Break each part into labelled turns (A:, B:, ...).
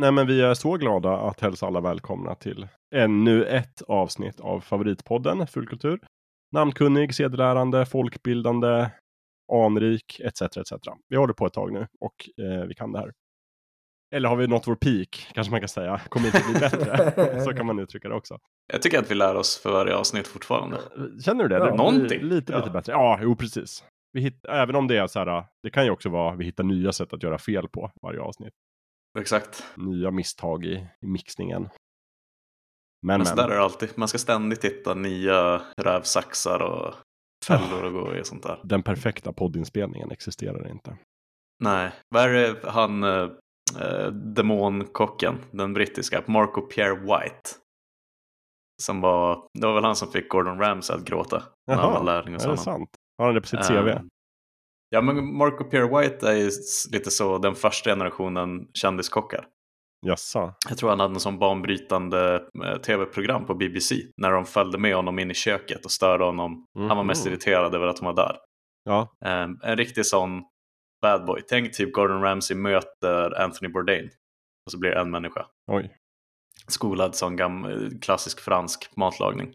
A: Nej men vi är så glada att hälsa alla välkomna till ännu ett avsnitt av favoritpodden Fullkultur. Namnkunnig, sedelärande, folkbildande, anrik etc. etc. Vi håller på ett tag nu och eh, vi kan det här. Eller har vi nått vår peak, kanske man kan säga. Kommer inte bli bättre. så kan man uttrycka det också.
B: Jag tycker att vi lär oss för varje avsnitt fortfarande.
A: Känner du det?
B: Ja,
A: det
B: någonting.
A: Lite,
B: Ja.
A: lite bättre. Ja, jo precis. Vi hitt, även om det är så här, det kan ju också vara, vi hittar nya sätt att göra fel på varje avsnitt.
B: Exakt.
A: Nya misstag i, i mixningen. Men,
B: Men
A: men.
B: så där är det alltid. Man ska ständigt hitta nya rävsaxar och fällor att gå i och sånt där.
A: Den perfekta poddinspelningen existerar inte.
B: Nej, vad är det han äh, demonkocken, den brittiska, Marco Pierre White. Som var, det var väl han som fick Gordon Ramsay att gråta när han var lärling honom.
A: sant? Har han det på sitt CV?
B: Ehm, Ja, men Marco Pierre White är ju lite så den första generationen kändiskockar.
A: Jassa.
B: Jag tror han hade en sån banbrytande eh, tv-program på BBC när de följde med honom in i köket och störde honom. Han var mest
A: Mhm.
B: irriterad över att han var där.
A: Ja,
B: Ehm, en riktig sån bad boy. Tänk typ Gordon Ramsay möter Anthony Bourdain. Och så blir det en människa.
A: oj.
B: Skolad som gam- klassisk fransk matlagning.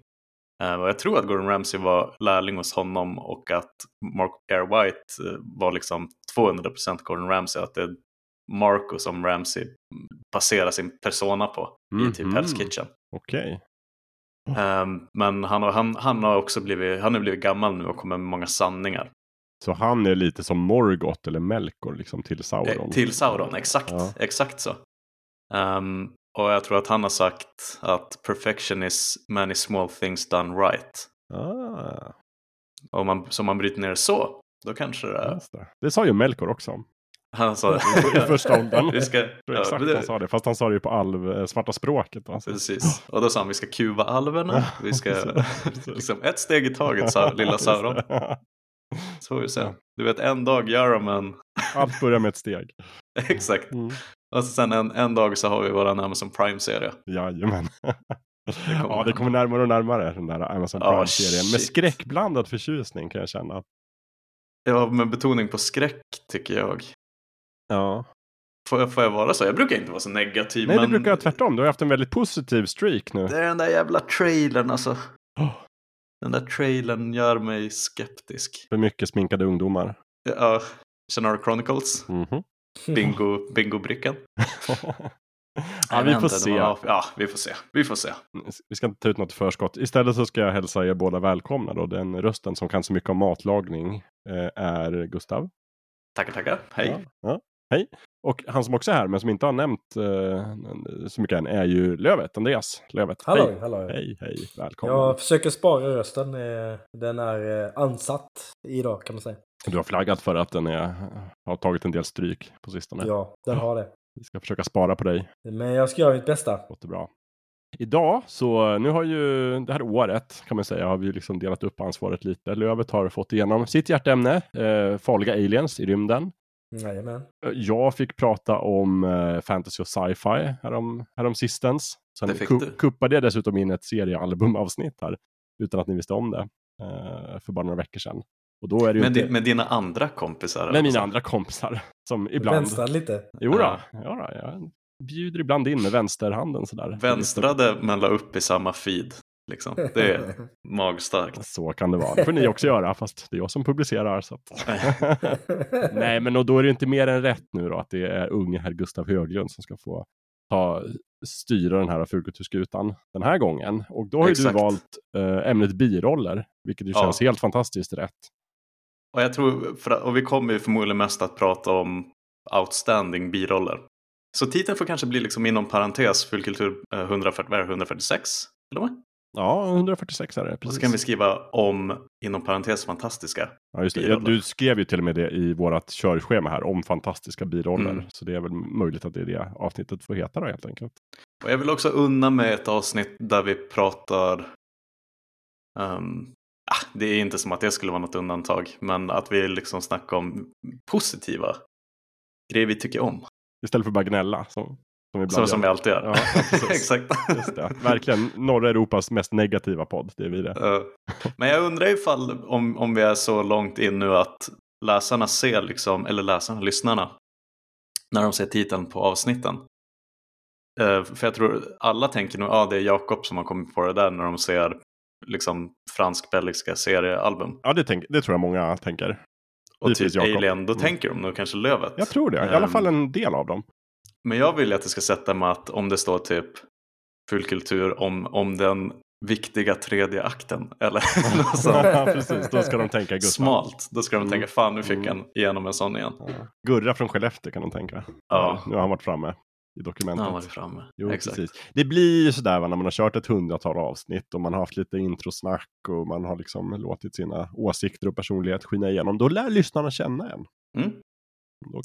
B: Ehm, och jag tror att Gordon Ramsay var lärling hos honom och att Marco Pierre White eh, var liksom 200% Gordon Ramsay. Att det är Marco som Ramsay baserar sin persona på i typ
A: Mhm.
B: Hell's Kitchen.
A: Okej.
B: Ehm, men han har, han, han har också blivit, han har blivit gammal nu och kommer med många sanningar.
A: Så han är lite som Morgoth eller Melkor liksom till
B: Eh,
A: Sauron?
B: till Sauron, exakt,
A: Ja.
B: exakt så. Ehm, och jag tror att han har sagt att perfection is many small things done right.
A: Ah,
B: Och man, så man bryter ner det så, då kanske det är...
A: det. det sa ju Melkor också.
B: Han sa
A: I första åldern.
B: vi ska, ja,
A: exakt
B: det-
A: han sa det. Fast han sa det ju på alv, eh, svarta språket. Alltså.
B: Precis. Och då sa han vi ska kuva alverna. Vi ska liksom ett steg i taget, sa lilla Sauron. Så får vi se. Du vet, en dag gör de en...
A: Allt börjar med ett steg.
B: Exakt.
A: Mm.
B: Och så sen en, en dag så har vi vår Amazon Prime-serie.
A: Jajamän.
B: kommer
A: ja, det kommer närmare och närmare den där Amazon Prime-serien. Med
B: shit.
A: skräckblandad förtjusning kan jag känna.
B: Ja, med betoning på skräck tycker jag.
A: Ja.
B: Får jag, får jag vara så? Jag brukar inte vara så negativ.
A: Nej, det
B: men
A: brukar jag tvärtom. Du har haft en väldigt positiv streak nu.
B: Det är den där jävla trailern alltså.
A: Oh,
B: Den där trailern gör mig skeptisk.
A: för mycket sminkade ungdomar.
B: Ja, Shannara Chronicles,
A: Mhm.
B: Bingo, bingo-brickan.
A: ja, vi får se.
B: var- Ja, vi får se. Vi får se.
A: Vi ska inte ta ut något förskott. Istället så ska jag hälsa er båda välkomna. Då. Den rösten som kan så mycket om matlagning eh, är Gustav.
B: Tackar, tackar. Hej.
A: Ja, ja. Hej. Och han som också är här, men som inte har nämnt eh, så mycket än, är ju Lövet, Andreas. Lövet.
C: Hallå,
A: hej.
C: hallå.
A: Hej, hej, välkommen.
C: Jag försöker spara rösten. eh, Den är eh, ansatt idag kan man säga.
A: Du har flaggat för att den är, har tagit en del stryk på sistone.
C: Ja, den har det.
A: Vi ska försöka spara på dig.
C: Men jag ska göra mitt bästa.
A: Låter bra. Idag, så nu har ju det här året kan man säga, har vi liksom delat upp ansvaret lite. Lövet har fått igenom sitt hjärteämne, eh, farliga aliens i rymden.
C: Jajamän.
A: Eh, Jag fick prata om eh, fantasy och sci-fi härom, härom sistens. Sen
B: Det fick
A: ku-
B: du.
A: kuppade jag dessutom in ett seriealbumavsnitt här, utan att ni visste om det, eh, för bara några veckor sedan. Och då är det
B: Med,
A: inte...
B: med dina andra kompisar?
A: med mina andra kompisar. Som ibland...
C: Vänstrar lite.
A: Jo då,
B: Ja.
A: ja. jag bjuder ibland in med vänsterhanden sådär.
B: Vänstrade men la upp i samma feed. Liksom. Det är magstarkt.
A: Så kan det vara. Det får ni också göra, fast det är jag som publicerar. Så att... Nej, men och då är det inte mer än rätt nu då att det är unge herr Gustav Höglund som ska få ta, styra den här fulkulturskutan den här gången. Och då har ju du valt eh, ämnet biroller, vilket ju
B: Ja.
A: känns helt fantastiskt rätt.
B: Och, jag tror, för- och vi kommer ju förmodligen mest att prata om outstanding biroller. Så titeln får kanske bli liksom inom parentes fullkultur eh, 140, vad är det, 146? Eller vad?
A: Ja, 146 är det.
B: Och
A: Precis.
B: så kan vi skriva om inom parentes fantastiska.
A: ja, just det. Ja, du skrev ju till och med det i vårt körschema här om fantastiska biroller.
B: Mm.
A: Så det är väl möjligt att det är det avsnittet får heta då helt enkelt.
B: Och jag vill också unna mig ett avsnitt där vi pratar ah, det är inte som att det skulle vara något undantag, men att vi liksom snackar om positiva grejer vi tycker om.
A: Istället för bara gnälla. Som, som,
B: Så, som vi alltid gör.
A: Ja, precis.
B: Exakt.
A: Verkligen norra Europas mest negativa podd. Det är vi det.
B: Men jag undrar ifall om, om vi är så långt in nu att läsarna ser, liksom, eller läsarna, lyssnarna, när de ser titeln på avsnitten, Eh, för jag tror alla tänker nog, ja ah, det är Jakob som har kommit på det där när de ser liksom fransk-belgiska seriealbum.
A: Ja, det, tänk, det tror jag många tänker.
B: Och
A: Givetvis
B: typ. Alien, då
A: Mm.
B: tänker de nog kanske Lövet.
A: Jag tror det, i alla fall en del av dem.
B: Men jag vill att det ska sätta med att om det står typ fullkultur om, om den viktiga tredje akten eller
A: ja, precis. Då ska de tänka Gustav.
B: Smalt, då ska de
A: Mm.
B: tänka fan nu fick
A: Mm.
B: han igenom en sån igen.
A: Ja. Gurra från Skellefteå kan de tänka.
B: Ja.
A: Nu har han varit framme i dokumentet.
B: har man varit framme.
A: Jo,
B: Exakt.
A: precis. Det blir ju sådär va, när man har kört ett hundratal avsnitt och man har haft lite introsnack och man har liksom låtit sina åsikter och personlighet skina igenom. Då lär lyssnarna känna en.
B: Mm.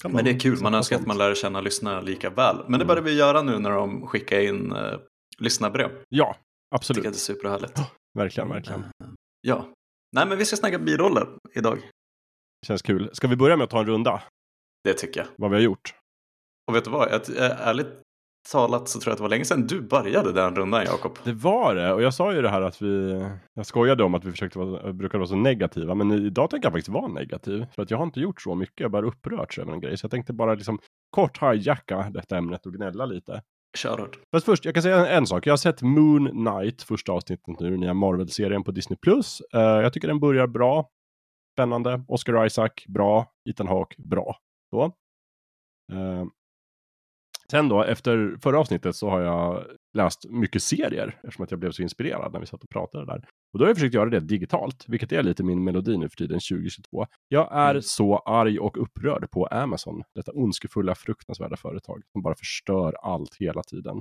B: Men det
A: de
B: är kul, man önskar att man lär känna lyssnarna lika väl. Men det
A: Mm.
B: börjar vi göra nu när de skickar in uh, lyssnarbrev.
A: Ja,
B: Tycker
A: absolut.
B: jag det är superhärligt.
A: Verkligen, verkligen.
B: Eh, Ja. Nej men vi ska snacka biroller idag.
A: Känns kul. Ska vi börja med att ta en runda?
B: Det tycker jag.
A: Vad vi har gjort?
B: Och vet du vad? Jag, eh, ärligt talat så tror jag att det var länge sedan du började den rundan Jakob.
A: Det var det. Och jag sa ju det här att vi... Jag skojade om att vi försökte vara, brukade vara så negativa. Men idag tänker jag faktiskt vara negativ. För att jag har inte gjort så mycket. Jag har bara upprörts över en grej. Så jag tänkte bara liksom kort hijacka detta ämnet och gnälla lite.
B: Kör hårt.
A: Fast först, jag kan säga en, en sak. Jag har sett Moon Knight, första avsnittet nu, den nya Marvel-serien på Disney+. Plus. Eh, jag tycker den börjar bra. Spännande. Oscar Isaac, bra. Ethan Hawke, bra. Så. Eh, sen då, efter förra avsnittet så har jag läst mycket serier, eftersom att jag blev så inspirerad när vi satt och pratade där. Och då har jag försökt göra det digitalt, vilket är lite min melodi nu för tiden 2022. Jag är
B: Mm.
A: så arg och upprörd på Amazon, detta ondskefulla, fruktansvärda företag som bara förstör allt hela tiden.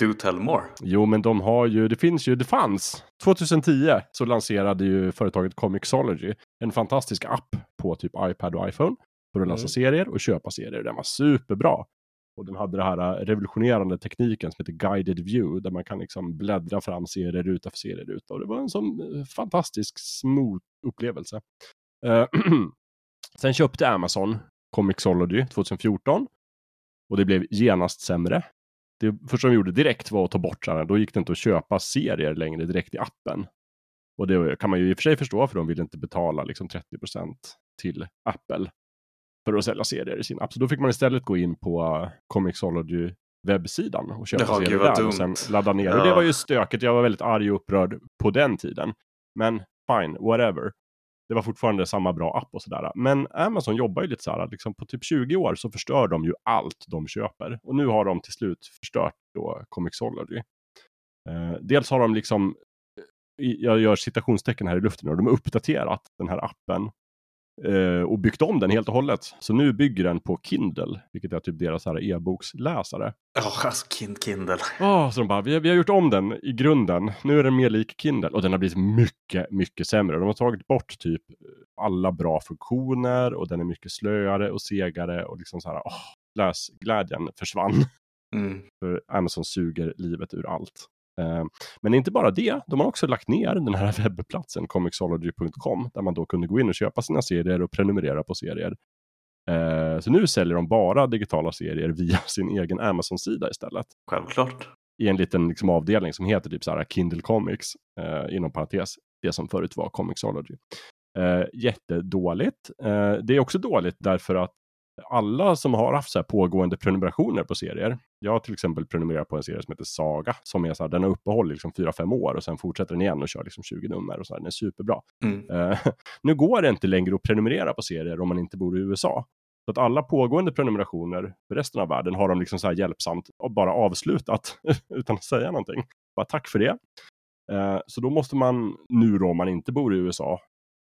B: Do tell more.
A: Jo, men de har ju, det finns ju, det fanns. 2010 så lanserade ju företaget Comixology en fantastisk app på typ iPad och iPhone för att läsa
C: Mm.
A: serier och köpa serier. Den var superbra. Och den hade den här äh, revolutionerande tekniken som heter guided view där man kan liksom bläddra fram serieruta för serieruta. Och det var en sån äh, fantastisk smooth upplevelse. Äh, sen köpte Amazon Comixology 2014 och det blev genast sämre det första de gjorde direkt var att ta bort den. då gick det inte att köpa serier längre direkt i appen. Och det kan man ju i och för sig förstå för de vill inte betala liksom 30% till Apple för att sälja serier i sin app. Så då fick man istället gå in på Comixology webbsidan och köpa serier där och sen ladda ner. Och
B: Ja.
A: det var ju stökigt, jag var väldigt arg och upprörd på den tiden. Men fine, whatever. Det var fortfarande samma bra app och sådär. Men Amazon jobbar ju lite så här, liksom på typ 20 år så förstör de ju allt de köper. Och nu har de till slut förstört då Comixology. Eh, dels har de liksom, i- jag gör citationstecken här i luften, och de har uppdaterat den här appen eh, och byggt om den helt och hållet. Så nu bygger den på Kindle, vilket är typ deras e-boksläsare.
B: Ja, alltså kind Kindle.
A: Oh, så de bara, vi har, vi har gjort om den i grunden. Nu är den mer lik Kindle. Och den har blivit mycket, mycket sämre. De har tagit bort typ alla bra funktioner och den är mycket slöare och segare och liksom så här, åh, läsglädjen försvann.
B: Mm.
A: För Amazon suger livet ur allt. Eh, Men inte bara det, de har också lagt ner den här webbplatsen comixology.com där man då kunde gå in och köpa sina serier och prenumerera på serier. Eh, Så nu säljer de bara digitala serier via sin egen Amazon-sida istället
B: Självklart.
A: i en liten liksom, avdelning som heter typ så här Kindle Comics, eh, inom parentes, det som förut var Comixology. Eh, jättedåligt. Det är också dåligt därför att alla som har haft så pågående prenumerationer på serier, jag har till exempel prenumererat på en serie som heter Saga, som är så här, den har uppehåll i liksom 4-5 år och sen fortsätter den igen och kör liksom 20 nummer och så här, den är superbra.
B: Mm.
A: Eh, nu går det inte längre att prenumerera på serier om man inte bor i USA. Så att alla pågående prenumerationer för resten av världen har de liksom så här hjälpsamt och bara avslutat utan att säga någonting. Bara tack för det. Eh, så då måste man, nu då om man inte bor i USA,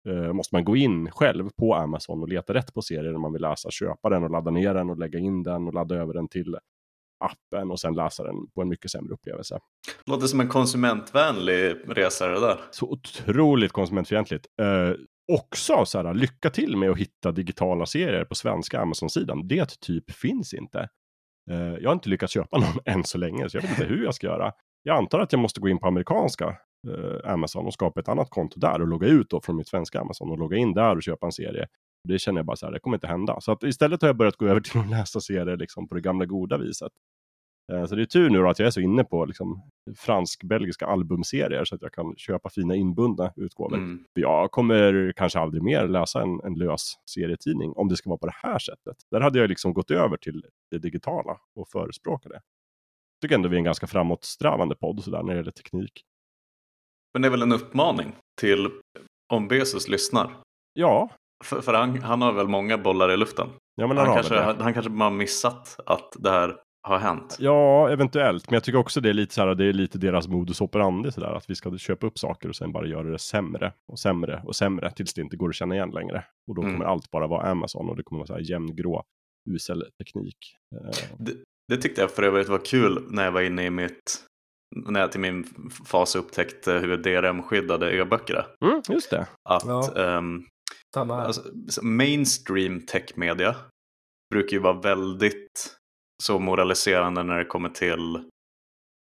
A: eh, måste man gå in själv på Amazon och leta rätt på serier man vill läsa, köpa den och ladda ner den och lägga in den och ladda över den till appen och sen läsa den på en mycket sämre upplevelse.
B: Låter som en konsumentvänlig resa det där.
A: Så otroligt konsumentfientligt. Eh, också så här, lycka till med att hitta digitala serier på svenska Amazon-sidan. Det typ finns inte. Eh, jag har inte lyckats köpa någon än så länge, så jag vet inte hur jag ska göra. Jag antar att jag måste gå in på amerikanska eh, Amazon och skapa ett annat konto där och logga ut då från mitt svenska Amazon och logga in där och köpa en serie. Det känner jag bara så här, det kommer inte hända. Så att istället har jag börjat gå över till att läsa serier liksom på det gamla goda viset. Eh, Så det är tur nu då att jag är så inne på liksom fransk-belgiska albumserier så att jag kan köpa fina inbundna utgåvor.
B: Mm.
A: Jag kommer kanske aldrig mer läsa en, en lös serietidning om det ska vara på det här sättet. Där hade jag liksom gått över till det digitala och förespråka det. tycker ändå vi är en ganska framåtsträvande podd sådär när det gäller teknik.
B: Men det är väl en uppmaning till om Bezos lyssnar.
A: Ja,
B: För, för han, han har väl många bollar i luften.
A: ja men
B: Han,
A: har
B: kanske, han, han kanske bara har missat att det här har hänt.
A: Ja, eventuellt. Men jag tycker också det är lite så här, det är lite deras modus operandi sådär. Att vi ska köpa upp saker och sen bara göra det sämre och sämre och sämre tills det inte går att känna igen längre. Och då
B: Mm.
A: kommer allt bara vara Amazon och det kommer vara så här jämngrå, usel teknik. Eh,
B: Det, det tyckte jag för övrigt var kul när jag var inne i mitt när jag till min fas upptäckte hur DRM-skyddade e-böcker är.
A: Mm, just det.
B: Att
C: Ja.
B: ehm,
C: Samma här.
B: alltså, så mainstream techmedia brukar ju vara väldigt så moraliserande när det kommer till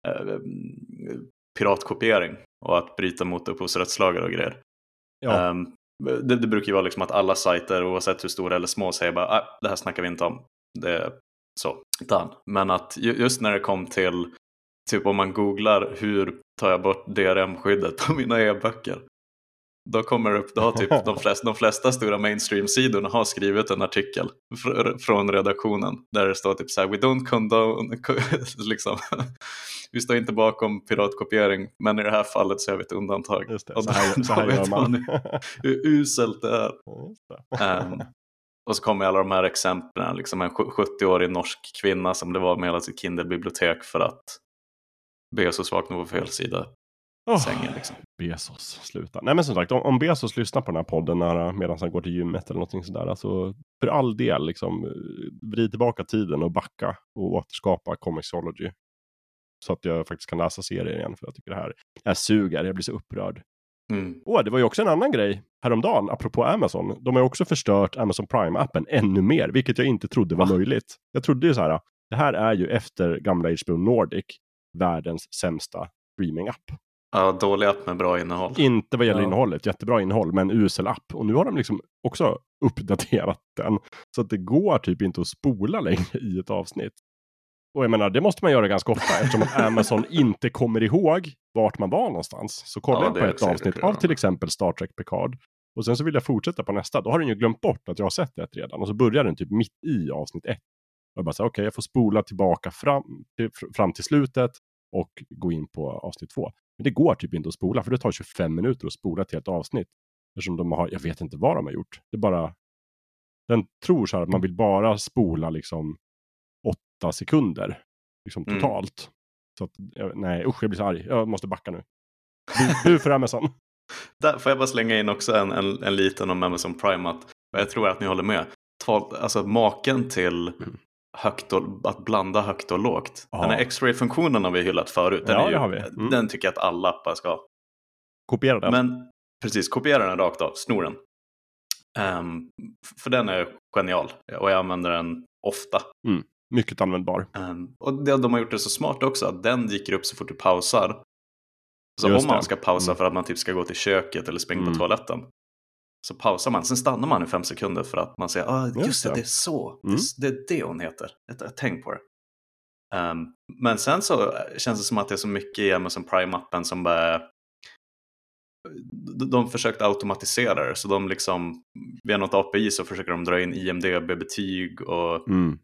B: eh, piratkopiering och att bryta mot upphovsrättslagar och grejer.
A: Ja,
B: Ehm, det, det brukar ju vara liksom att alla sajter, oavsett hur stora eller små, säger bara ah, det här snackar vi inte om. Det så, done. Men att ju- just när det kom till, typ om man googlar hur tar jag bort DRM-skyddet på mina e-böcker. Då kommer det upp, då har typ de flesta, de flesta stora mainstream-sidorna har skrivit en artikel fr- från redaktionen där det står typ så här, we don't condone, liksom. vi står inte bakom piratkopiering, men i det här fallet så är vi ett undantag.
A: just det.
B: Och
A: Så här,
B: då-
A: så
B: då
A: här
B: vet
A: gör man.
B: Hur uselt det är. Ehm, och så kommer alla de här exemplen, liksom en 70-årig norsk kvinna som blev av med hela sitt Kindle-bibliotek för att Bezos vaknade på fel sida
A: Åh,
B: sängen. Liksom.
A: Bezos, sluta. Nej men som sagt, om, om Bezos lyssnar på den här podden när, medan han går till gymmet eller någonting sådär. Alltså, för all del, liksom, eh, vrid tillbaka tiden och backa och återskapa Comixology. Så att jag faktiskt kan läsa serier igen, för jag tycker det här, det här suger, jag blir så upprörd.
B: Mm.
A: Åh, det var ju också en annan grej häromdagen, apropå Amazon. De har ju också förstört Amazon Prime-appen ännu mer, vilket jag inte trodde var
B: Va?
A: möjligt. Jag trodde ju så här, det här är ju efter gamla HBO Nordic, världens sämsta streaming-app.
B: Ja, dålig app med bra innehåll.
A: Inte vad gäller
C: Ja.
A: innehållet, jättebra innehåll, men usel app. Och nu har de liksom också uppdaterat den. Så att det går typ inte att spola längre i ett avsnitt. Och jag menar, det måste man göra ganska ofta eftersom att Amazon inte kommer ihåg vart man var någonstans. Så kollar
B: Ja,
A: jag på ett avsnitt av till exempel Star Trek Picard. Och sen så vill jag fortsätta på nästa. Då har den ju glömt bort att jag har sett ett redan. Och så börjar den typ mitt i avsnitt ett. Och jag bara så okej, jag får spola tillbaka fram till, fram till slutet och gå in på avsnitt två. Men det går typ inte att spola, för det tar 25 minuter att spola ett helt avsnitt. Eftersom de har, jag vet inte vad de har gjort. Det bara, den tror så här att man vill bara spola liksom åtta sekunder. Liksom
B: Mm.
A: totalt. Så att, nej usch jag blir så arg. Jag måste backa nu. Bu, bu för Amazon.
B: Där får jag bara slänga in också en, en, en liten om Amazon Prime. Att, jag tror att ni håller med. Tal, alltså maken till
A: Mm.
B: Högt och, att blanda högt och lågt.
A: Ja.
B: Den här X-ray-funktionen har vi hyllat förut. Den,
A: Ja,
B: ju.
A: Mm.
B: den tycker jag att alla appar ska ha.
A: Kopiera den.
B: Men precis, kopiera den rakt av, snor den. F- för den är genial och jag använder den ofta.
A: Mycket användbar.
B: Ehm, och det, de har gjort det så smart också att den dyker upp så fort du pausar. Så
A: Just
B: om man
A: det.
B: ska pausa
A: Mm.
B: för att man typ ska gå till köket eller springa
A: Mm.
B: på toaletten. Så pausar man, sen stannar man i fem sekunder för att man säger ah, just,
A: Just
B: det,
A: det.
B: är så.
A: Mm.
B: Det, är- det hon heter. Jag, tänk på det. Ehm, men sen så känns det som att det är så mycket i Amazon Prime-appen som bara de, de försökte automatisera det, så de liksom via något API så försöker de dra in IMDB-betyg och
A: Mm.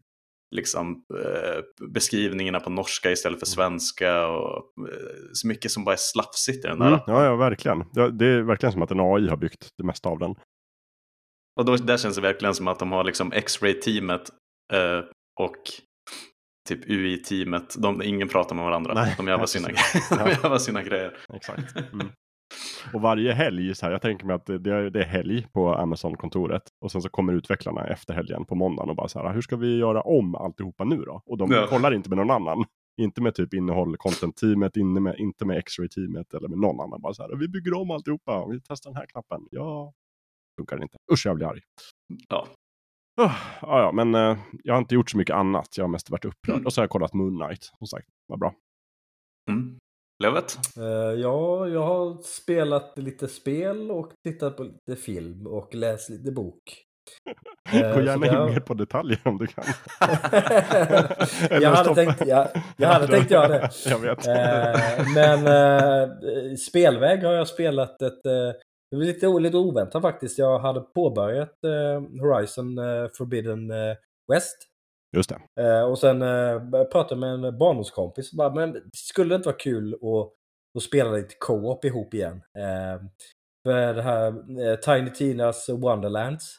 B: Liksom eh, beskrivningarna på norska istället för svenska och eh, så mycket som bara är slafsigt i den där
A: Mm. Ja, ja, verkligen. Ja, det är verkligen som att en AI har byggt det mesta av den.
B: Och då, där känns det verkligen som att de har liksom X-ray-teamet eh, och typ UI-teamet, de, ingen pratar med varandra.
A: Nej,
B: de gör bara sina,
A: Ja.
B: sina grejer.
A: Exakt. Mm. Och varje helg, så här, jag tänker mig att det, det är- helg på Amazon-kontoret. Och sen så kommer utvecklarna efter helgen på måndagen och bara så här, hur ska vi göra om alltihopa nu då? Och de
B: Ja.
A: kollar inte med någon annan. Inte med typ innehåll, content-teamet, inte med, inte med X-ray-teamet eller med någon annan. Bara så här, vi bygger om alltihopa, vi testar den här knappen. Ja, funkar inte. Usch, jag blir arg.
B: Ja.
A: Oh, ja, ja, men eh, jag har inte gjort så mycket annat. Jag har mest varit upprörd.
B: Mm.
A: Och så har jag kollat Moon Knight, som sagt. Vad bra.
B: Mm. Lövet?
C: Eh, ja, jag har spelat lite spel och tittat på lite film och läst lite bok. Eh,
A: Gå
C: så
A: gärna in mer på detaljer om du kan.
C: jag, hade tänkt, jag, jag hade tänkt göra det.
A: Jag vet.
C: Eh, men eh, spelväg har jag spelat ett... Eh, det var lite, lite oväntat faktiskt. Jag hade påbörjat eh, Horizon eh, Forbidden eh, West.
A: Just det.
C: Eh, och sen eh, pratade med en barndomskompis. Bara, men skulle det inte vara kul att, att spela lite co-op ihop igen? Eh, för det här eh, Tiny Tinas Wonderlands.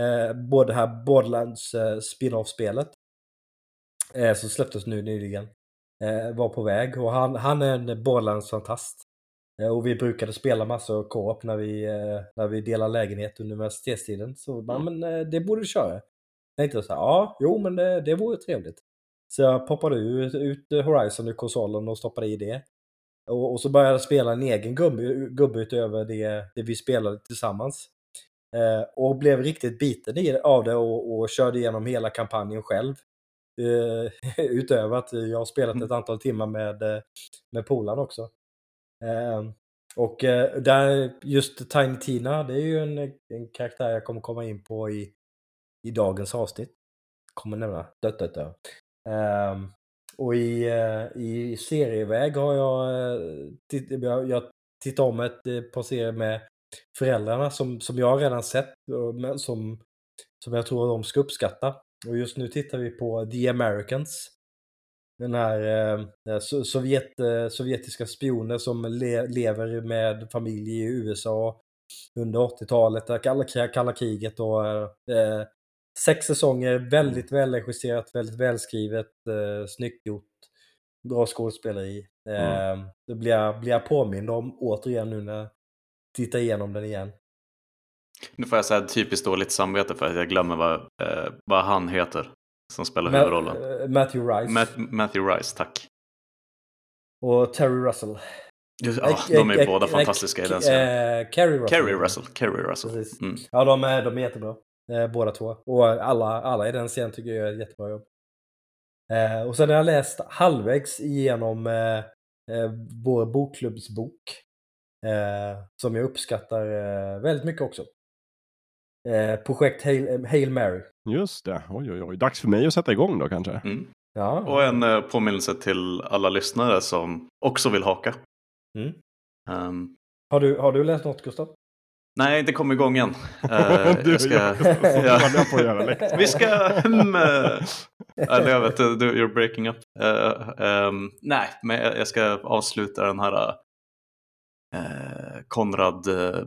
C: Eh, både det här Borderlands eh, spin-off-spelet. Eh, som släpptes nu nyligen. Eh, var på väg och han, han är en Borderlands-fantast. Eh, och vi brukade spela massor co-op när vi, eh, när vi delade lägenhet under universitetstiden. Så bara, men det borde du köra. Jag tänkte så här, ja, jo men det, det vore trevligt. Så jag poppade ut, ut Horizon ur konsolen och stoppade i det. Och, och så började jag spela en egen gubbe, gubbe utöver det, det vi spelade tillsammans. Eh, och blev riktigt biten i, av det och, och körde igenom hela kampanjen själv. Eh, utöver att jag har spelat ett antal timmar med, eh, med polaren också. Eh, och där, just Tiny Tina, det är ju en, en karaktär jag kommer komma in på i, i dagens avsnitt. Kommer nämna. Dött, dött, dött. Um, ehm, och i, uh, i serieväg har jag, uh, titt, jag, jag tittat om ett uh, par serier med föräldrarna som, som jag redan sett, och som, som jag tror de ska uppskatta. Och just nu tittar vi på The Americans. Den här eh, Sovjet, eh, sovjetiska spioner som le, lever med familj i USA under 80-talet, kalla, kalla kriget och eh, sex säsonger, väldigt välregisserat, väldigt välskrivet, eh, snyggt gjort, bra skådespeleri. Eh, mm. Det blir jag, blir jag påmind om återigen nu när jag tittar igenom den igen.
B: Nu får jag säga typiskt dåligt samvete för att jag glömmer vad, eh, vad han heter som spelar Ma huvudrollen.
C: Eh, Matthew Rice.
B: Ma Matthew Rice, tack.
C: Och Terry Russell.
B: Just, oh, de är båda fantastiska i den serien.
C: Carrie Russell.
B: Carrie Russell. Carrie Russell.
C: Mm. Ja, de är, de är jättebra. Eh, båda två. Och alla, alla i den serien tycker jag gör ett jättebra jobb. Eh, och sen har jag läst halvvägs igenom eh, eh, vår bokklubbsbok. Eh, som jag uppskattar eh, väldigt mycket också. Eh, projekt Hail, Hail, Mary.
A: Just det. Oj, oj, oj. Dags för mig att sätta igång då kanske.
B: Mm. Ja. Och en eh, påminnelse till alla lyssnare som också vill haka.
C: Mm. Um, har, du, har du läst något Gustav?
B: Nej, inte kom igång än. Uh, du, jag ska... ja.
A: jag göra läxor.
B: Vi ska... Um, uh, jag vet, du, you're breaking up. Uh, um, nej, men jag ska avsluta den här uh, Konrad uh,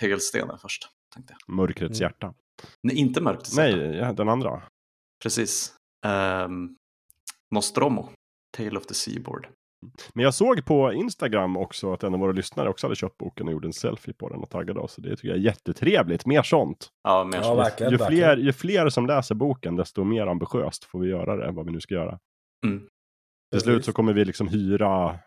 B: tegelstenen först. Tänkte jag.
A: Mörkrets mm. hjärta.
B: Nej, inte Mörkrets
A: hjärta. Nej, den andra.
B: Precis. Um, Nostromo, Tale of the Seaboard.
A: Men jag såg på Instagram också att en av våra lyssnare också hade köpt boken och gjorde en selfie på den och taggade oss. Det tycker jag är jättetrevligt. Mer sånt.
B: Ja, mer
C: ja, verkligen,
A: ju, fler, ju fler som läser boken, desto mer ambitiöst får vi göra det än vad vi nu ska göra.
B: Mm.
A: Till slut så kommer vi liksom hyra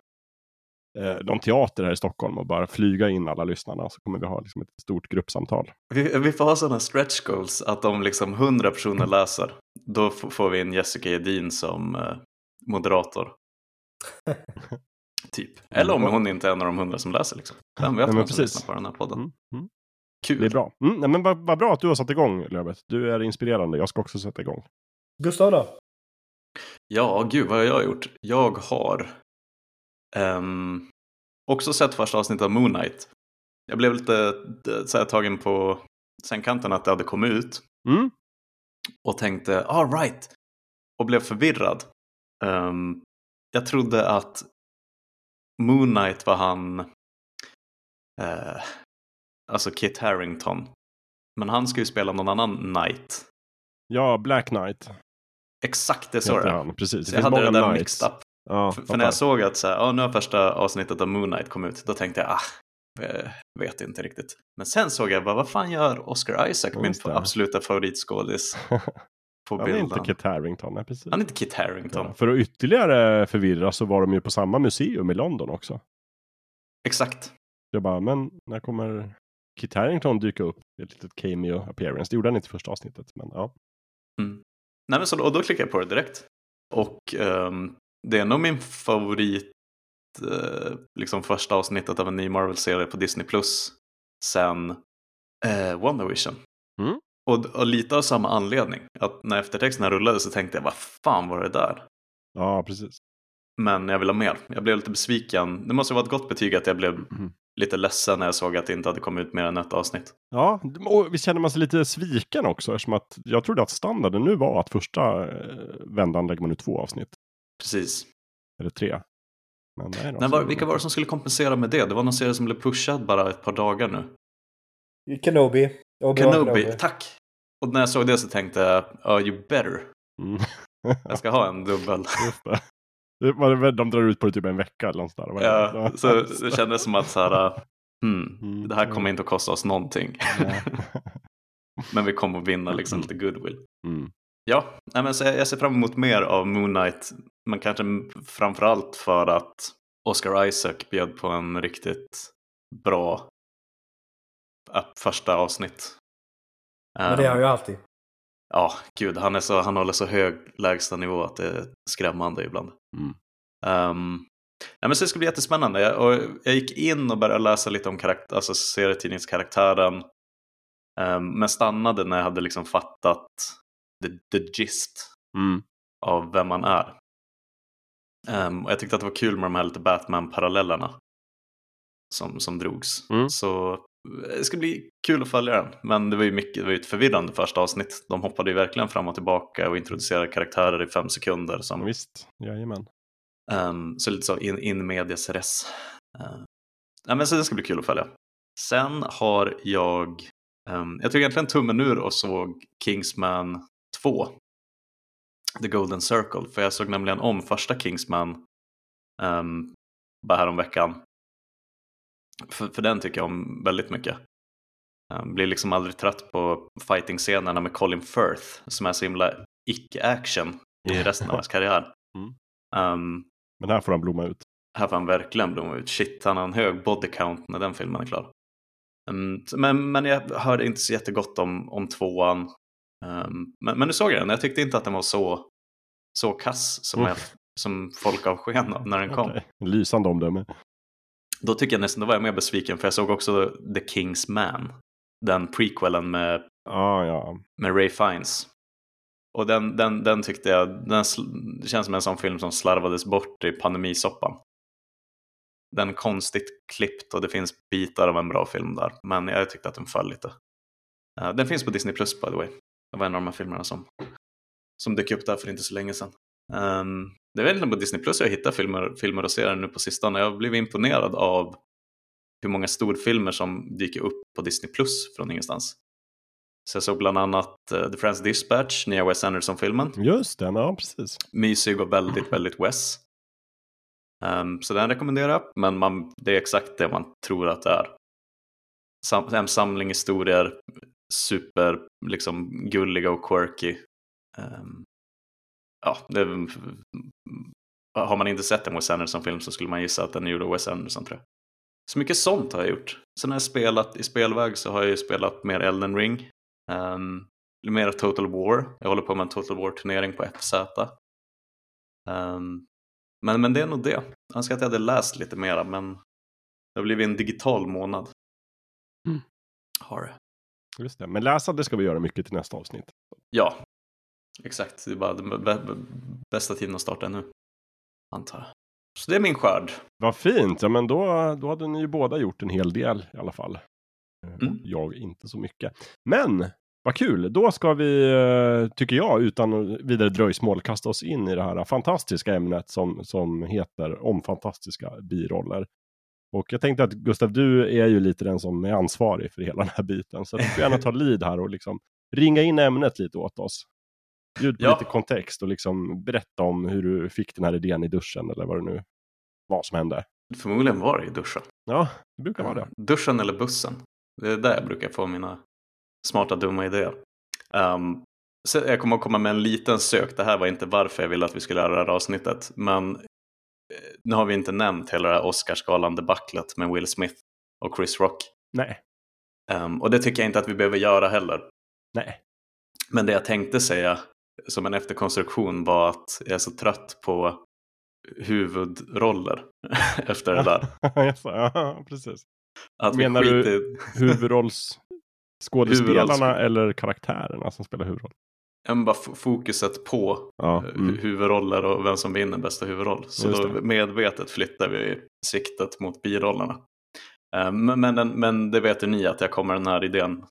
A: eh, någon teater här i Stockholm och bara flyga in alla lyssnarna. Så kommer vi ha liksom ett stort gruppsamtal.
B: Vi, vi får ha sådana stretch goals att om liksom 100 personer läser, då får vi in Jessica Edin som eh, moderator. typ. Eller om hon inte är en av de hundra som läser. Liksom. Vem vet vem som lyssnar på den här podden. Mm. Mm.
A: Kul. Det är bra. Mm, men vad, vad bra att du har satt igång Löfvet. Du är inspirerande. Jag ska också sätta igång.
C: Gustav då?
B: Ja, gud vad har jag gjort? Jag har um, också sett första avsnittet av Moon Knight. Jag blev lite så här, tagen på sängkanten att det hade kommit ut.
A: Mm.
B: Och tänkte, all right. Och blev förvirrad. Um, jag trodde att Moon Knight var han, eh, alltså Kit Harington. Men han ska ju spela någon annan Knight.
A: Ja, Black Knight.
B: Exakt, det så det
A: Precis.
B: Så jag hade det där mixed up. Ja, för, för när jag såg att så här, ja, nu har första avsnittet av Moon Knight kommit ut, då tänkte jag, ah, jag vet inte riktigt. Men sen såg jag, bara, vad fan gör Oscar Isaac, min absoluta favoritskådis?
A: på han är inte Kit Harington. Nej, precis.
B: Han är inte Kit Harington. Ja,
A: för att ytterligare förvirra så var de ju på samma museum i London också.
B: Exakt.
A: Jag bara, men när kommer Kit Harington dyka upp i ett litet cameo appearance? Det gjorde han inte i första avsnittet, men ja.
B: Mm. Nej, men så, och då klickade jag på det direkt. Och um, det är nog min favorit, uh, liksom första avsnittet av en ny Marvel-serie på Disney Plus sen uh, WandaVision.
A: Mm.
B: Och, och, lite av samma anledning. Att när eftertexterna rullade så tänkte jag, vad fan var det där?
A: Ja, precis.
B: Men jag vill ha mer. Jag blev lite besviken. Det måste vara ett gott betyg att jag blev mm. lite ledsen när jag såg att det inte hade kommit ut mer än ett avsnitt.
A: Ja, och vi känner man sig lite sviken också eftersom att jag trodde att standarden nu var att första eh, vändan lägger man ut två avsnitt.
B: Precis.
A: Eller tre. Men nej då,
B: var, vilka var det som skulle kompensera med det? Det var någon serie som blev pushad bara ett par dagar nu.
C: Kenobi. Obi-Wan
B: Kenobi, tack! Och när jag såg det så tänkte jag, oh, you better.
A: Mm.
B: Jag ska ha en dubbel.
A: Just det. De drar ut på det typ en vecka eller något sådär.
B: Ja, så det kändes som att så här, hmm,
A: Mm,
B: det här kommer inte att kosta oss någonting. Men vi kommer att vinna liksom lite goodwill.
A: Mm.
B: Ja, nej, men så jag jag ser fram emot mer av Moon Knight. Men kanske framförallt för att Oscar Isaac bjöd på en riktigt bra äh, första avsnitt.
C: Men det är han ju alltid.
B: Ja, gud, han, är så, han håller så hög lägsta nivå att det är skrämmande ibland.
A: Mm.
B: Um, nej, men så det ska bli jättespännande. Jag, och jag gick in och började läsa lite om karaktär, alltså serietidningskaraktären. Um, men stannade när jag hade liksom fattat the, the gist
A: Mm.
B: av vem man är. Um, och jag tyckte att det var kul med de här lite Batman-parallellerna som, som drogs.
A: Mm.
B: Så det ska bli kul att följa den. Men det var ju mycket, det var ju ett förvirrande första avsnitt. De hoppade ju verkligen fram och tillbaka och introducerade karaktärer i fem sekunder. Som,
A: visst, jajamän.
B: um, så lite så in, in medias res. Uh, ja, men så det ska bli kul att följa. Sen har jag, um, jag tog egentligen tummen ur och såg Kingsman 2. The Golden Circle. För jag såg nämligen om första Kingsman um, bara häromveckan. För, för den tycker jag om väldigt mycket. Um, blir liksom aldrig trött på fighting-scenerna med Colin Firth som är så himla icke-action i resten av hans karriär.
A: Mm.
B: Um,
A: Men här får han blomma ut.
B: här får han verkligen blomma ut. Shit, han har en hög body count när den filmen är klar. Um, men, men jag hörde inte så jättegott om, om tvåan. Um, men, men nu såg jag den. Jag tyckte inte att den var så, så kass som,
A: Mm.
B: jag, som folk gav sken av när den kom.
A: Okej. Lysande omdöme.
B: Då tycker jag nästan, då var jag mer besviken för jag såg också The King's Man. Den prequelen med,
A: Ja, ja.
B: med Ray Fiennes. Och den, den, den tyckte jag, den känns som en sån film som slarvades bort i pandemisoppan. Den är konstigt klippt och det finns bitar av en bra film där. Men jag tyckte att den föll lite. Eh, den finns på Disney Plus by the way. Det var en av de här filmerna som, som dök upp där för inte så länge sedan. Um, det är egentligen på Disney Plus jag hittar filmer, filmer och serier nu på sistone. Jag har blivit imponerad av hur många storfilmer som dyker upp på Disney Plus från ingenstans. Så jag såg bland annat eh, The Friends Dispatch, nya Wes Anderson-filmen.
A: Just det, ja precis.
B: Mysig och väldigt, väldigt Wes. Ehm, så den rekommenderar jag, men man, det är exakt det man tror att det är. Sam, en samling historier, super liksom gulliga och quirky. Ehm, ja, det, har man inte sett en Wes Anderson-film så skulle man gissa att den är gjord av Wes Anderson tror jag. Så mycket sånt har jag gjort. Sen har jag spelat i spelväg så har jag ju spelat mer Elden Ring. Um, mer Total War. Jag håller på med en Total War-turnering på FZ. Um, men, men det är nog det. Jag önskar att jag hade läst lite mera men det har blivit en digital månad.
A: Mm.
B: Har det.
A: Just det. Men läsa det ska vi göra mycket till nästa avsnitt.
B: Ja, exakt. Det är bara den bä- bä- bästa tiden att starta nu. Antar jag. Så det är min skörd.
A: Vad fint, ja men då, då hade ni ju båda gjort en hel del i alla fall. Eh,
B: Mm.
A: Jag inte så mycket. Men vad kul, då ska vi, eh, tycker jag, utan vidare dröjsmål kasta oss in i det här fantastiska ämnet som, som heter om fantastiska biroller. Och jag tänkte att Gustav, du är ju lite den som är ansvarig för hela den här biten. Så du får gärna ta lead här och liksom ringa in ämnet lite åt oss. Bjud på
B: Ja.
A: lite kontext och liksom berätta om hur du fick den här idén i duschen eller vad det nu var som hände.
B: Förmodligen var det i duschen.
A: Ja, det brukar vara det.
B: Duschen eller bussen. Det är där jag brukar få mina smarta dumma idéer. Um, så jag kommer att komma med en liten sök. Det här var inte varför jag ville att vi skulle göra det här avsnittet. Men eh, nu har vi inte nämnt hela det här Oscarsgalan debaclet med Will Smith och Chris Rock.
A: Nej,
B: Um, och det tycker jag inte att vi behöver göra heller.
A: nej.
B: Men det jag tänkte säga som en efterkonstruktion var att jag är så trött på huvudroller efter det där.
A: ja, precis.
B: Att
A: Menar
B: vi
A: du-
B: skiter,
A: Huvudrollsskådespelarna
B: Huvudrolls-
A: eller karaktärerna som spelar huvudroll?
B: men bara fokuset på
A: Ja,
B: eh,
A: mm.
B: huvudroller och vem som vinner bästa huvudroll. Så
A: Just
B: då
A: det.
B: medvetet flyttar vi siktet mot birollerna. Eh, men, men, men det vet ju ni att jag kommer den här idén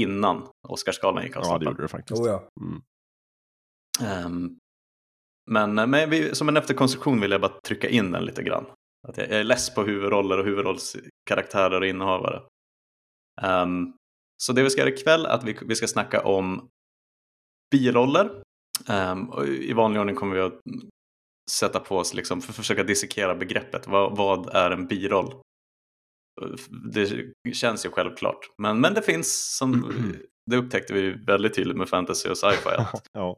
B: innan Oscarsgalan gick av
A: Ja, det gjorde du faktiskt.
C: Oh, ja.
A: Mm.
B: Ehm, men eh, men vi, som en efterkonstruktion vill jag bara trycka in den lite grann. Att jag, jag är less på huvudroller och huvudrollskaraktärer och innehavare. Ehm, så det vi ska göra ikväll är att vi, vi ska snacka om biroller. Och I vanlig ordning kommer vi att sätta på oss, liksom, för att försöka dissekera begreppet. Vad, vad är en biroll? Det känns ju självklart. Men, men det finns, som det upptäckte vi väldigt tydligt med fantasy och sci-fi, att
A: ja.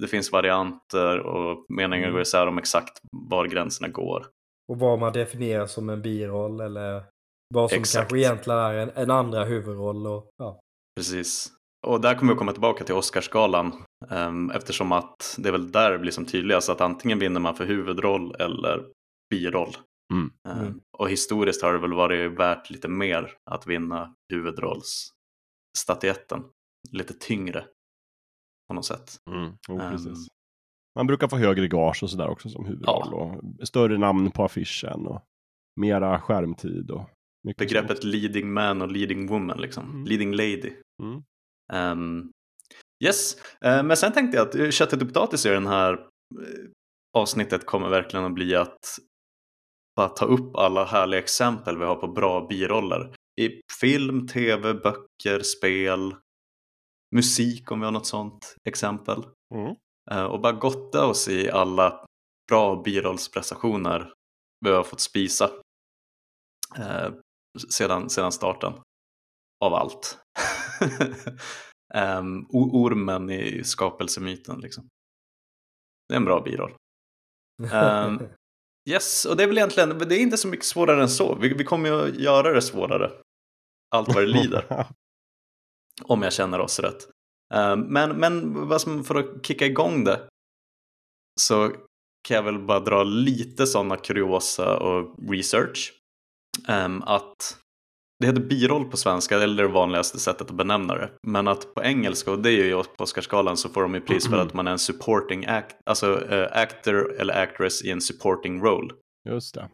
B: Det finns varianter och meningar
C: Mm.
B: går isär om exakt var gränserna går.
C: Och vad man definierar som en biroll eller vad som
B: Exakt.
C: kanske egentligen är en, en andra huvudroll. Och, ja.
B: Precis. Och där kommer vi komma tillbaka till Oscarsgalan ehm, eftersom att det är väl där det blir som tydligast att antingen vinner man för huvudroll eller biroll.
A: Mm.
C: Mm.
B: Och historiskt har det väl varit värt lite mer att vinna huvudrollsstatyetten. Lite tyngre på något sätt.
A: Mm. Jo, precis. Man brukar få högre gage och sådär också som huvudroll. Och större namn på affischen och mera skärmtid. Och
B: Begreppet leading man och leading woman, liksom.
A: Mm.
B: leading lady.
A: Mm.
B: Ehm, yes, Eh, men sen tänkte jag att eh, köttet och potatis i den här eh, avsnittet kommer verkligen att bli att bara ta upp alla härliga exempel vi har på bra biroller. I film, tv, böcker, spel, musik om vi har något sånt exempel.
A: Mm.
B: Eh, och bara gotta oss i alla bra birollsprestationer vi har fått spisa eh, sedan, sedan starten av allt. um, ormen i skapelsemyten liksom. Det är en bra biroll. Ehm, Yes, och det är väl egentligen, det är inte så mycket svårare än så. Vi, vi kommer ju att göra det svårare. Allt vad det lider. om jag känner oss rätt. Eh, Men, men vad som, för att kicka igång det så kan jag väl bara dra lite sådana kuriosa och research. Ehm, Att det heter biroll på svenska, eller det vanligaste sättet att benämna det. Men att på engelska, och det är ju på Oscarsgalan, så får de ju pris för att man är en supporting act, alltså eh, actor eller actress i en supporting role.
A: Just det.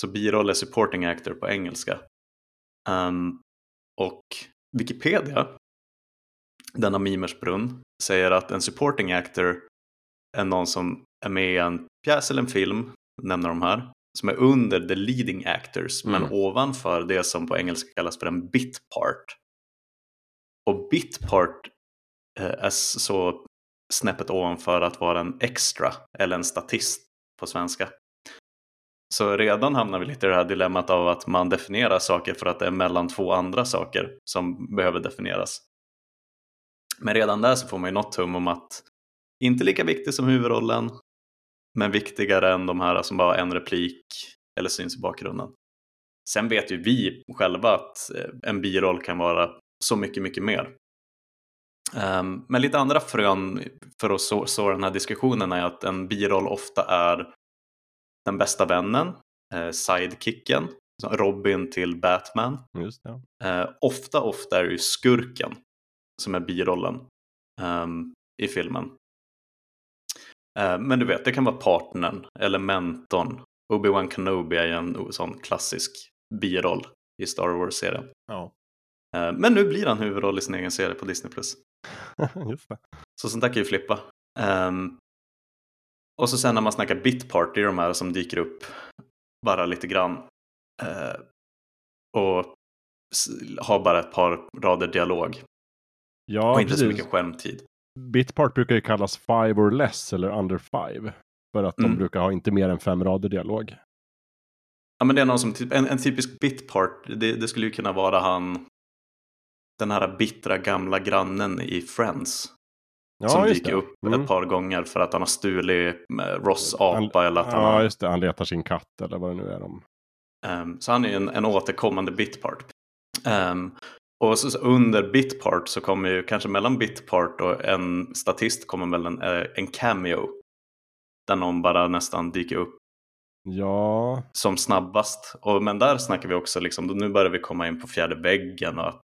B: Så biroll är supporting actor på engelska. Ehm, och Wikipedia, denna mimersbrunn, säger att en supporting actor är någon som är med i en pjäs eller en film, nämner de här, som är under the leading actors, men
A: Mm.
B: ovanför det som på engelska kallas för en bit part. Och bit part eh, är så snäppet ovanför att vara en extra eller en statist på svenska. Så redan hamnar vi lite i det här dilemmat av att man definierar saker för att det är mellan två andra saker som behöver definieras. Men redan där så får man ju något tum om att inte lika viktig som huvudrollen, men viktigare än de här som bara har en replik eller syns i bakgrunden. Sen vet ju vi själva att eh, en biroll kan vara så mycket, mycket mer. Ehm, Men lite andra frön för att så, så den här diskussionen är att en biroll ofta är den bästa vännen, eh, sidekicken, Robin till Batman. Eh, ofta, ofta är det ju skurken som är birollen ehm, i filmen. Eh, men du vet, det kan vara partnern eller mentorn. Obi-Wan Kenobi är ju en sån klassisk biroll i Star Wars-serien.
A: Ja.
B: Eh, men nu blir han huvudroll i sin egen serie på Disney+.
A: Just det.
B: Så sånt där kan ju flippa. Ehm, och så sen när man snackar bitpart, det är de här som dyker upp bara lite grann. Eh, och har bara ett par rader dialog.
A: Ja,
B: och inte så
A: precis.
B: mycket skärmtid.
A: Bitpart brukar ju kallas five or less eller under five. För att
B: Mm.
A: de brukar ha inte mer än fem rader dialog.
B: Ja men det är någon som, typ, en, en typisk bitpart, det, det skulle ju kunna vara han den här bittra gamla grannen i Friends.
A: Ja,
B: som dyker
A: det.
B: upp
A: Mm.
B: ett par gånger för att han har stulit eh, Ross apa eller att han
A: Ja,
B: har
A: just det. Han letar sin katt eller vad det nu är. De.
B: Ehm, så han är ju en, en återkommande bitpart. Ehm, och så, så under bitpart så kommer ju kanske mellan bitpart och en statist kommer väl en, eh, en cameo. Där någon bara nästan dyker upp
A: Ja,
B: som snabbast. Och, men där snackar vi också liksom, nu börjar vi komma in på fjärde väggen och att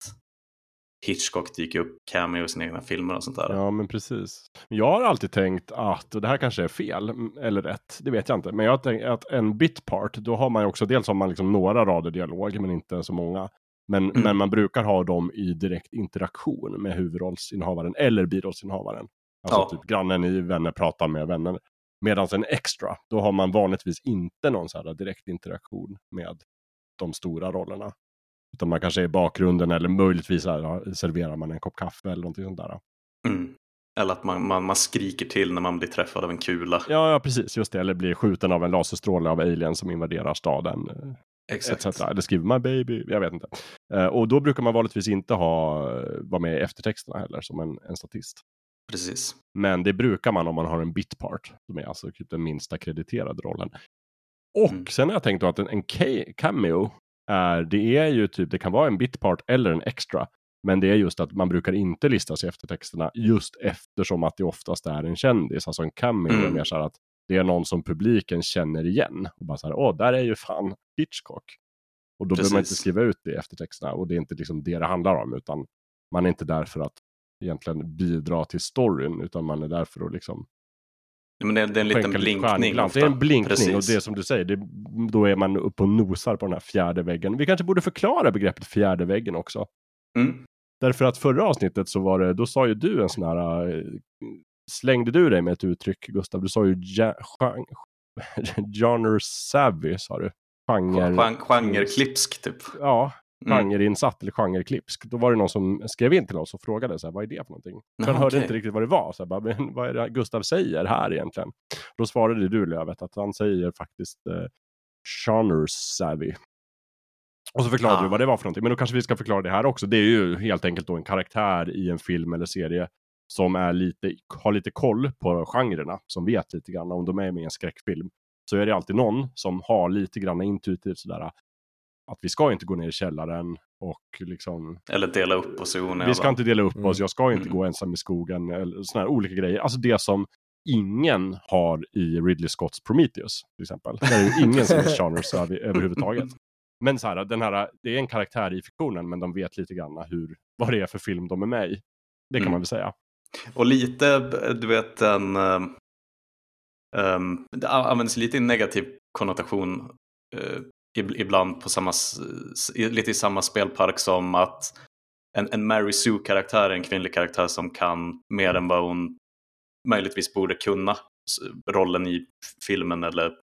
B: Hitchcock dyker upp cameo i sina egna filmer och sånt där.
A: Ja, men precis. Jag har alltid tänkt att, och det här kanske är fel eller rätt, det vet jag inte, men jag har tänkt att en bitpart, då har man ju också, dels har man liksom några rader dialog, men inte så många. Men,
B: Mm.
A: men man brukar ha dem i direkt interaktion med huvudrollsinnehavaren eller birollsinnehavaren. Alltså
B: Ja.
A: typ grannen i Vänner pratar med vänner. Medan en extra, då har man vanligtvis inte någon så här direkt interaktion med de stora rollerna. Utan man kanske är i bakgrunden eller möjligtvis här, serverar man en kopp kaffe eller någonting sånt där.
B: Mm. Eller att man, man, man skriker till när man blir träffad av en kula.
A: Ja, ja, precis. Just det. Eller blir skjuten av en laserstråle av alien som invaderar staden. Etc. Eller skriver my baby. Jag vet inte. Eh, och då brukar man vanligtvis inte ha, eh, vara med i eftertexterna heller som en, en statist.
B: Precis.
A: Men det brukar man om man har en bitpart. Som är alltså typ den minsta krediterade rollen. Och
B: Mm.
A: sen har jag tänkt då att en, en ca- cameo är, det är ju typ, det kan vara en bitpart eller en extra. Men det är just att man brukar inte listas i eftertexterna just eftersom att det oftast är en kändis. Alltså en cameo är
B: Mm.
A: mer så här att det är någon som publiken känner igen. Och bara så här, åh, där är ju fan Hitchcock. Och då behöver man inte
B: Precis.
A: skriva ut det i eftertexterna. Och det är inte liksom det det handlar om, utan man är inte där för att egentligen bidra till storyn, utan man är där för att liksom
B: Men det, det är en liten blinkning.
A: Det är en blinkning
B: Precis.
A: och det är som du säger, det, då är man uppe och nosar på den här fjärde väggen. Vi kanske borde förklara begreppet fjärde väggen också.
B: Mm.
A: Därför att förra avsnittet så var det, då sa ju du en sån här, eh, slängde du dig med ett uttryck Gustav? Du sa ju ja, gen, genre savvy sa du. Genre,
B: Gen- Genreklipsk typ.
A: ja,
B: Mm.
A: genreinsatt eller genreklipsk. Då var det någon som skrev in till oss och frågade så här, vad är det för någonting? Han
B: Jaha,
A: hörde inte riktigt vad det var. Så här, bara, men, vad är det Gustav säger här egentligen? Då svarade du Lövet att han säger faktiskt eh, genre savvy. Och så förklarade
B: Ah.
A: du vad det var för någonting. Men då kanske vi ska förklara det här också. Det är ju helt enkelt då en karaktär i en film eller serie som är lite, har lite koll på genrerna, som vet lite grann om de är med i en skräckfilm. Så är det alltid någon som har lite grann intuitivt sådär att vi ska inte gå ner i källaren och liksom
B: Eller dela upp oss i
A: vi
B: onödan.
A: ska inte dela upp
C: Mm.
A: oss, jag ska inte
B: Mm.
A: gå ensam i skogen, eller sådana här olika grejer. Alltså det som ingen har i Ridley Scotts Prometheus, till exempel. Där är ju ingen som är genre savvy överhuvudtaget. Men så här, den här, det är en karaktär i fiktionen, men de vet lite grann hur, vad det är för film de är med i. Det kan
B: Mm.
A: man väl säga.
B: Och lite, du vet, en... Um, det används lite i negativ konnotation uh, ibland på samma, lite i samma spelpark som att en, en Mary Sue-karaktär är en kvinnlig karaktär som kan mer än vad hon möjligtvis borde kunna rollen i filmen eller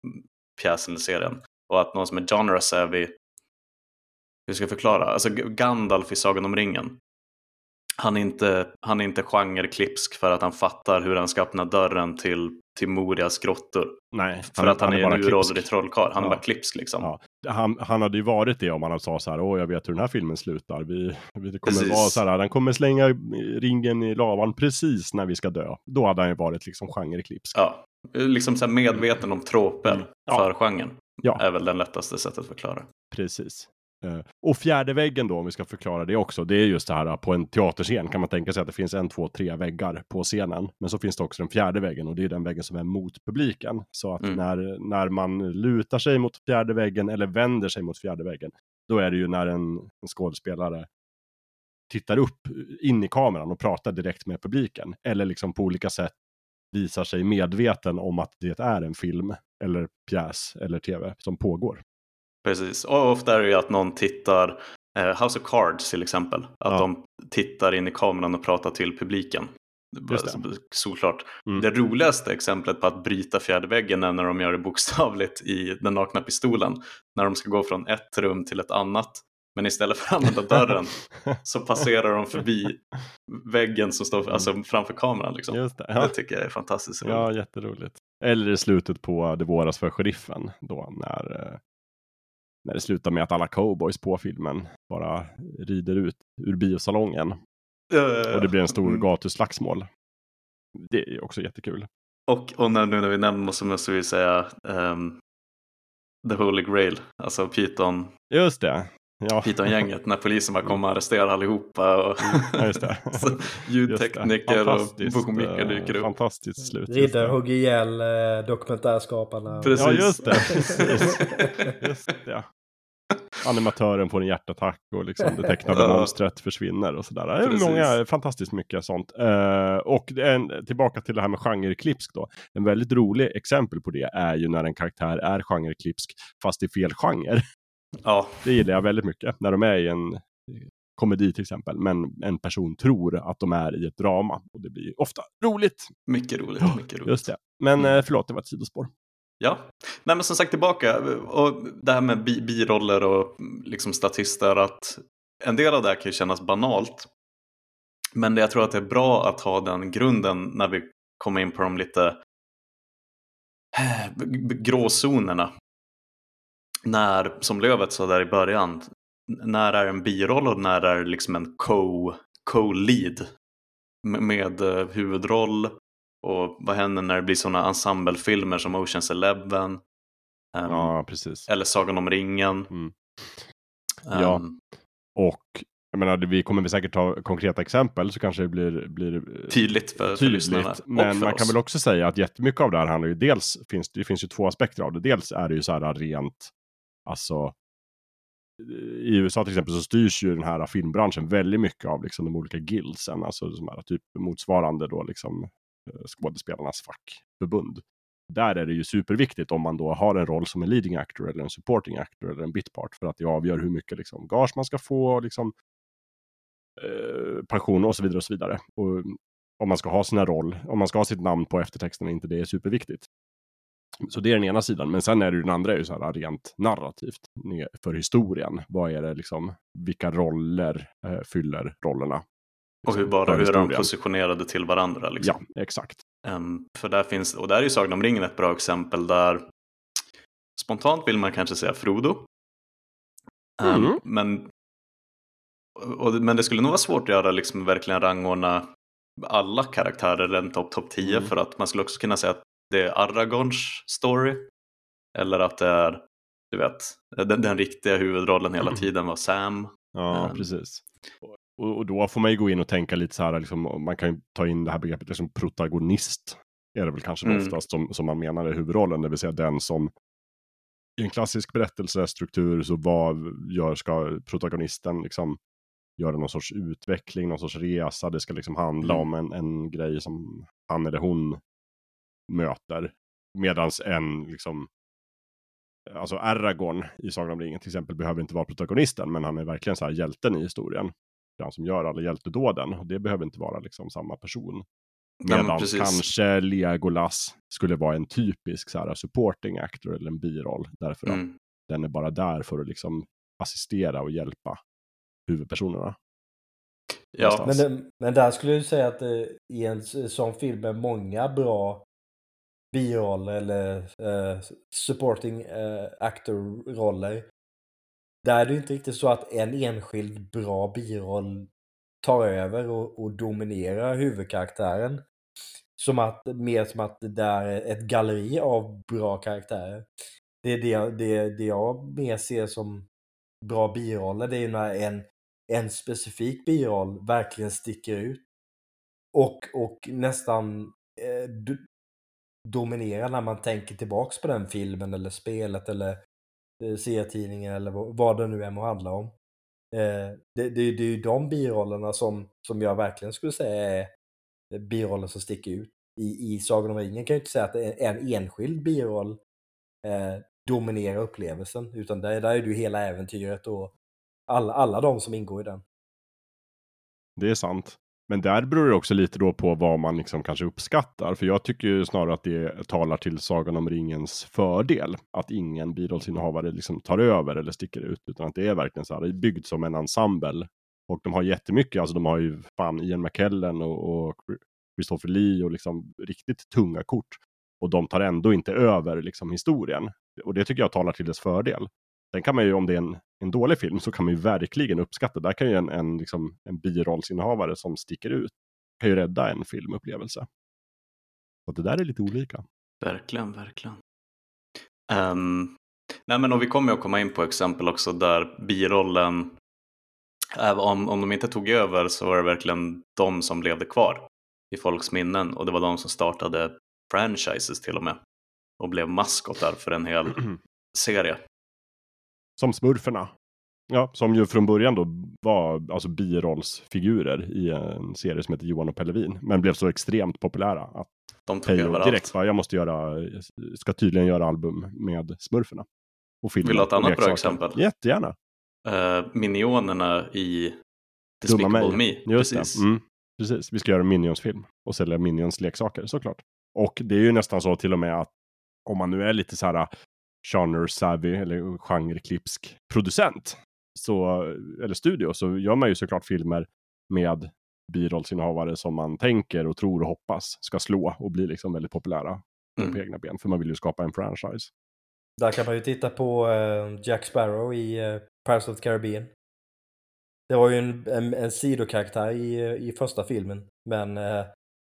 B: pjäsen eller serien. Och att någon som är genre savvy, hur ska jag förklara? Alltså Gandalf i Sagan om ringen. Han är inte, han är inte genreklipsk för att han fattar hur han ska öppna dörren till, till Morias grottor.
A: Nej,
B: För att han, är,
A: bara
B: en uråldrig trollkarl. Han är
A: Ja.
B: bara klipsk liksom.
A: Ja. Han, han hade ju varit det om han sagt så här, åh jag vet hur den här filmen slutar. Vi, vi det kommer
B: Precis.
A: vara så här, den kommer slänga ringen i lavan precis när vi ska dö. Då hade han ju varit liksom genreklipsk.
B: Ja, liksom så här medveten om troper
A: Mm. Ja.
B: för genren.
A: Ja.
B: Är väl den lättaste sättet att förklara.
A: Precis. Eh, Och fjärde väggen då, om vi ska förklara det också, det är just det här på en teaterscen kan man tänka sig att det finns en, två, tre väggar på scenen. Men så finns det också den fjärde väggen och det är den väggen som är mot publiken. Så att
B: Mm.
A: när, när man lutar sig mot fjärde väggen eller vänder sig mot fjärde väggen, då är det ju när en, en skådespelare tittar upp in i kameran och pratar direkt med publiken. Eller liksom på olika sätt visar sig medveten om att det är en film eller pjäs eller tv som pågår.
B: Precis, och ofta är det ju att någon tittar, eh, House of Cards till exempel, att
A: Ja.
B: de tittar in i kameran och pratar till publiken.
A: Just det.
B: Solklart.
A: Mm.
B: Det roligaste exemplet på att bryta fjärde väggen är när de gör det bokstavligt i Den nakna pistolen. När de ska gå från ett rum till ett annat. Men istället för att använda dörren så passerar de förbi väggen som står alltså, framför kameran. Liksom.
A: Det.
B: Det
A: Ja.
B: tycker jag är fantastiskt roligt.
A: ja, jätteroligt. Eller i slutet på Det våras för sheriffen. Då när, eh, när det slutar med att alla cowboys på filmen bara rider ut ur biosalongen.
B: Eh,
A: Och det blir en stor
B: mm.
A: gatuslagsmål. Det är ju också jättekul.
B: Och, och när, nu när vi nämner så måste vi säga ehm, The Holy Grail, alltså Python,
A: Just det. Ja,
B: Python-gänget, när polisen bara kommer och arresterar allihopa. Och
A: Ja, just det.
B: så
A: Just det.
B: ljudtekniker och komiker
A: eh,
B: dyker upp.
A: Fantastiskt slut.
C: Riddar
A: det.
C: hugger ihjäl eh, dokumentärskaparna.
B: Precis.
A: Ja, just det. Precis. Just det. Animatören får en hjärtattack och liksom det tecknade monstret försvinner och sådär. Det är många, fantastiskt mycket sånt. Uh, och en, tillbaka till det här med genreklipsk då. En väldigt rolig exempel på det är ju när en karaktär är genreklipsk fast i fel genre.
B: Ja.
A: Det gillar jag väldigt mycket. När de är i en komedi till exempel. Men en person tror att de är i ett drama. Och det blir ofta roligt.
B: Mycket roligt. Mycket roligt.
A: Just det. Men mm. förlåt, det var ett sidospår.
B: Ja, nej men som sagt tillbaka och det här med bi biroller och liksom statister att en del av det här kan ju kännas banalt. Men jag tror att det är bra att ha den grunden när vi kommer in på de lite eh, gråzonerna. När, som Lövet sa där i början, när är en biroll och när är liksom en co-lead med, med huvudroll och vad händer när det blir sådana ensemblefilmer som Oceans Eleven? Um,
A: ja, precis.
B: Eller Sagan om ringen.
A: Mm. Ja, um, och jag menar, vi kommer väl säkert ta konkreta exempel så kanske det blir, blir
B: tydligt för,
A: tydligt. För men man oss. kan väl också säga att jättemycket av det här handlar ju dels, finns, det finns ju två aspekter av det. Dels är det ju så här rent, alltså i USA till exempel så styrs ju den här filmbranschen väldigt mycket av liksom de olika guildsen, alltså de här typ motsvarande då liksom eh, Eh, skådespelarnas fackförbund. Där är det ju superviktigt om man då har en roll som en leading actor eller en supporting actor eller en bitpart för att det avgör hur mycket liksom gage man ska få, liksom, eh, pension och så vidare och så vidare. Och mm, om man ska ha sina roll, om man ska ha sitt namn på eftertexten, inte det är superviktigt. Så det är den ena sidan, men sen är det den andra är ju så här rent narrativt för historien. Vad är det liksom, vilka roller eh, fyller rollerna?
B: Och hur, bara, hur är de positionerade till varandra? Liksom.
A: Ja, exakt.
B: Um, för där finns, och där är ju Sagan om ringen ett bra exempel där spontant vill man kanske säga Frodo. Um, mm. men, och, men det skulle nog vara svårt att göra liksom verkligen rangordna alla karaktärer en topp top 10 mm. för att man skulle också kunna säga att det är Aragorns story. Eller att det är, du vet, den, den riktiga huvudrollen hela tiden var Sam.
A: Ja, um, precis. Och, och, då får man ju gå in och tänka lite så här, liksom, man kan ju ta in det här begreppet liksom protagonist. Är det väl kanske mm. oftast som, som man menar är huvudrollen, det vill säga den som i en klassisk berättelsestruktur så vad gör, ska protagonisten liksom göra någon sorts utveckling, någon sorts resa. Det ska liksom handla mm. om en, en grej som han eller hon möter. Medans en, liksom, alltså Aragorn i Sagan om ringen till exempel behöver inte vara protagonisten, men han är verkligen så här hjälten i historien. Han som gör alla hjältedåden. Och det behöver inte vara liksom samma person. Medan ja, kanske Legolas skulle vara en typisk så här, supporting actor eller en biroll. Därför mm. att den är bara där för att liksom assistera och hjälpa huvudpersonerna.
C: Ja. Men, men där skulle jag säga att eh, i en sån film med många bra biroller eller eh, supporting eh, actor-roller. Där är det inte riktigt så att en enskild bra biroll tar över och, och dominerar huvudkaraktären. Som att, mer som att det är ett galleri av bra karaktärer. Det är det, det, det jag mer ser som bra biroller, det är när en, en specifik biroll verkligen sticker ut. Och, och nästan eh, dominerar när man tänker tillbaks på den filmen eller spelet eller Eh, serietidningar serietidningen eller vad det nu än må handla om. Eh, det, det, det är ju de birollerna som, som jag verkligen skulle säga är eh, biroller som sticker ut. I, i Sagan om ringen kan jag inte säga att en enskild biroll eh, dominerar upplevelsen, utan där, där är det ju hela äventyret och alla, alla de som ingår i den.
A: Det är sant. Men där beror det också lite då på vad man liksom kanske uppskattar. För jag tycker ju snarare att det talar till Sagan om ringens fördel. Att ingen birollsinnehavare liksom tar över eller sticker ut. Utan att det är verkligen så här, byggt som en ensemble. Och de har jättemycket, alltså de har ju fan Ian McKellen och, och Christopher Lee och liksom riktigt tunga kort. Och de tar ändå inte över liksom historien. Och det tycker jag talar till dess fördel. Sen kan man ju, om det är en, en dålig film, så kan man ju verkligen uppskatta. Där kan ju en, en, liksom, en birollsinnehavare som sticker ut, kan ju rädda en filmupplevelse. Så det där är lite olika.
B: Verkligen, verkligen. Um, nej men och vi kommer ju att komma in på exempel också där birollen, om, om de inte tog över så var det verkligen de som levde kvar i folks minnen och det var de som startade franchises till och med och blev maskotar för en hel serie.
A: Som smurferna. Ja, som ju från början då var alltså birollsfigurer i en serie som heter Johan och Pellevin. Men blev så extremt populära att
B: De tog
A: Peyo
B: över
A: direkt bara, jag måste göra, ska tydligen göra album med Smurferna. Och filmer
B: Vill du ha ett annat bra
A: leksaker.
B: exempel?
A: Jättegärna.
B: Uh, minionerna i
A: Dumma
B: Despicable
A: mig.
B: Me.
A: Just
B: Precis.
A: Mm. Precis, vi ska göra en Minions-film och sälja Minions-leksaker såklart. Och det är ju nästan så till och med att om man nu är lite så här genre-savvy eller genre-klipsk producent så, eller studio så gör man ju såklart filmer med birollsinnehavare som man tänker och tror och hoppas ska slå och bli liksom väldigt populära
B: Mm.
A: på egna ben. För man vill ju skapa en franchise.
C: Där kan man ju titta på eh, Jack Sparrow i uh, Pirates of the Caribbean. Det var ju en, en, en sidokaraktär i, eh, i första filmen, men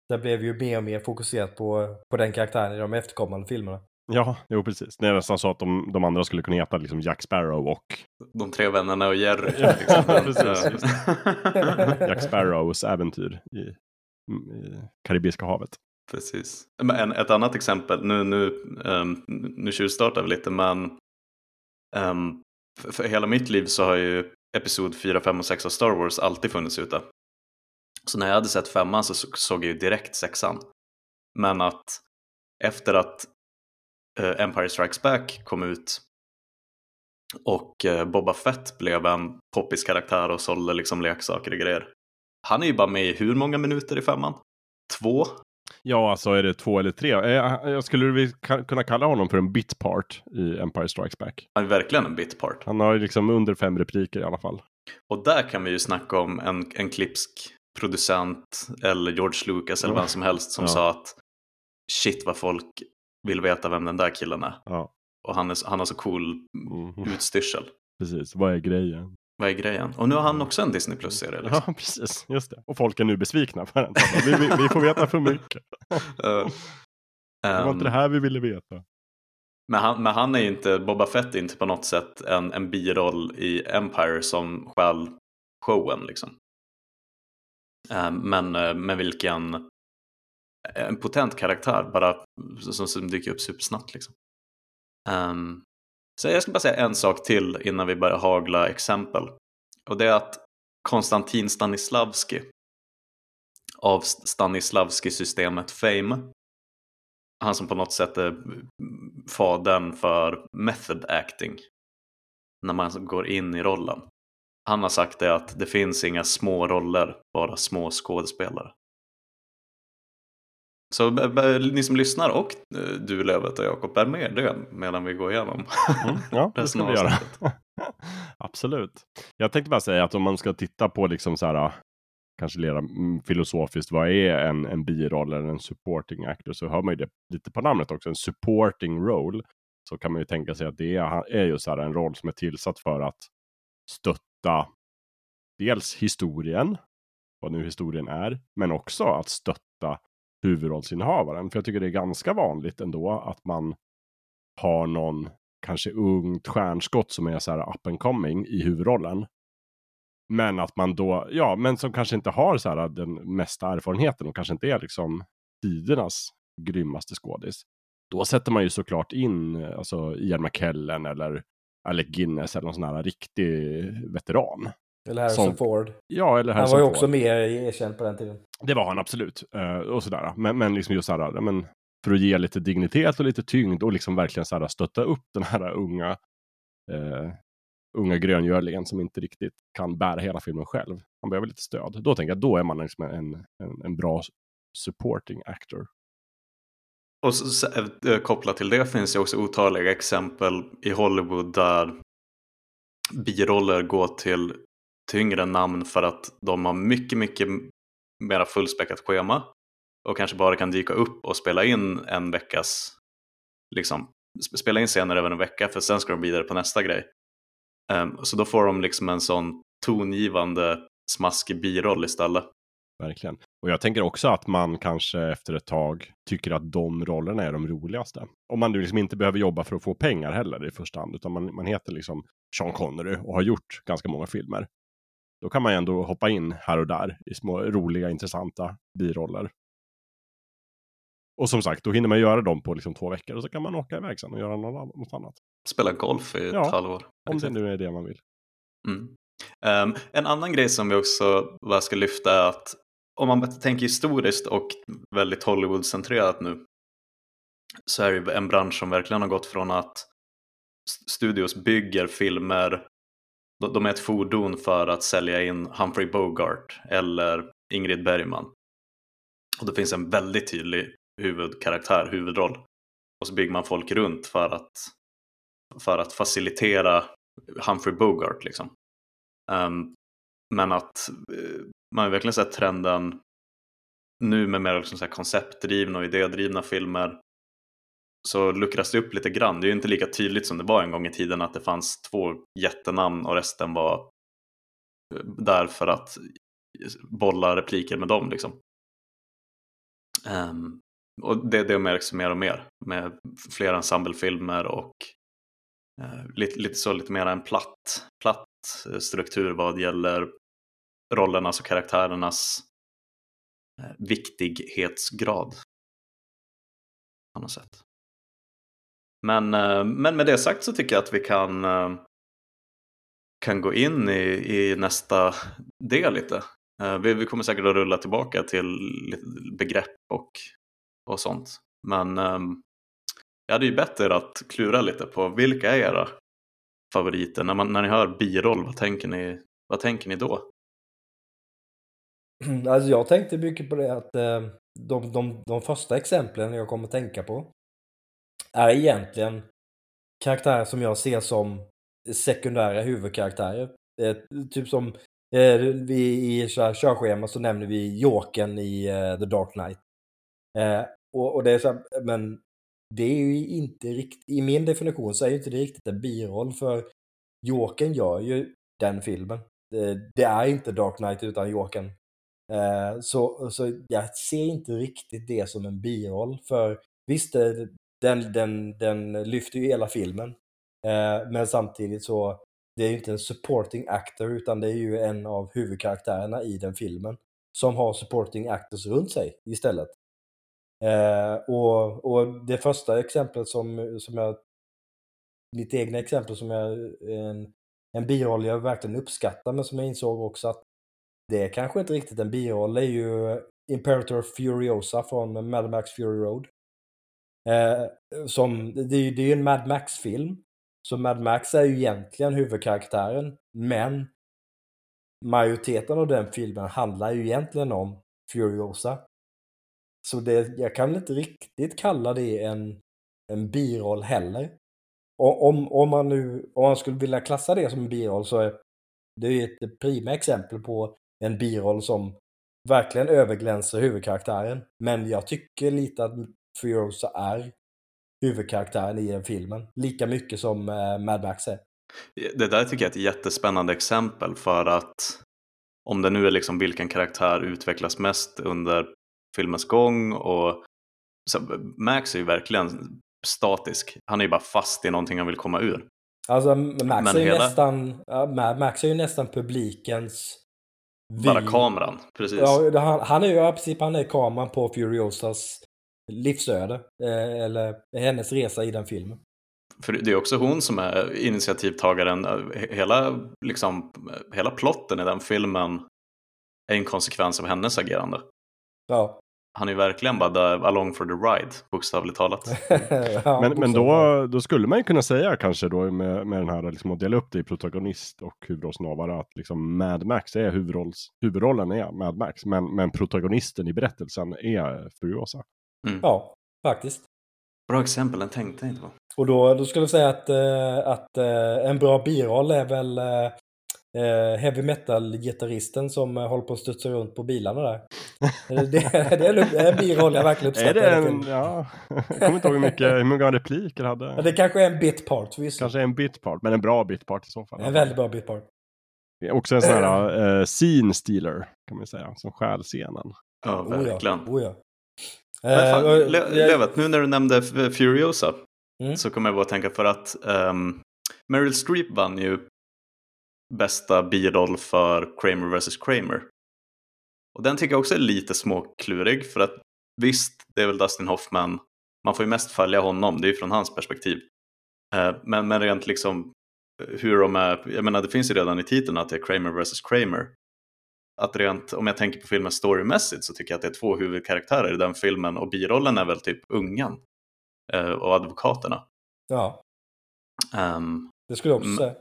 C: det blev ju mer och mer fokuserat på, på den karaktären i de efterkommande filmerna.
A: Ja, jo precis. Det är nästan så att de, de andra skulle kunna heta liksom Jack Sparrow och
B: De tre vännerna och Jerry. Exempel.
A: precis. Jack Sparrows äventyr i, i Karibiska havet.
B: Precis. Men en, ett annat exempel, nu, nu, um, nu tjuvstartar vi lite men um, för, för hela mitt liv så har ju Episod 4, 5 och 6 av Star Wars alltid funnits ute. Så när jag hade sett femman så så- såg jag ju direkt sexan. Men att efter att Empire Strikes Back kom ut och eh, Boba Fett blev en poppis karaktär och sålde liksom leksaker och grejer. Han är ju bara med i hur många minuter i femman? Två?
A: Ja, alltså är det två eller tre? Eh, Jag skulle vi kunna kalla honom för en bitpart i Empire Strikes Back.
B: Han är verkligen en bitpart.
A: Han har ju liksom under fem repliker i alla fall.
B: Och där kan vi ju snacka om en, en klipsk producent eller George Lucas eller
A: Ja.
B: vem som helst som
A: Ja.
B: sa att shit vad folk vill veta vem den där killen är.
A: Ja,
B: Och han, är, han har så cool
A: mm.
B: utstyrsel.
A: precis. Vad är grejen?
B: Vad är grejen? Och nu har han också en Disney Plus-serie. Liksom.
A: Ja, precis. Just det. Och folk är nu besvikna för den. Vi, vi, vi får veta för mycket.
B: Eh,
A: Det var
B: ehm,
A: inte det här vi ville veta.
B: men, han, men han är inte, Boba Fett är inte på något sätt en, en biroll i Empire som stjäl showen liksom. Eh, men, eh, men vilken en potent karaktär bara som, som dyker upp supersnabbt liksom. Um, så jag ska bara säga en sak till innan vi börjar hagla exempel. Och det är att Konstantin Stanislavski av Stanislavski-systemet Fame han som på något sätt är fadern för method acting när man går in i rollen. Han har sagt det att det finns inga små roller, bara små skådespelare. Så b- ni som lyssnar och eh, du Lövet och Jakob, bär med det medan vi går igenom.
A: Mm, ja, det ska vi göra. Absolut. Jag tänkte bara säga att om man ska titta på liksom så här, kanske lera mm, filosofiskt, vad är en, en biroll eller en supporting actor? Så hör man ju det lite på namnet också, en supporting role. Så kan man ju tänka sig att det är, är ju så här en roll som är tillsatt för att stötta dels historien, vad nu historien är, men också att stötta huvudrollsinnehavaren. För jag tycker det är ganska vanligt ändå att man har någon kanske ungt stjärnskott som är så här up and coming i huvudrollen. Men att man då, ja, men som kanske inte har så här den mesta erfarenheten och kanske inte är liksom tidernas grymmaste skådis. Då sätter man ju såklart in eh, alltså Ian McKellen eller Alec Guinness eller någon sån här riktig veteran.
C: Eller Harrison
A: Som-
C: Ford.
A: Ja, eller
C: Han
A: Harrison
C: var ju
A: Ford.
C: också mer erkänd på den tiden.
A: Det var han absolut. Eh, och sådär. Men, men liksom just såhär, ja, men för att ge lite dignitet och lite tyngd och liksom verkligen såhär, stötta upp den här unga, eh, unga gröngölingen som inte riktigt kan bära hela filmen själv. Han behöver lite stöd. Då tänker jag, då är man liksom en, en, en bra supporting actor.
B: Och så, så, eh, kopplat till det finns ju också otaliga exempel i Hollywood där biroller går till tyngre namn för att de har mycket, mycket mera fullspäckat schema och kanske bara kan dyka upp och spela in en veckas, liksom, spela in scener över en vecka för sen ska de vidare på nästa grej. Um, så då får de liksom en sån tongivande smaskig biroll istället.
A: Verkligen. Och jag tänker också att man kanske efter ett tag tycker att de rollerna är de roligaste. Om man nu liksom inte behöver jobba för att få pengar heller i första hand, utan man, man heter liksom Sean Connery och har gjort ganska många filmer. Då kan man ju ändå hoppa in här och där i små roliga, intressanta biroller. Och som sagt, då hinner man göra dem på liksom två veckor och så kan man åka iväg sen och göra något, annat.
B: Spela golf i ett
A: Ja,
B: halvår.
A: Om det nu är det man vill.
B: Mm. Um, en annan grej som vi också bara ska lyfta är att om man tänker historiskt och väldigt Hollywood-centrerat nu så är det en bransch som verkligen har gått från att studios bygger filmer, de är ett fordon för att sälja in Humphrey Bogart eller Ingrid Bergman. Och det finns en väldigt tydlig huvudkaraktär, huvudroll. Och så bygger man folk runt för att, för att facilitera Humphrey Bogart. Liksom. Um, men att eh, man har verkligen sett trenden nu med mer liksom så konceptdrivna och idédrivna filmer så luckras det upp lite grann. Det är ju inte lika tydligt som det var en gång i tiden att det fanns två jättenamn och resten var eh, där för att bolla repliker med dem. Liksom. Um, och det, det märks mer och mer med fler ensemblefilmer och uh, lite, lite, så lite mer en platt, platt struktur vad gäller rollernas och karaktärernas uh, viktighetsgrad. På något sätt. Men, eh, men med det sagt så tycker jag att vi kan, eh, kan gå in i, i nästa del lite. Eh, vi, vi kommer säkert att rulla tillbaka till begrepp och och sånt. Men ehm, jag hade ju bett er att klura lite på vilka är era favoriter? När, man, när ni hör biroll, vad tänker ni, vad tänker ni då?
C: Mm, alltså jag tänkte mycket på det att de, de, de första exemplen jag kommer tänka på är egentligen karaktärer som jag ser som sekundära huvudkaraktärer. Eh, typ som eh, vi i körschema så nämner vi Jokern i eh, The Dark Knight. Eh, och, och, det är så här, men det är ju inte riktigt, i min definition så är ju inte det riktigt en biroll för Jokern gör ju den filmen. Det, det är inte Dark Knight utan Jokern. Eh, så, så jag ser inte riktigt det som en biroll för visst, eh, den, den, den lyfter ju hela filmen. Eh, men samtidigt så det är ju inte en supporting actor utan det är ju en av huvudkaraktärerna i den filmen som har supporting actors runt sig istället. Eh, och, och det första exemplet som, som jag, mitt egna exempel som jag, en, en biroll jag verkligen uppskattar men som jag insåg också att det är kanske inte riktigt en biroll, det är ju Imperator Furiosa från Mad Max Fury Road. Eh, som, det, är, det är ju en Mad Max-film. Så Mad Max är ju egentligen huvudkaraktären, men majoriteten av den filmen handlar ju egentligen om Furiosa. Så det, jag kan inte riktigt kalla det en, en biroll heller. Och om, om, man nu, om man skulle vilja klassa det som en biroll så är det ett prima exempel på en biroll som verkligen överglänser huvudkaraktären. Men jag tycker lite att Furiosa är huvudkaraktären i den filmen. Lika mycket som eh, Mad Max är.
B: Det där tycker jag är ett jättespännande exempel för att om det nu är liksom vilken karaktär utvecklas mest under filmens gång och så Max är ju verkligen statisk. Han är ju bara fast i någonting han vill komma ur.
C: Alltså Max, är, ju hela... nästan, Max är ju nästan publikens
B: Bara kameran, precis.
C: Ja, han, han är ju i princip han är kameran på Furiosas livsöde. Eh, eller hennes resa i den filmen.
B: För det är också hon som är initiativtagaren. Hela, liksom, hela plotten i den filmen är en konsekvens av hennes agerande.
C: Ja.
B: Han är verkligen bara där along for the ride, bokstavligt talat.
A: ja, men men då, då skulle man ju kunna säga kanske då med, med den här liksom att dela upp det i protagonist och huvudrollsnavare att liksom Mad Max är huvudrolls, huvudrollen är Mad Max, men, men protagonisten i berättelsen är Furiosa.
C: Mm. Ja, faktiskt.
B: Bra exempel, den tänkte jag inte på.
C: Och då, då skulle jag säga att, äh, att äh, en bra biroll är väl eh, heavy metal-gitarristen som eh, håller på att studsa runt på bilarna där. det, det, är en biroll jag verkligen uppskattar.
A: Är det en, ja, jag kommer inte ihåg hur, mycket, hur många repliker hade.
C: Ja, det kanske är en bitpart. Visst.
A: Kanske en bitpart, men en bra bitpart i så fall.
C: En väldigt bra bitpart.
A: Också en sån här uh, scene stealer kan man säga, som stjäl scenen.
B: Ja, verkligen.
C: Oh ja. Oh
B: ja. Uh, Le Levet, nu när du nämnde Furiosa mm. så kommer jag bara att tänka för att um, Meryl Streep vann ju bästa biroll för Kramer vs Kramer. Och den tycker jag också är lite småklurig för att visst, det är väl Dustin Hoffman, man får ju mest följa honom, det är ju från hans perspektiv. Eh, men, men rent liksom hur de är, jag menar det finns ju redan i titeln att det är Kramer vs. Kramer. Att rent, om jag tänker på filmen storymässigt så tycker jag att det är två huvudkaraktärer i den filmen och birollen är väl typ ungen eh, och advokaterna.
C: Ja,
B: Um,
C: det skulle jag också säga.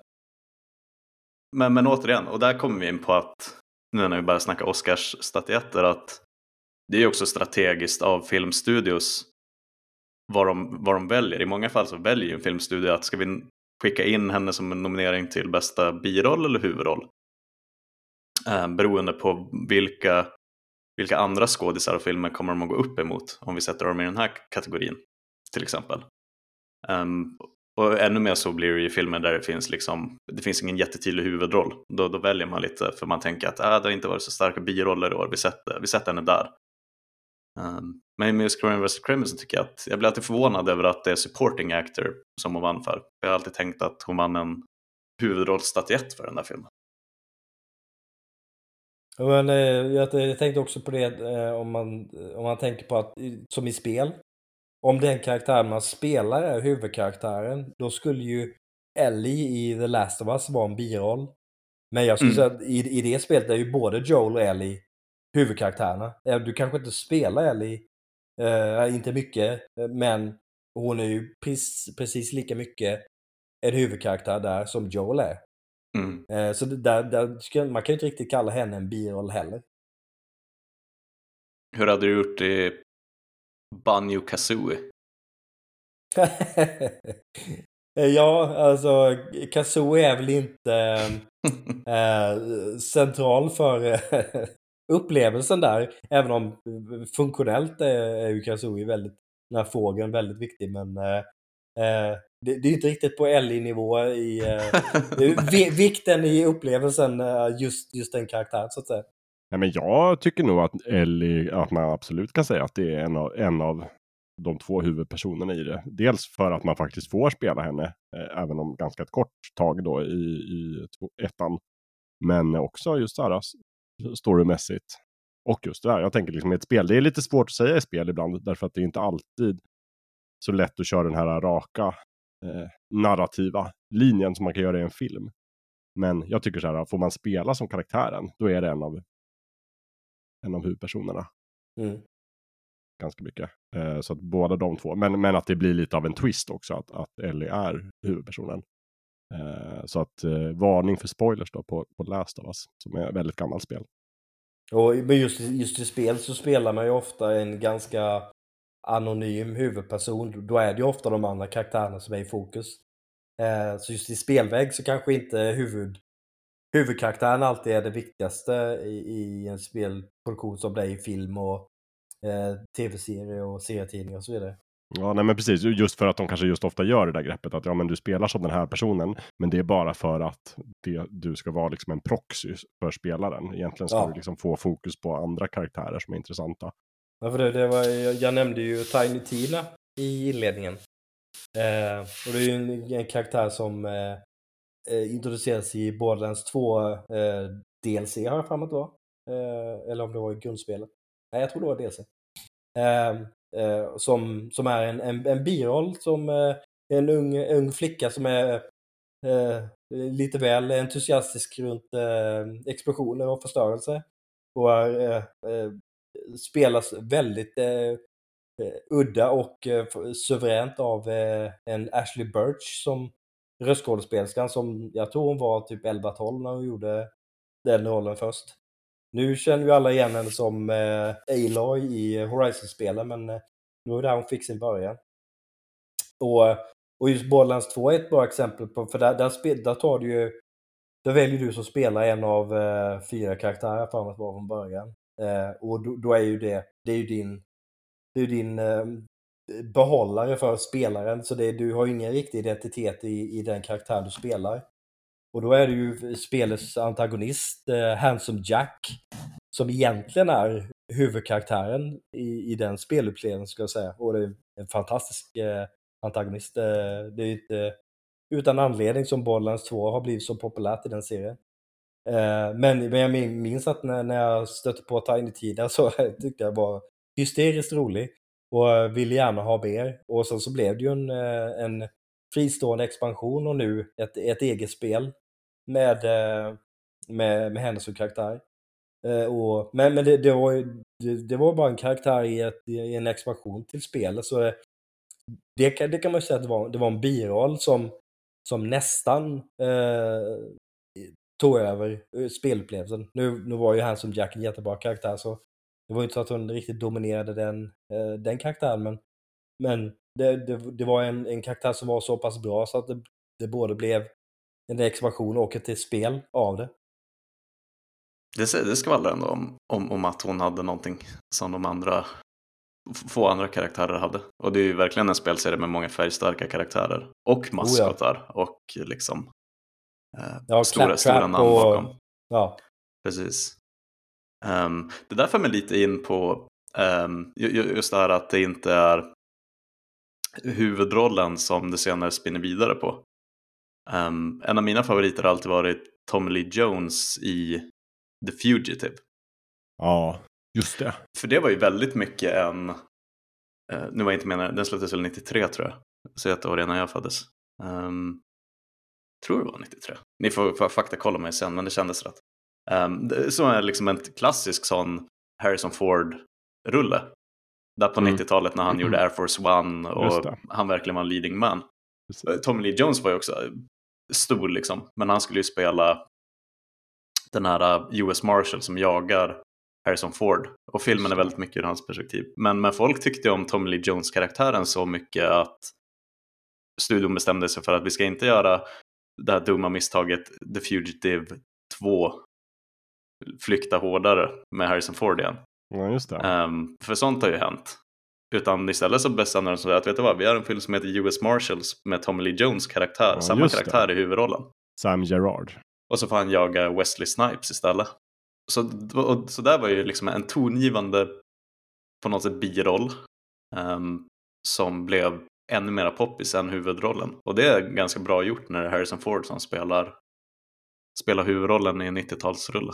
B: men, men återigen, och där kommer vi in på att nu när vi börjar snacka Oscars-statyetter att det är också strategiskt av filmstudios vad de, vad de väljer. I många fall så väljer ju en filmstudio att ska vi skicka in henne som en nominering till bästa biroll eller huvudroll? Eh, beroende på vilka, vilka andra skådisar och filmer kommer de att gå upp emot om vi sätter dem i den här kategorin till exempel. Um, och ännu mer så blir det ju filmer där det finns, liksom, det finns ingen jättetydlig huvudroll. Då, då väljer man lite för man tänker att ah, det har inte varit så starka biroller i år, vi sätter, vi sätter henne där. Um, men med just Kramer vs. Kramer så tycker jag att jag blir alltid förvånad över att det är supporting actor som hon vann för. Jag har alltid tänkt att hon vann en huvudrollsstatyett för den där filmen.
C: Men, eh, jag, tänkte också på det eh, om, man, om man tänker på att, som i spel, om den karaktär man spelar är huvudkaraktären, då skulle ju Ellie i The Last of Us vara en biroll. Men jag skulle
B: Mm.
C: säga att i, i det spelet är ju både Joel och Ellie huvudkaraktärerna. Eh, Du kanske inte spelar Ellie, eh, inte mycket, eh, men hon är ju precis, precis lika mycket en huvudkaraktär där som Joel är.
B: Mm.
C: Eh, Så där, där man kan ju inte riktigt kalla henne en biroll heller.
B: Hur hade du gjort i Banjo Kazooie?
C: ja, alltså Kazooie är väl inte eh, central för eh, upplevelsen där. Även om funktionellt är, ju Kazooie väldigt, den här fågeln väldigt viktig. Men eh, eh, det, det är inte riktigt på Ellie-nivå i eh, vi, vikten i upplevelsen, eh, just, just den karaktären så att säga.
A: Nej, men jag tycker nog att Ellie, att man absolut kan säga att det är en av, en av de två huvudpersonerna i det. Dels för att man faktiskt får spela henne, eh, även om ganska ett kort tag då i, i ettan. Men också just så här storymässigt. Och just det här, jag tänker liksom i ett spel, det är lite svårt att säga i spel ibland, därför att det är inte alltid så lätt att köra den här raka eh, narrativa linjen som man kan göra i en film. Men jag tycker så här, får man spela som karaktären, då är det en av, en av huvudpersonerna
C: Mm.
A: ganska mycket. Eh, så att båda de två, men, men att det blir lite av en twist också, att, att Ellie är huvudpersonen. Eh, så att eh, varning för spoilers då på, på Last of Us, som är ett väldigt gammalt spel.
C: Och men just, just i spel så spelar man ju ofta en ganska anonym huvudperson. Då är det ju ofta de andra karaktärerna som är i fokus. Eh, så just i spelväg så kanske inte huvud, huvudkaraktären alltid är det viktigaste i, i en spelproduktion som det är i film och eh, tv-serie och serietidningar och så vidare.
A: Ja, nej men precis, just för att de kanske just ofta gör det där greppet att ja, men du spelar som den här personen, men det är bara för att det, du ska vara liksom en proxy för spelaren. Egentligen ska
C: Ja.
A: du liksom få fokus på andra karaktärer som är intressanta.
C: Ja, för det, det var, jag, jag nämnde ju Tiny Tina i inledningen. Eh, och det är ju en, en karaktär som eh, eh introduceras i Borderlands 2 eh, DLC har jag för då. att det var. Eh, eller om det var i grundspelet. Nej, jag tror det var DLC. Eh, eh, som, som är en, en, en biroll som eh, en ung, ung flicka som är eh, lite väl entusiastisk runt eh, explosioner och förstörelse. Och är, eh, eh spelas väldigt eh, eh, udda och eh, suveränt av eh, en Ashley Birch som röstskådespelerskan som jag tror hon var typ 11-12 när hon gjorde den rollen först. Nu känner ju alla igen henne som eh, Aloy i Horizon-spelen men eh, det var det där hon fick sin början. Och, och just Borderlands 2 är ett bra exempel på, för där, där, där tar du ju där väljer du som spelar en av eh, fyra karaktärer för att vara från början. Eh, och då, då är ju det, det är ju din, det är ju din eh, behållare för spelaren. Så det, du har ju ingen riktig identitet i, i den karaktär du spelar. Och då är det ju spelets antagonist, eh, Handsome Jack, som egentligen är huvudkaraktären i, i den spelupplevelsen ska jag säga. Och det är en fantastisk eh, antagonist. Eh, det är ju inte utan anledning som Borderlands 2 har blivit så populärt i den serien. Eh, men, men jag minns att när, när jag stötte på Tiny Tina så tyckte jag var hysteriskt rolig och ville gärna ha mer. Och sen så blev det ju en, eh, en fristående expansion och nu ett, ett eget spel med, eh, med, med henne som karaktär. Och, men men det, det, var, det, det, var bara en karaktär i, ett, i en expansion till spelet. Så det, kan, det kan man ju säga att det var, det var en biroll som, som nästan eh, tog över eh, spelupplevelsen. Nu, nu var ju han som Jack en jättebra karaktär så det var inte så att hon riktigt dominerade den, eh, den karaktären men, men det, det, det var en, en karaktär som var så pass bra så att det, det både blev en expansion och ett spel av det.
B: Det, det skvallrar ändå om, om, om att hon hade någonting som de andra få andra karaktärer hade. Och det är ju verkligen en spelserie med många färgstarka karaktärer och maskotar oh ja. och liksom ja, stora, stora namn och... bakom.
C: Ja.
B: Precis. Um, det där för mig lite in på um, just det här att det inte är huvudrollen som det senare spinner vidare på. Um, en av mina favoriter har alltid varit Tommy Lee Jones i The Fugitive.
A: Ja, just det.
B: För det var ju väldigt mycket en, uh, nu var jag inte menar, den släpptes väl 93 tror jag, så ett år innan jag föddes. Um, tror det var 93. Ni får, får fakta kolla mig sen, men det kändes rätt. Um, som är liksom en klassisk sån Harrison Ford-rulle. Där på mm. 90-talet när han mm. gjorde Air Force One och han verkligen var en leading man. Tommy Lee Jones var ju också stor liksom, men han skulle ju spela den här uh, US Marshal som jagar Harrison Ford. Och filmen är väldigt mycket ur hans perspektiv. Men, men folk tyckte om Tommy Lee Jones-karaktären så mycket att studion bestämde sig för att vi ska inte göra det här dumma misstaget The Fugitive 2 flykta hårdare med Harrison Ford igen.
A: Ja, just det.
B: Um, för sånt har ju hänt. Utan istället så bestämde de sig att vet du vad, vi har en film som heter US Marshals med Tommy Lee Jones karaktär, ja, samma karaktär det. i huvudrollen.
A: Sam Gerard.
B: Och så får han jaga Wesley Snipes istället. Så, och, så där var ju liksom en tongivande på något sätt biroll um, som blev ännu mera poppis än huvudrollen. Och det är ganska bra gjort när det är Harrison Ford som spelar, spelar huvudrollen i en 90-talsrulle.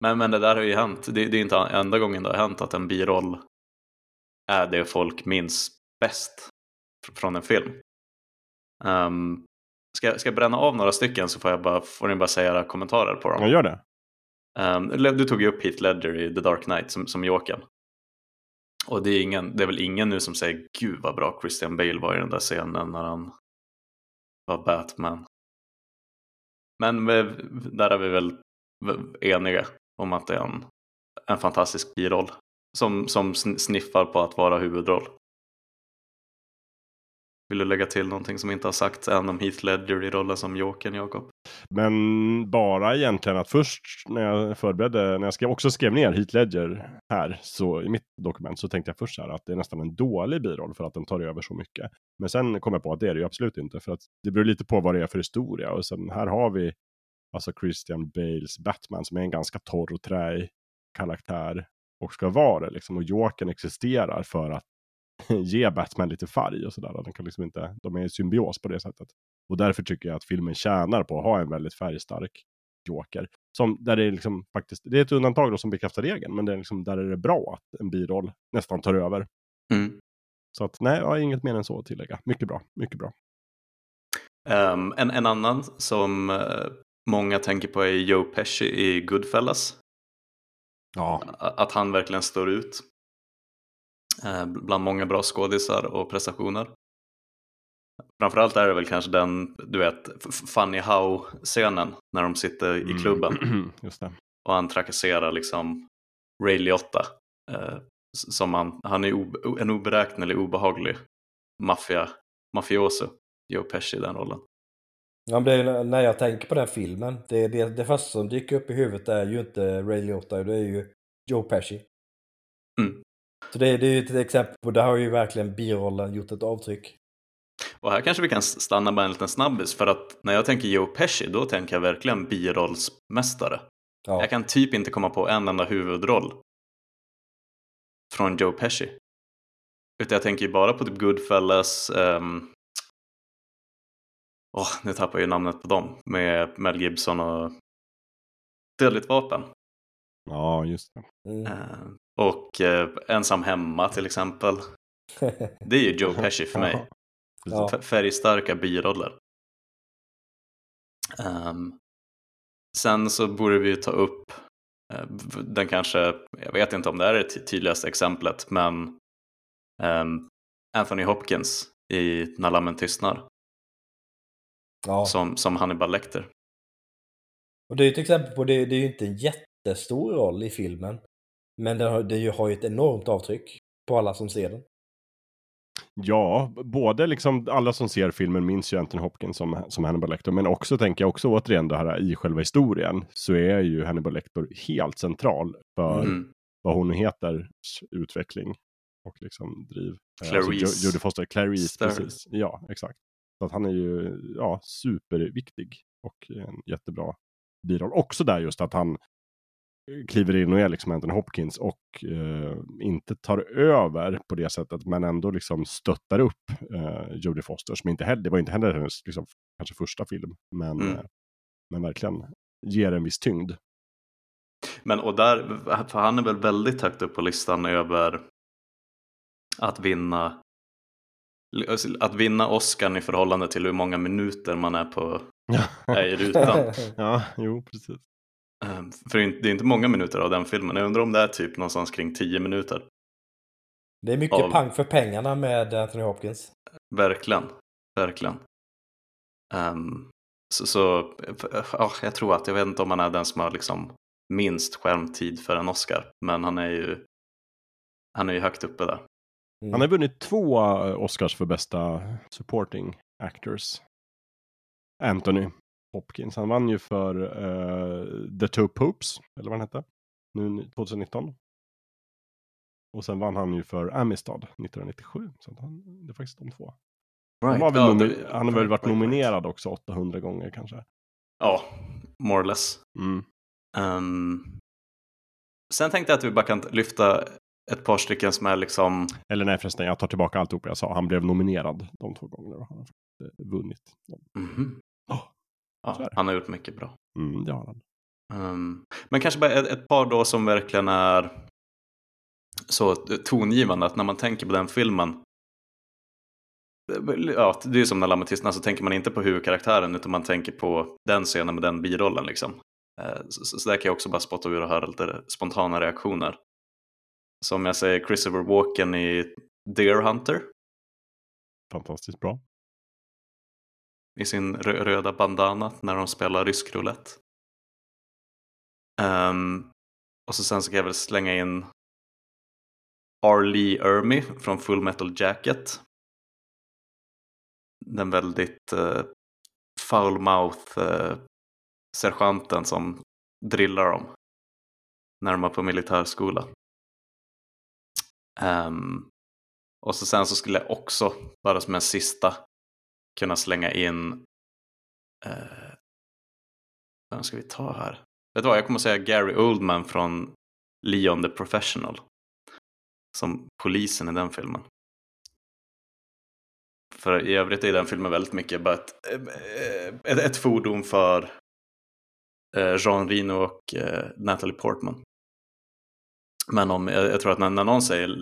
B: Men, men det där har ju hänt. Det, det är inte enda gången det har hänt att en biroll är det folk minns bäst från en film. Um, ska, ska jag bränna av några stycken så får, jag bara, får ni bara säga era kommentarer på dem.
A: Jag gör det.
B: Um, du tog ju upp Heath Ledger i The Dark Knight som, som Jokern. Och det är, ingen, det är väl ingen nu som säger gud vad bra Christian Bale var i den där scenen när han var Batman. Men där är vi väl eniga om att det är en, en fantastisk biroll som, som sniffar på att vara huvudroll. Vill du lägga till någonting som inte har sagts än om Heath Ledger i rollen som Jokern, Jakob?
A: Men bara egentligen att först när jag förberedde, när jag skrev, också skrev ner Heath Ledger här, så i mitt dokument, så tänkte jag först så här att det är nästan en dålig biroll för att den tar över så mycket. Men sen kom jag på att det är det ju absolut inte, för att det beror lite på vad det är för historia. Och sen här har vi alltså Christian Bales Batman som är en ganska torr och träig karaktär och ska vara det liksom. Och Jokern existerar för att ge Batman lite färg och sådär. Kan liksom inte, de är i symbios på det sättet. Och därför tycker jag att filmen tjänar på att ha en väldigt färgstark Joker. Som, där det är liksom faktiskt, det är ett undantag då som bekräftar regeln, men det är liksom, där är det bra att en biroll nästan tar över.
B: Mm.
A: Så att nej, jag har inget mer än så att tillägga. Mycket bra, mycket bra.
B: Um, en, en annan som uh, många tänker på är Joe Pesci i Goodfellas.
A: Ja.
B: Att han verkligen står ut bland många bra skådisar och prestationer. Framförallt är det väl kanske den, du vet, Funny How-scenen när de sitter i mm. klubben.
A: Just det.
B: Och han trakasserar liksom Ray Liotta. Eh, som han, han är o, en oberäknelig, obehaglig maffia, mafioso, Joe Pesci i den rollen.
C: Ja, det när jag tänker på den filmen, det, det, det första som dyker upp i huvudet är ju inte Ray Liotta, det är ju Joe Pesci.
B: Mm.
C: Så det, det är ju ett exempel på, där har ju verkligen birollen gjort ett avtryck.
B: Och här kanske vi kan stanna med en liten snabbis för att när jag tänker Joe Pesci då tänker jag verkligen birollsmästare. Ja. Jag kan typ inte komma på en enda huvudroll från Joe Pesci. Utan jag tänker ju bara på typ Goodfellas, um... oh, nu tappar jag ju namnet på dem, med Mel Gibson och Dödligt vapen.
A: Ja, just det.
C: Mm.
B: Uh, och uh, Ensam hemma till exempel. Det är ju Joe Pesci för mig.
C: Ja.
B: Färgstarka biroller. Ehm, sen så borde vi ta upp eh, den kanske, jag vet inte om det är det ty- tydligaste exemplet, men ehm, Anthony Hopkins i När lammen tystnar
C: Ja.
B: som, som Hannibal Lecter.
C: Och det är ju ett exempel på, det, det är ju inte en jättestor roll i filmen. Men den har, det ju- har ju ett enormt avtryck på alla som ser den.
A: Ja, både liksom alla som ser filmen minns ju Anthony Hopkins som, som Hannibal Lecter, men också tänker jag också återigen det här i själva historien så är ju Hannibal Lecter helt central för
B: Mm.
A: vad hon heter utveckling och liksom driv. Eh,
B: Clarice
A: Alltså, Jo- Jodie Foster, Clarice,
B: Stern.
A: precis. Ja, exakt. Så att han är ju ja, superviktig och en jättebra biroll. Också där just att han kliver in och är liksom Anthony Hopkins och eh, inte tar över på det sättet men ändå liksom stöttar upp eh, Jodie Foster som inte heller, det var inte heller hennes liksom, kanske första film men,
B: Mm.
A: eh, men verkligen ger en viss tyngd.
B: Men och där, för han är väl väldigt högt upp på listan över att vinna att vinna Oscar i förhållande till hur många minuter man är på är i rutan.
A: ja, jo precis.
B: Ehm, För det är inte- många minuter av den filmen. Jag undrar om det är typ någonstans kring 10 minuter.
C: Det är mycket
B: Av-
C: pang för pengarna med Anthony Hopkins.
B: Verkligen, verkligen. Ehm, så, så ja, jag tror att, jag vet inte om han är den som har liksom minst skärmtid för en Oscar. Men han är ju, han är ju högt uppe där.
C: Mm.
A: Han har vunnit två eh, Oscars för bästa supporting actors. Anthony Hopkins. Han vann ju för eh, The Two Popes, eller vad den hette, nu 2019. Och sen vann han ju för Amistad 1997. Så han, det är faktiskt de två. Han, har väl nomi-
B: det-
A: han har väl
B: right,
A: varit
B: right, right.
A: nominerad också 800 gånger kanske.
B: Ja, more or less.
A: Mm.
B: Ehm, sen tänkte jag att vi bara kan lyfta ett par stycken som är liksom,
A: Eller nej förresten, jag tar tillbaka alltihop jag sa. Han blev nominerad de två gångerna. och Han har eh, vunnit. dem.
B: mhm. Ja, han har gjort mycket bra.
A: mm, det har han.
B: Ehm, men kanske bara ett, ett par då som verkligen är så tongivande att när man tänker på den filmen Ja, det är ju som när Lammet tystnar så tänker man inte på huvudkaraktären utan man tänker på den scenen med den birollen liksom. Eh, Så, så, så där kan jag också bara spotta ur och höra lite spontana reaktioner. Som jag säger Christopher Walken i Deer Hunter
A: Fantastiskt bra
B: i sin röda bandana när de spelar rysk roulette. Um, och så sen så kan jag väl slänga in R. Lee Ermey från Full Metal Jacket. Den väldigt eh, uh, foul mouth uh, eh, sergeanten som drillar dem när de är på militärskola. Um, och så sen så skulle jag också, bara som en sista, kunna slänga in eh, vem ska vi ta här? Vet du vad, jag kommer säga Gary Oldman från Leon the Professional. Som polisen i den filmen. För i övrigt är den filmen väldigt mycket bara ett, eh, ett, ett fordon för eh, Jean Reno och eh, Natalie Portman. Men om, jag, jag tror att när, när någon säger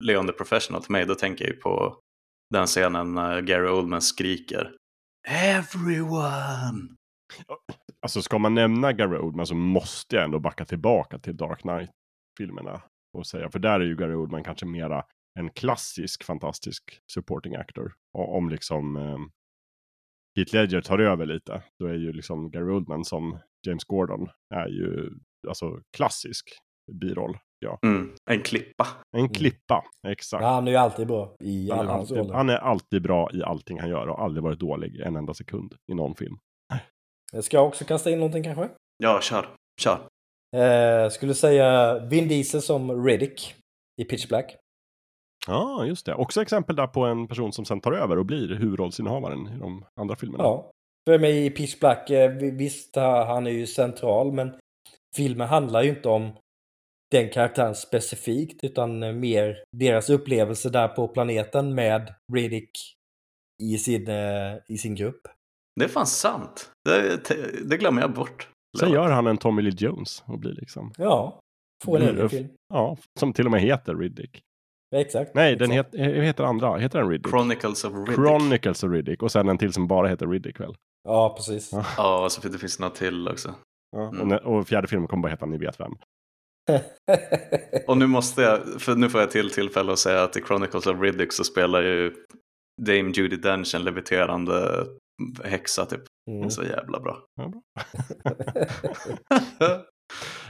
B: Leon the Professional till mig, då tänker jag ju på den scenen när Gary Oldman skriker Everyone!
A: Alltså ska man nämna Gary Oldman så måste jag ändå backa tillbaka till Dark Knight-filmerna. Och säga, för där är ju Gary Oldman kanske mera en klassisk fantastisk supporting actor. Och om liksom eh, Heath Ledger tar över lite, då är ju liksom Gary Oldman som James Gordon är ju alltså klassisk biroll. Ja.
B: Mm, en klippa.
A: En klippa, exakt.
C: Ja, han är ju alltid bra i
A: Han
C: alla
A: är, alltid, han är alltid bra i allting han gör och aldrig varit dålig en enda sekund i någon film.
C: Jag ska också kasta in någonting kanske?
B: Ja, kör. Kör.
C: Eh, skulle säga Vin Diesel som Riddick i Pitch Black.
A: Ja, just det. Också exempel där på en person som sen tar över och blir huvudrollsinnehavaren i de andra filmerna.
C: Ja. För mig i Pitch Black, eh, vi- visst han är ju central men filmen handlar ju inte om den karaktären specifikt utan eh, mer deras upplevelse där på planeten med Riddick i sin, eh, i sin grupp.
B: Det är fan sant. Det, det glömmer jag bort.
A: Sen gör han en Tommy Lee Jones och blir liksom,
C: Ja, får en
A: Blir
C: egen film.
A: ja, som till och med heter Riddick.
C: exakt.
A: Nej, den
C: exakt.
A: het, heter andra. Heter den Riddick?
B: Chronicles of Riddick.
A: Chronicles of Riddick. Och sen en till som bara heter Riddick väl?
C: Ja, precis.
A: Ja.
B: Ja, och så det finns några till också.
A: Ja.
B: Mm.
A: Och, och fjärde filmen kommer bara heta Ni vet vem.
B: Och nu måste jag, för nu får jag till tillfälle att säga att i Chronicles of Riddick så spelar ju Dame Judi Dench en leviterande häxa typ. Det
C: Mm.
B: är så jävla bra.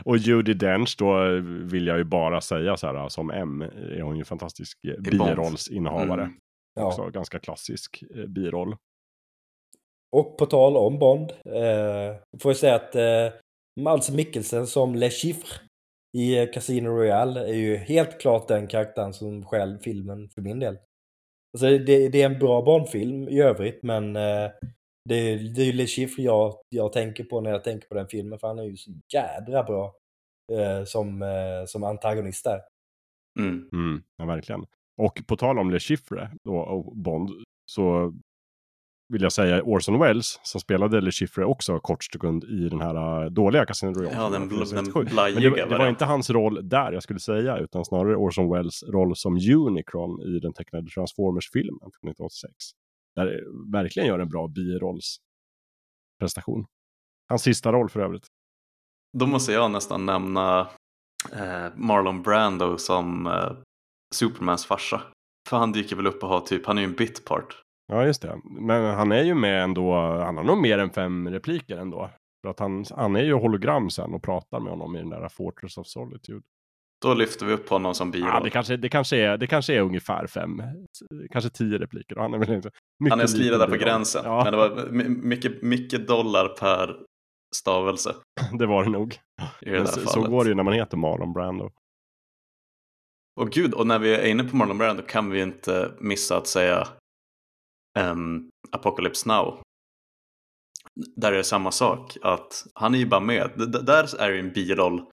A: Och Judi Dench då vill jag ju bara säga så här som M är hon ju fantastisk eh, birollsinnehavare.
B: Mm.
A: Också
C: ja.
A: ganska klassisk eh, biroll.
C: Och på tal om Bond, eh, får jag säga att eh, Mads Mikkelsen som Le Chiffre i eh, Casino Royale är ju helt klart den karaktären som stjäl filmen för min del. Alltså det, det är en bra Bond-film i övrigt, men eh, det, det är ju Le Chiffre jag, jag tänker på när jag tänker på den filmen, för han är ju så jädra bra eh, som, eh, som antagonist där.
B: Mm.
A: Mm, ja, verkligen. Och på tal om Le Chiffre då, och Bond så vill jag säga Orson Welles som spelade Le Chiffre också kort sekund i den här äh, dåliga Casino Royale.
B: Ja, den, bl- den
A: 1967. Men
B: blajiga
A: det, var- det var inte hans roll där jag skulle säga, utan snarare Orson Welles roll som Unicron i den tecknade Transformers-filmen från 1986. Där det verkligen gör en bra birollsprestation. Hans sista roll för övrigt.
B: Då måste jag nästan nämna eh, Marlon Brando som eh, Supermans farsa. För han dyker väl upp och har typ, han är ju en bitpart.
A: Ja, just det. Men han är ju med ändå, han har nog mer än fem repliker ändå. För att han, han är ju hologram sen och pratar med honom i den där Fortress of Solitude.
B: Då lyfter vi upp honom som biroll.
A: Ja, det, kanske, det, kanske är, det kanske är ungefär fem, kanske tio repliker. Han är väl inte mycket
B: han är slirad där på gränsen.
A: Ja,
B: Men det var my- mycket, mycket dollar per stavelse
A: det var det nog.
B: i det
A: så, så går det ju när man heter Marlon Brando.
B: Och gud, och när vi är inne på Marlon Brando kan vi inte missa att säga um, Apocalypse Now. Där är det samma sak, att han är ju bara med. D- där är det en biroll,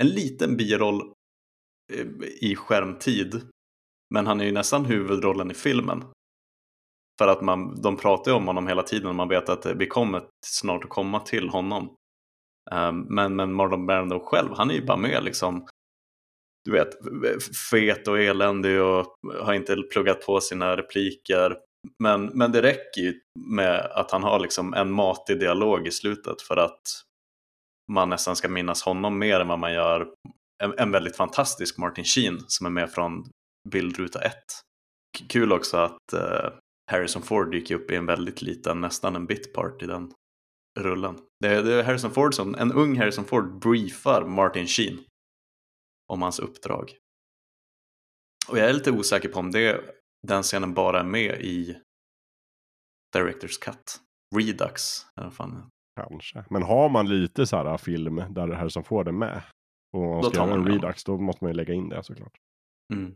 B: en liten biroll eh, i skärmtid. Men han är ju nästan huvudrollen i filmen. För att man, de pratar ju om honom hela tiden och man vet att eh, vi kommer snart att komma till honom. Um, men, men Marlon Brando själv, han är ju bara med liksom du vet, fet och eländig och har inte pluggat på sina repliker. Men, men det räcker ju med att han har liksom en matig dialog i slutet för att man nästan ska minnas honom mer än vad man gör en, en väldigt fantastisk Martin Sheen som är med från bildruta 1. Kul också att eh, Harrison Ford dyker upp i en väldigt liten, nästan en bitpart i den rullen. Det är, det är Harrison Ford som, en ung Harrison Ford briefar Martin Sheen om hans uppdrag. Och jag är lite osäker på om det, den scenen bara är med i Directors Cut. Redux. Eller fan.
A: Kanske. Men har man lite så här film där det här som får det med. Och man
B: Då
A: ska göra
B: man
A: en
B: med
A: redux, då måste man ju lägga in det såklart.
B: Mm.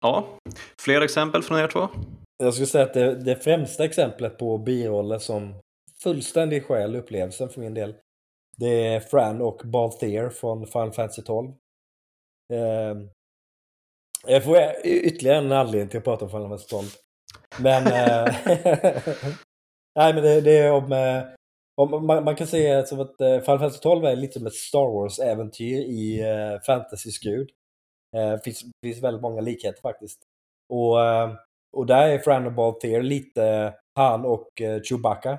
B: Ja, fler exempel från er två?
C: Jag skulle säga att det, det främsta exemplet på biroller som fullständig själ upplevelsen för min del. Det är Fran och Balthier från Final Fantasy 12. Eh, jag får ytterligare en anledning till att prata om Final Fantasy 12. Men... Eh, nej, men det, det är eh, om... Om man, man kan säga som att eh, Final Fantasy 12 är lite som ett Star Wars-äventyr i uh, fantasy-skrud. Det finns, finns väldigt många likheter faktiskt. Och, och där är Fran och lite han och Chewbacca.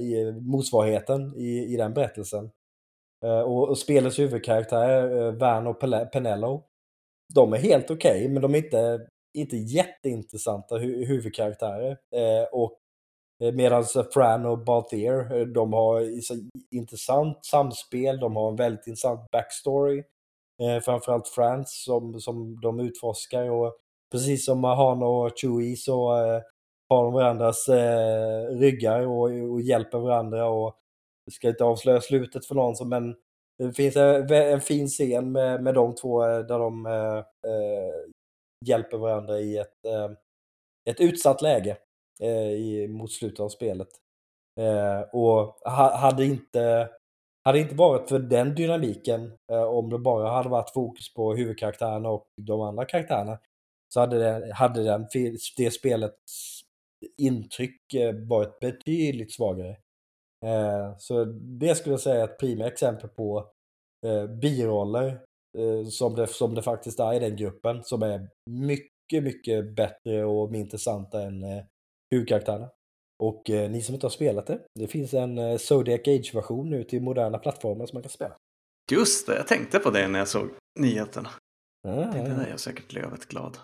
C: I motsvarigheten i, i den berättelsen. Och, och spelets huvudkaraktär, är Van och Penello, de är helt okej, okay, men de är inte, inte jätteintressanta hu huvudkaraktärer. Eh, och eh, Medan Fran och Balthier, eh, de har intressant samspel, de har en väldigt intressant backstory. Eh, framförallt Frans som, som de utforskar och precis som Han och Chewie så eh, har de varandras eh, ryggar och, och hjälper varandra och jag ska inte avslöja slutet för någon, men det finns en, en fin scen med, med de två eh, där de eh, eh, hjälper varandra i ett, eh, ett utsatt läge eh, i, mot slutet av spelet. Eh, och ha, hade inte hade inte varit för den dynamiken, eh, om det bara hade varit fokus på huvudkaraktärerna och de andra karaktärerna, så hade, det, hade den, det spelets intryck eh, varit betydligt svagare. Eh, så det skulle jag säga är ett prima exempel på eh, biroller eh, som, det, som det faktiskt är i den gruppen, som är mycket, mycket bättre och mer intressanta än eh, huvudkaraktärerna. Och ni som inte har spelat det, det finns en eh, Zodiac Age-version nu till moderna plattformar som man kan spela.
B: Just det, jag tänkte på det när jag såg nyheterna.
C: Ja,
B: Jag
C: ja,
B: tänkte,
C: ja.
B: där är jag säkert lövet glad.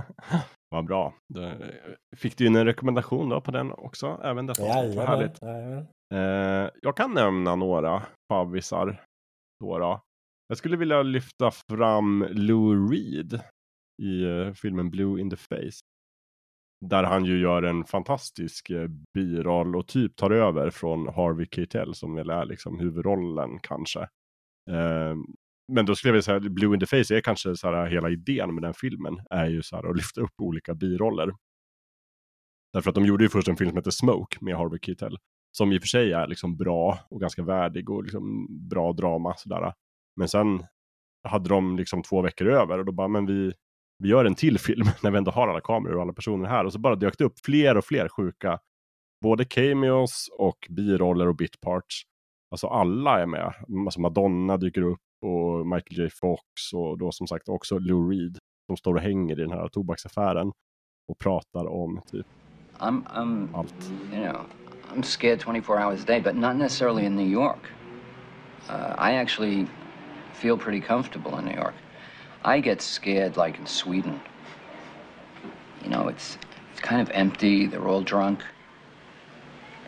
A: Vad bra. Då fick du in en rekommendation då på den också, även detta
C: Jajamän,
A: härligt.
C: jajamän.
A: Eh, jag kan nämna några favvisar. Då då. Jag skulle vilja lyfta fram Lou Reed i eh, filmen Blue in the Face. Där han ju gör en fantastisk eh, biroll och typ tar över från Harvey Keitel som väl är liksom huvudrollen kanske. Eh, men då skulle jag vilja säga att Blue in the Face är kanske så här hela idén med den filmen är ju så här att lyfta upp olika biroller. Därför att de gjorde ju först en film som heter Smoke med Harvey Keitel. Som i och för sig är liksom bra och ganska värdig och liksom bra drama sådär. Men sen hade de liksom två veckor över och då bara, men vi, vi gör en till film när vi ändå har alla kameror och alla personer här. Och så bara dök det upp fler och fler sjuka, både cameos och biroller och bitparts. Alltså alla är med. Alltså Madonna dyker upp och Michael J Fox och då som sagt också Lou Reed som står och hänger i den här tobaksaffären och pratar om typ
D: I'm, I'm,
A: allt.
D: you know, I'm scared 24 hours a day, but not necessarily in New York. Uh, I actually feel pretty comfortable in New York. I get scared like in Sweden. You know, it's it's kind of empty. They're all drunk.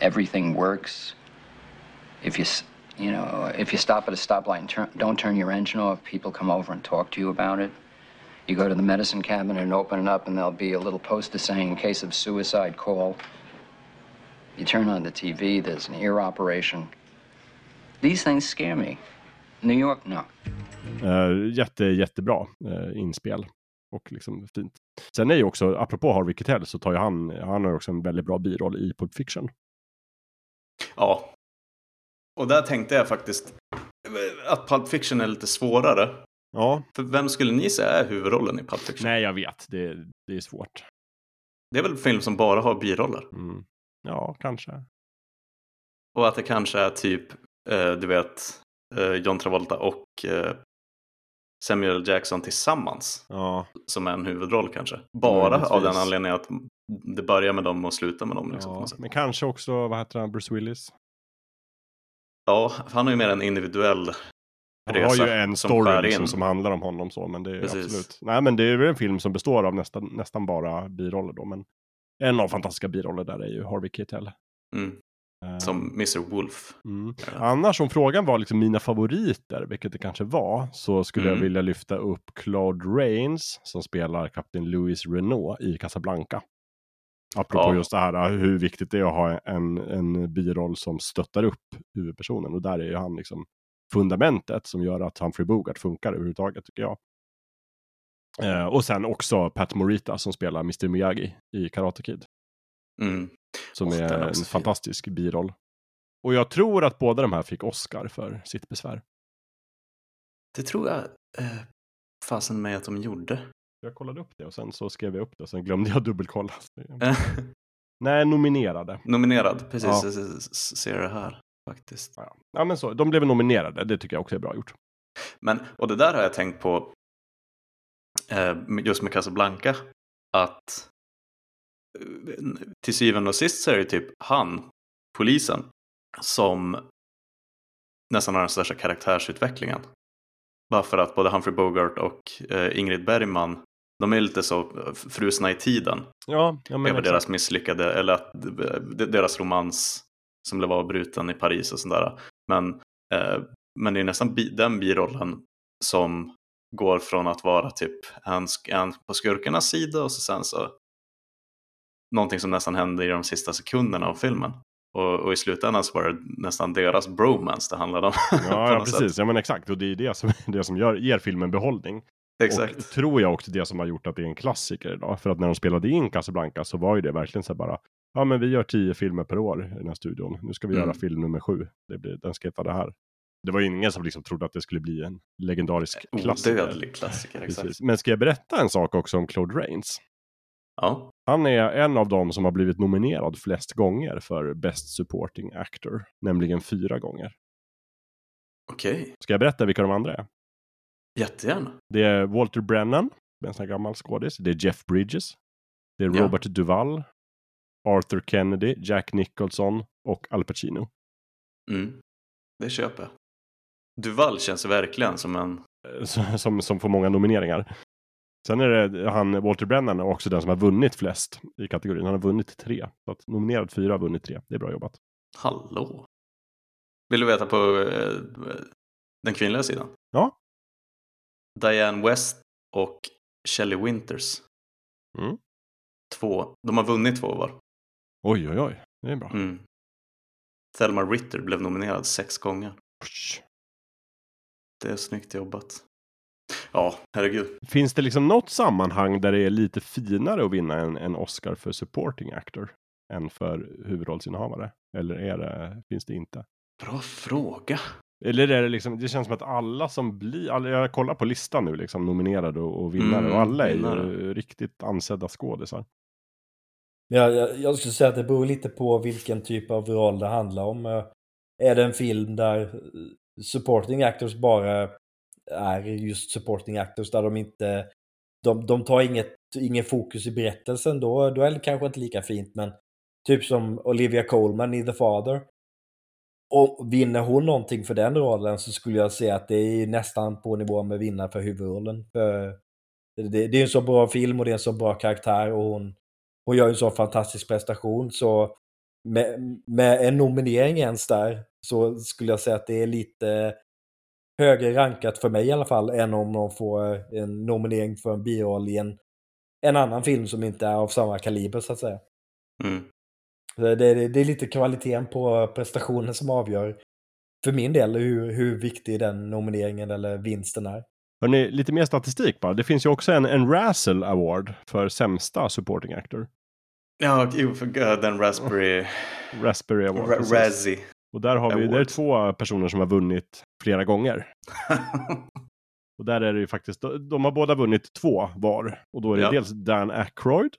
D: Everything works. If you, you know, if you stop at a stoplight and turn, don't turn your engine off, people come over and talk to you about it. You go to the medicine cabinet and open it up, and there'll be a little poster saying, in case of suicide, call. You turn on the TV, there's an ear operation. These things scare me. New York, no.
A: Uh, jätte, jättebra uh, inspel. Och liksom fint. Sen är ju också, apropå Harvey Keitel, så tar ju han, han har ju också en väldigt bra biroll i Pulp Fiction.
B: Ja. Och där tänkte jag faktiskt att Pulp Fiction är lite svårare.
A: Ja,
B: För vem skulle ni säga är huvudrollen i Pulp Fiction?
A: nej jag vet, det, det är svårt.
B: Det är väl en film som bara har biroller.
A: Mm. Ja, kanske.
B: Och att det kanske är typ, eh, du vet, eh, John Travolta och eh, Samuel Jackson tillsammans
A: Ja,
B: som är en huvudroll kanske. Bara av den anledningen att det börjar med dem och slutar med dem. Liksom,
A: ja. men kanske också, vad heter han, Bruce Willis?
B: ja, han har ju mer en individuell
A: Han har ju en story liksom, som handlar om honom så, men det är
B: Precis.
A: absolut. Nej, men det är väl en film som består av nästan, nästan bara biroller då, men en av fantastiska biroller där är ju Harvey Keitel.
B: Mm,
A: Eh,
B: som Mr. Wolf.
A: Mm. Annars om frågan var liksom mina favoriter, vilket det kanske var, så skulle
B: Mm.
A: jag vilja lyfta upp Claude Rains som spelar kapten Louis Renault i Casablanca. Apropå
B: Ja.
A: just det här hur viktigt det är att ha en, en biroll som stöttar upp huvudpersonen och där är ju han liksom fundamentet som gör att Humphrey Bogart funkar överhuvudtaget tycker jag. Eh, och sen också Pat Morita som spelar Mr Miyagi i Karate Kid.
B: Mm.
A: Som
B: den är
A: är en
B: fin.
A: fantastisk biroll. Och jag tror att båda de här fick Oscar för sitt besvär.
B: Det tror jag eh, fasen med att de gjorde.
A: Jag kollade upp det och sen så skrev jag upp det och sen glömde jag dubbelkolla. Nej, nominerade.
B: Nominerad, precis.
A: Ja.
B: Ser det här faktiskt.
A: Ja. ja, men så. De blev nominerade. Det tycker jag också är bra gjort.
B: Men, och det där har jag tänkt på just med Casablanca. Att eh, till syvende och sist så är det typ han, polisen, som nästan har den största karaktärsutvecklingen. Bara för att både Humphrey Bogart och eh, Ingrid Bergman, de är lite så eh, frusna i tiden.
A: Ja, ja men
B: över deras misslyckade, eller att de- deras romans som blev avbruten i Paris och sådär. Men, eh, men det är nästan bi, den birollen som går från att vara typ en, en på skurkarnas sida och så sen så någonting som nästan hände i de sista sekunderna av filmen. Och, och i slutändan så var det nästan deras bromance det handlade om.
A: Ja, ja
B: något sätt.
A: precis. Ja, men exakt. Och det är det som, det som gör, ger filmen behållning.
B: Exakt.
A: Och tror jag också det som har gjort att det är en klassiker idag. För att när de spelade in Casablanca så var ju det verkligen så bara. Ja, men vi gör tio filmer per år i den här studion. Nu ska vi
B: Mm.
A: göra film nummer sju. Det blir, den ska heta det här. Det var ju ingen som liksom trodde att det skulle bli en legendarisk klassiker.
B: Odödlig klassiker, exakt.
A: Men ska jag berätta en sak också om Claude Rains?
B: Ja,
A: Han är en av dem som har blivit nominerad flest gånger för Best Supporting Actor. Nämligen fyra gånger.
B: okej.
A: Ska jag berätta vilka de andra är?
B: Jättegärna.
A: Det är Walter Brennan, en sån här gammal skådis. Det är Jeff Bridges. Det är
B: Ja.
A: Robert Duvall. Arthur Kennedy, Jack Nicholson och Al Pacino.
B: Mm. Det köper jag. Duval känns verkligen som en...
A: Som, som får många nomineringar. Sen är det han, Walter Brennan, också den som har vunnit flest i kategorin. Han har vunnit tre. Så att nominerad fyra har vunnit tre. Det är bra jobbat.
B: Hallå? Vill du veta på eh, den kvinnliga sidan?
A: Ja.
B: Diane West och Shelley Winters.
A: Mm.
B: Två. De har vunnit två var.
A: Oj, oj, oj. Det är bra.
B: Mm. Thelma Ritter blev nominerad sex gånger.
A: Usch.
B: Det är snyggt jobbat. Ja, herregud.
A: Finns det liksom något sammanhang där det är lite finare att vinna en, en Oscar för supporting actor än för huvudrollsinnehavare? Eller är det, finns det inte?
B: Bra fråga.
A: Eller är det liksom, det känns som att alla som blir, alla, jag kollar på listan nu liksom nominerade och, och vinnare
B: Mm,
A: och alla är
B: vinnare.
A: ju riktigt ansedda skådisar.
C: Jag, jag, jag skulle säga att det beror lite på vilken typ av roll det handlar om. Är det en film där supporting actors bara är just supporting actors där de inte de, de tar inget, ingen fokus i berättelsen då, då är det kanske inte lika fint men typ som Olivia Colman i The Father och vinner hon någonting för den rollen så skulle jag säga att det är nästan på nivå med vinna för huvudrollen. För det, det är en så bra film och det är en så bra karaktär och hon, hon gör ju en så fantastisk prestation så med, med en nominering ens där så skulle jag säga att det är lite högre rankat för mig i alla fall än om de får en nominering för en biroll i en, en annan film som inte är av samma kaliber så att säga.
B: Mm.
C: Det, det, det är lite kvaliteten på prestationen som avgör för min del hur, hur viktig den nomineringen eller vinsten är.
A: Hörrni, lite mer statistik bara. Det finns ju också en, en Razzle Award för sämsta supporting actor.
B: Ja, uh, den Raspberry...
A: Raspberry Award.
B: Ra-. Razzie.
A: Och där har vi, det är två personer som har vunnit flera gånger. Och där är det ju faktiskt, de har båda vunnit två var. Och då är det
B: Ja.
A: dels Dan Aykroyd.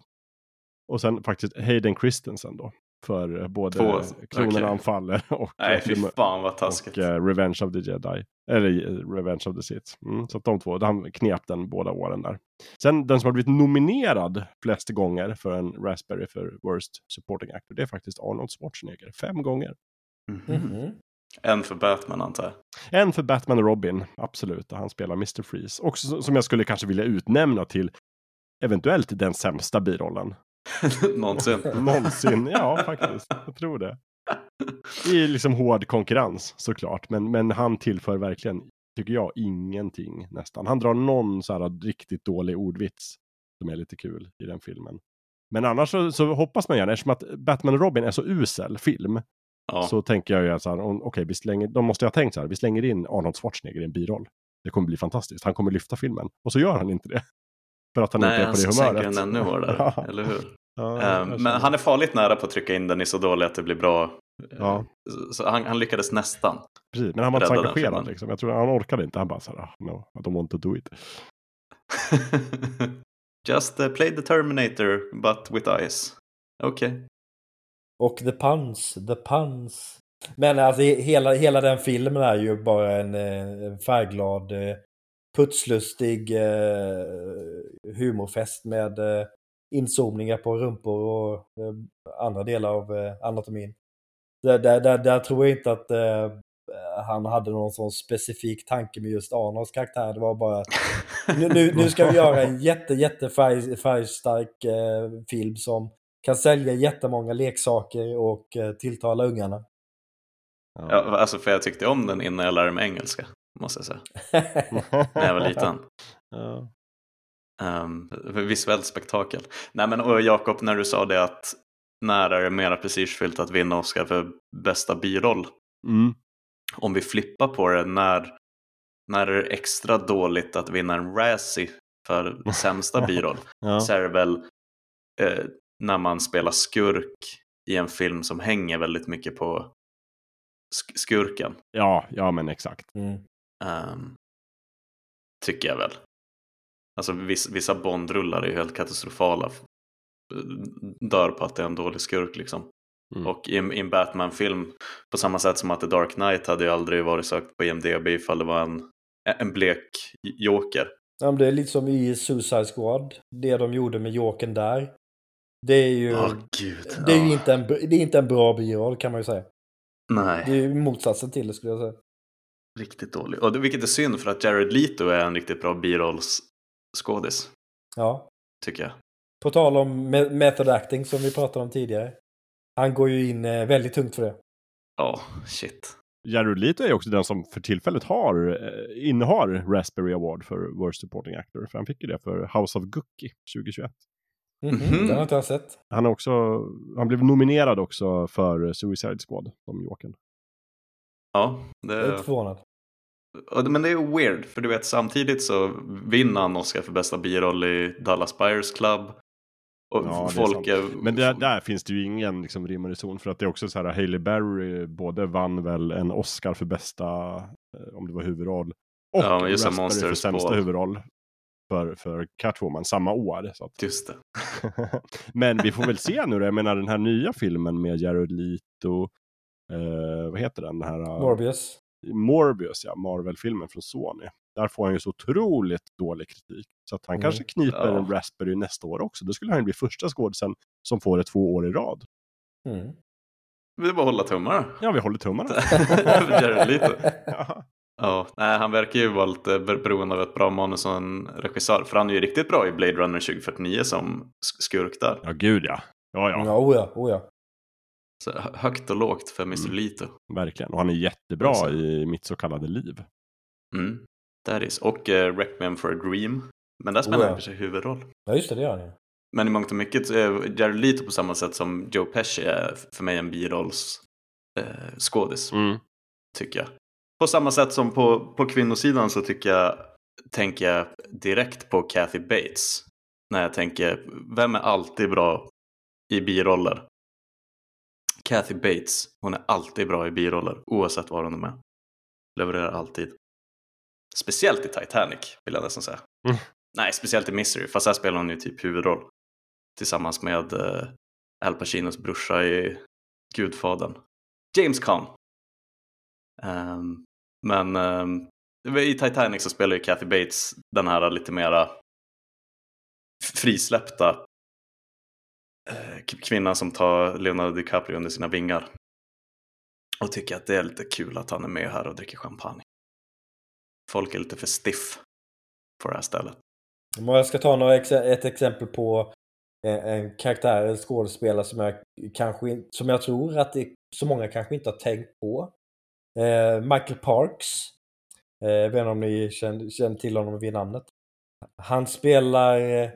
A: Och sen faktiskt Hayden Christensen då. För eh, både
B: Två,
A: Klonerna
B: okej.
A: anfaller och,
B: Nej, fy
A: eh,
B: fan vad taskigt.
A: och eh, Revenge of the Jedi. Eller eh, Revenge of the Sith. Mm, så att de två, han knep den båda åren där. Sen den som har blivit nominerad flest gånger för en Raspberry för Worst Supporting Actor. Det är faktiskt Arnold Schwarzenegger. Fem gånger.
B: Mhm.
C: Mhm.
B: En för Batman antar jag.
A: En för Batman och Robin, absolut, där han spelar Mr. Freeze. Också så- som jag skulle kanske vilja utnämna till eventuellt den sämsta birollen.
B: Någonsin.
A: Någonsin, ja faktiskt. Jag tror det. I liksom hård konkurrens såklart, men, men han tillför verkligen, tycker jag, ingenting nästan. Han drar någon så här riktigt dålig ordvits som är lite kul i den filmen. Men annars så, så hoppas man gärna, eftersom att Batman och Robin är så usel film,
B: Ja.
A: så tänker jag ju så här, okej, vi slänger, de måste jag ha tänkt så här, vi slänger in Arnold Schwarzenegger i en biroll. Det kommer bli fantastiskt, han kommer lyfta filmen. Och så gör han inte det. För att han
B: Nej,
A: inte är
B: han
A: på det
B: sänker
A: humöret.
B: den ännu hårdare,
A: Ja.
B: eller hur?
A: Ja, jag
B: men han är farligt nära på att trycka in den i så dålig att det blir bra.
A: Ja.
B: Så- han, han lyckades nästan.
A: Precis, men han var inte så engagerad liksom. Jag tror han orkade inte. Han bara så här, ah, no, I don't want to do it.
B: Just uh, play the Terminator but with eyes. Okej.
C: Och the puns, the puns. Men alltså hela, hela den filmen är ju bara en, eh, en färgglad, eh, putslustig eh, humorfest med eh, inzoomningar på rumpor och eh, andra delar av eh, anatomin. Där, där, där, där tror jag inte att eh, han hade någon sån specifik tanke med just Arnolds karaktär. Det var bara nu, nu, nu ska vi göra en jätte, jätte färg, färgstark eh, film som kan sälja jättemånga leksaker och eh, tilltala ungarna.
A: Ja.
B: Alltså för jag tyckte om den innan jag lärde mig engelska. Måste jag säga. När jag var liten.
A: Ja.
B: Um, visuellt spektakel. Nej men och Jakob, när du sa det att när är det mera prestigefyllt att vinna Oscar för bästa biroll?
A: Mm.
B: Om vi flippar på det, när, när är det extra dåligt att vinna en Razzie för sämsta biroll?
A: Ja.
B: Så är det väl eh, när man spelar skurk i en film som hänger väldigt mycket på sk- skurken.
A: ja, ja, men exakt.
C: Mm.
B: Ehm, tycker jag väl. Alltså viss, vissa Bondrullar är ju helt katastrofala. Dör på att det är en dålig skurk liksom.
A: Mm.
B: Och i, en- i en Batman-film, på samma sätt som att The Dark Knight hade ju aldrig varit sökt på IMDB ifall det var en, en blek joker.
C: Ja, men det är lite som i Suicide Squad. Det de gjorde med Jokern där. Det är ju,
B: Åh gud.
C: det är ju
B: ja.
C: inte, en, det är inte en bra biroll kan man ju säga.
B: Nej,
C: Det är ju motsatsen till det skulle jag säga.
B: riktigt dålig. Och det, vilket är synd för att Jared Leto är en riktigt bra birollsskådis,
C: Ja.
B: tycker jag.
C: På tal om me- method acting som vi pratade om tidigare. Han går ju in eh, väldigt tungt för det.
B: Ja, shit.
A: Jared Leto är också den som för tillfället har, eh, innehar Raspberry Award för Worst Supporting Actor. För han fick ju det för House of Gucci 2021.
C: Mhm,
B: Mhm.
C: Den har inte jag sett.
A: Han, är också, han blev nominerad också för Suicide Squad som Jokern.
B: Ja,
C: Jag är inte
B: det,
C: förvånad.
B: det- men det är weird, för du vet samtidigt så vinner han Oscar för bästa biroll i Dallas Buyers Club. Och
A: Ja, det är
B: folk
A: sant.
B: är...
A: Men där, där finns det ju ingen liksom, rim och reson för att det är också så här Hailey Berry både vann väl en Oscar för bästa, eh, om det var huvudroll, och
B: Ja, det,
A: Raspberry för sämsta huvudroll för, för Catwoman samma år. Så att,
B: Just det.
A: Men vi får väl se nu då, jag menar den här nya filmen med Jared Leto, eh, vad heter den? den här, eh,
C: Morbius.
A: Morbius, ja, Marvel-filmen från Sony. Där får han ju så otroligt dålig kritik. Så att han
C: Mm.
A: kanske kniper
B: Ja.
A: en Raspberry nästa år också. Då skulle han ju bli första skådisen som får det två år i rad.
C: Mm.
B: Är bara hålla tummarna.
A: Ja, vi håller tummarna.
B: Leto.
A: Ja.
B: Ja, nej, han verkar ju vara lite ber- beroende av ett bra manus och en regissör. För han är ju riktigt bra i Blade Runner 2049 som sk- skurk där.
A: ja, gud ja. Ja, ja,
C: Ja, oh ja, oh ja.
B: Så hö- högt och lågt för Mr.
A: Mm.
B: Leto.
A: verkligen. Och han är jättebra
B: Alltså.
A: i Mitt så kallade liv.
B: Mm. That is. Och uh, Requiem for a Dream. Men där spelar
C: Oh,
B: han
C: ja.
B: kanske huvudroll.
C: Ja, just det, det gör han ju.
B: Men i mångt och mycket är Jared Leto på samma sätt som Joe Pesci är för mig en birolls eh, skådis,
A: Mm.
B: tycker jag. På samma sätt som på, på kvinnosidan så tycker jag, tänker jag direkt på Kathy Bates. När jag tänker, vem är alltid bra i biroller? Kathy Bates, hon är alltid bra i biroller oavsett var hon är med. Levererar alltid. Speciellt i Titanic vill jag nästan säga.
A: Mm.
B: Nej, speciellt i Misery, fast här spelar hon ju typ huvudroll. Tillsammans med eh, Al Pacinos brorsa i Gudfadern. James Caan. Ehm, men eh, i Titanic så spelar ju Kathy Bates den här lite mera frisläppta eh, kvinnan som tar Leonardo DiCaprio under sina vingar. Och tycker att det är lite kul att han är med här och dricker champagne. Folk är lite för stiff på det här stället.
C: Om jag ska ta några ex ett exempel på eh, en, karaktär, en skådespelare som jag, kanske, som jag tror att det, så många kanske inte har tänkt på. Eh, Michael Parks. Eh, jag vet inte om ni känner, känner till honom vid namnet. Han spelar, eh,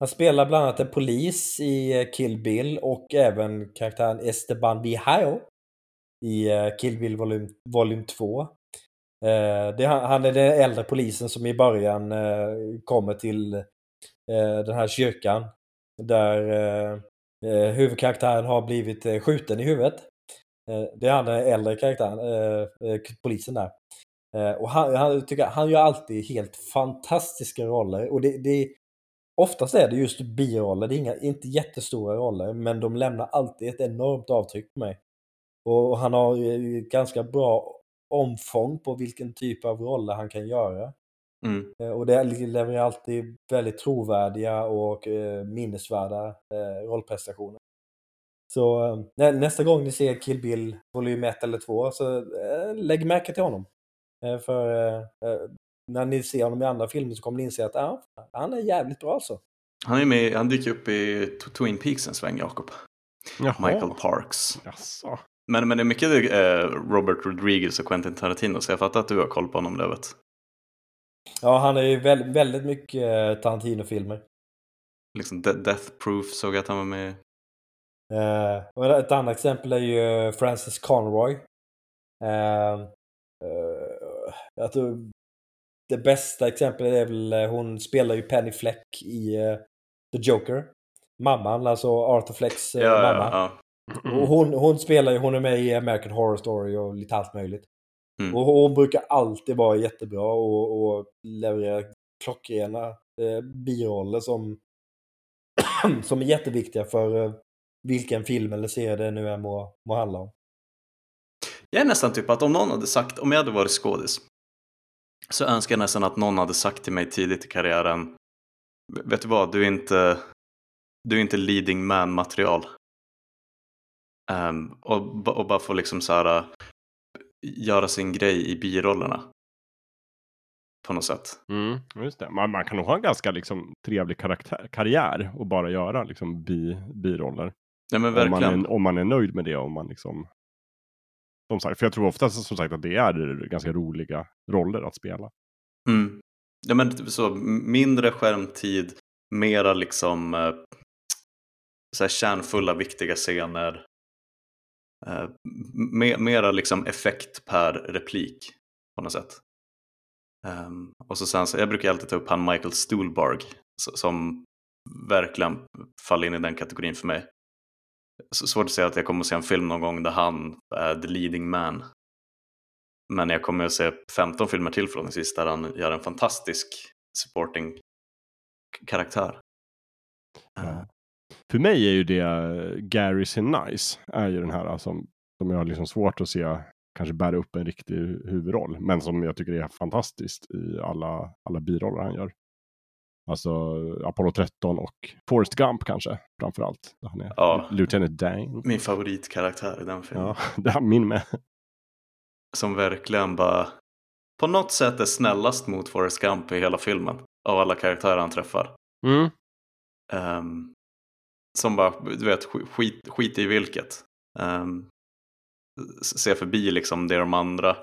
C: han spelar bland annat en polis i eh, Kill Bill och även karaktären Esteban Vijao i eh, Kill Bill volym, volym 2. Eh, det, han är den äldre polisen som i början eh, kommer till eh, den här kyrkan där eh, eh huvudkaraktären har blivit eh, skjuten i huvudet. Eh, det är han den äldre karaktären, eh, eh, polisen där. Eh, och han, han, tycker, han gör alltid helt fantastiska roller. Och det, det, oftast är det just biroller, det är inga, inte jättestora roller, men de lämnar alltid ett enormt avtryck på mig. Och han har ganska bra omfång på vilken typ av roller han kan göra.
B: Mm.
C: Eh, Och det levererar alltid väldigt trovärdiga och eh, minnesvärda eh, rollprestationer. Så nä- nästa gång ni ser Kill Bill volym 1 eller 2 så eh, lägg märke till honom. Eh, för eh, när ni ser honom i andra filmer så kommer ni inse att ah, han är jävligt bra alltså.
B: Han, är med, han dyker upp i Twin Peaks en sväng, Jakob. Michael Parks.
A: Jaså.
B: Men, men det är mycket Robert Rodriguez och Quentin Tarantino, så jag fattar att du har koll på honom, Lövet.
C: Ja, han är ju väldigt, väldigt mycket Tarantino-filmer.
B: Liksom De- Death Proof såg jag att han var med
C: och ett annat exempel är ju Francis Conroy. Eh, eh, jag tror det bästa exemplet är väl, eh, hon spelar ju Penny Fleck i The Joker. Mamman, alltså Arthur Flecks
B: Ja,
C: mamma.
B: ja, ja.
C: Och hon, hon spelar ju, hon är med i American Horror Story och lite allt möjligt.
B: Mm.
C: Och hon brukar alltid vara jättebra och, och leverera klockrena eh, biroller som, som är jätteviktiga för vilken film eller serie det nu är må, må handla om.
B: Jag är nästan typ att om någon hade sagt, om jag hade varit skådis så önskar jag nästan att någon hade sagt till mig tidigt i karriären Vet du vad, du är inte, du är inte leading man material. Um, och, och bara få liksom så här, göra sin grej i birollerna. På något sätt.
A: Mm, just det. Man, man kan nog ha en ganska liksom, trevlig karaktär, karriär och bara göra liksom, bi, biroller.
B: Ja, men
A: Om
B: verkligen.
A: man, är, om man är nöjd med det. Om man liksom, som sagt, för jag tror oftast som sagt att det är ganska roliga roller att spela.
B: Mm. Ja, men så, mindre skärmtid, mera liksom eh, så här kärnfulla, viktiga scener. Eh, me- mera liksom effekt per replik på något sätt. Ehm, och så sen så, jag brukar alltid ta upp han Michael Stuhlbarg som verkligen faller in i den kategorin för mig. Svårt att säga att jag kommer att se en film någon gång där han är the leading man. Men jag kommer att se 15 filmer till förhoppningsvis där han gör en fantastisk supporting karaktär.
A: Ja.
B: Eh,
A: För mig är ju det eh, Gary Sinise. Är ju den här som, som jag har liksom svårt att se kanske bära upp en riktig hu- huvudroll. Men som jag tycker är fantastiskt i alla, alla biroller han gör. Alltså Apollo 13 och Forrest Gump kanske framför allt. Där han är
B: Ja.
A: Lieutenant Dane.
B: Min favoritkaraktär i den filmen.
A: Ja, det är min med.
B: Som verkligen bara på något sätt är snällast mot Forrest Gump i hela filmen. Av alla karaktärer han träffar.
A: Mm.
B: Ehm, som bara, du vet, sk- skit, skit i vilket. Um, se förbi liksom det de andra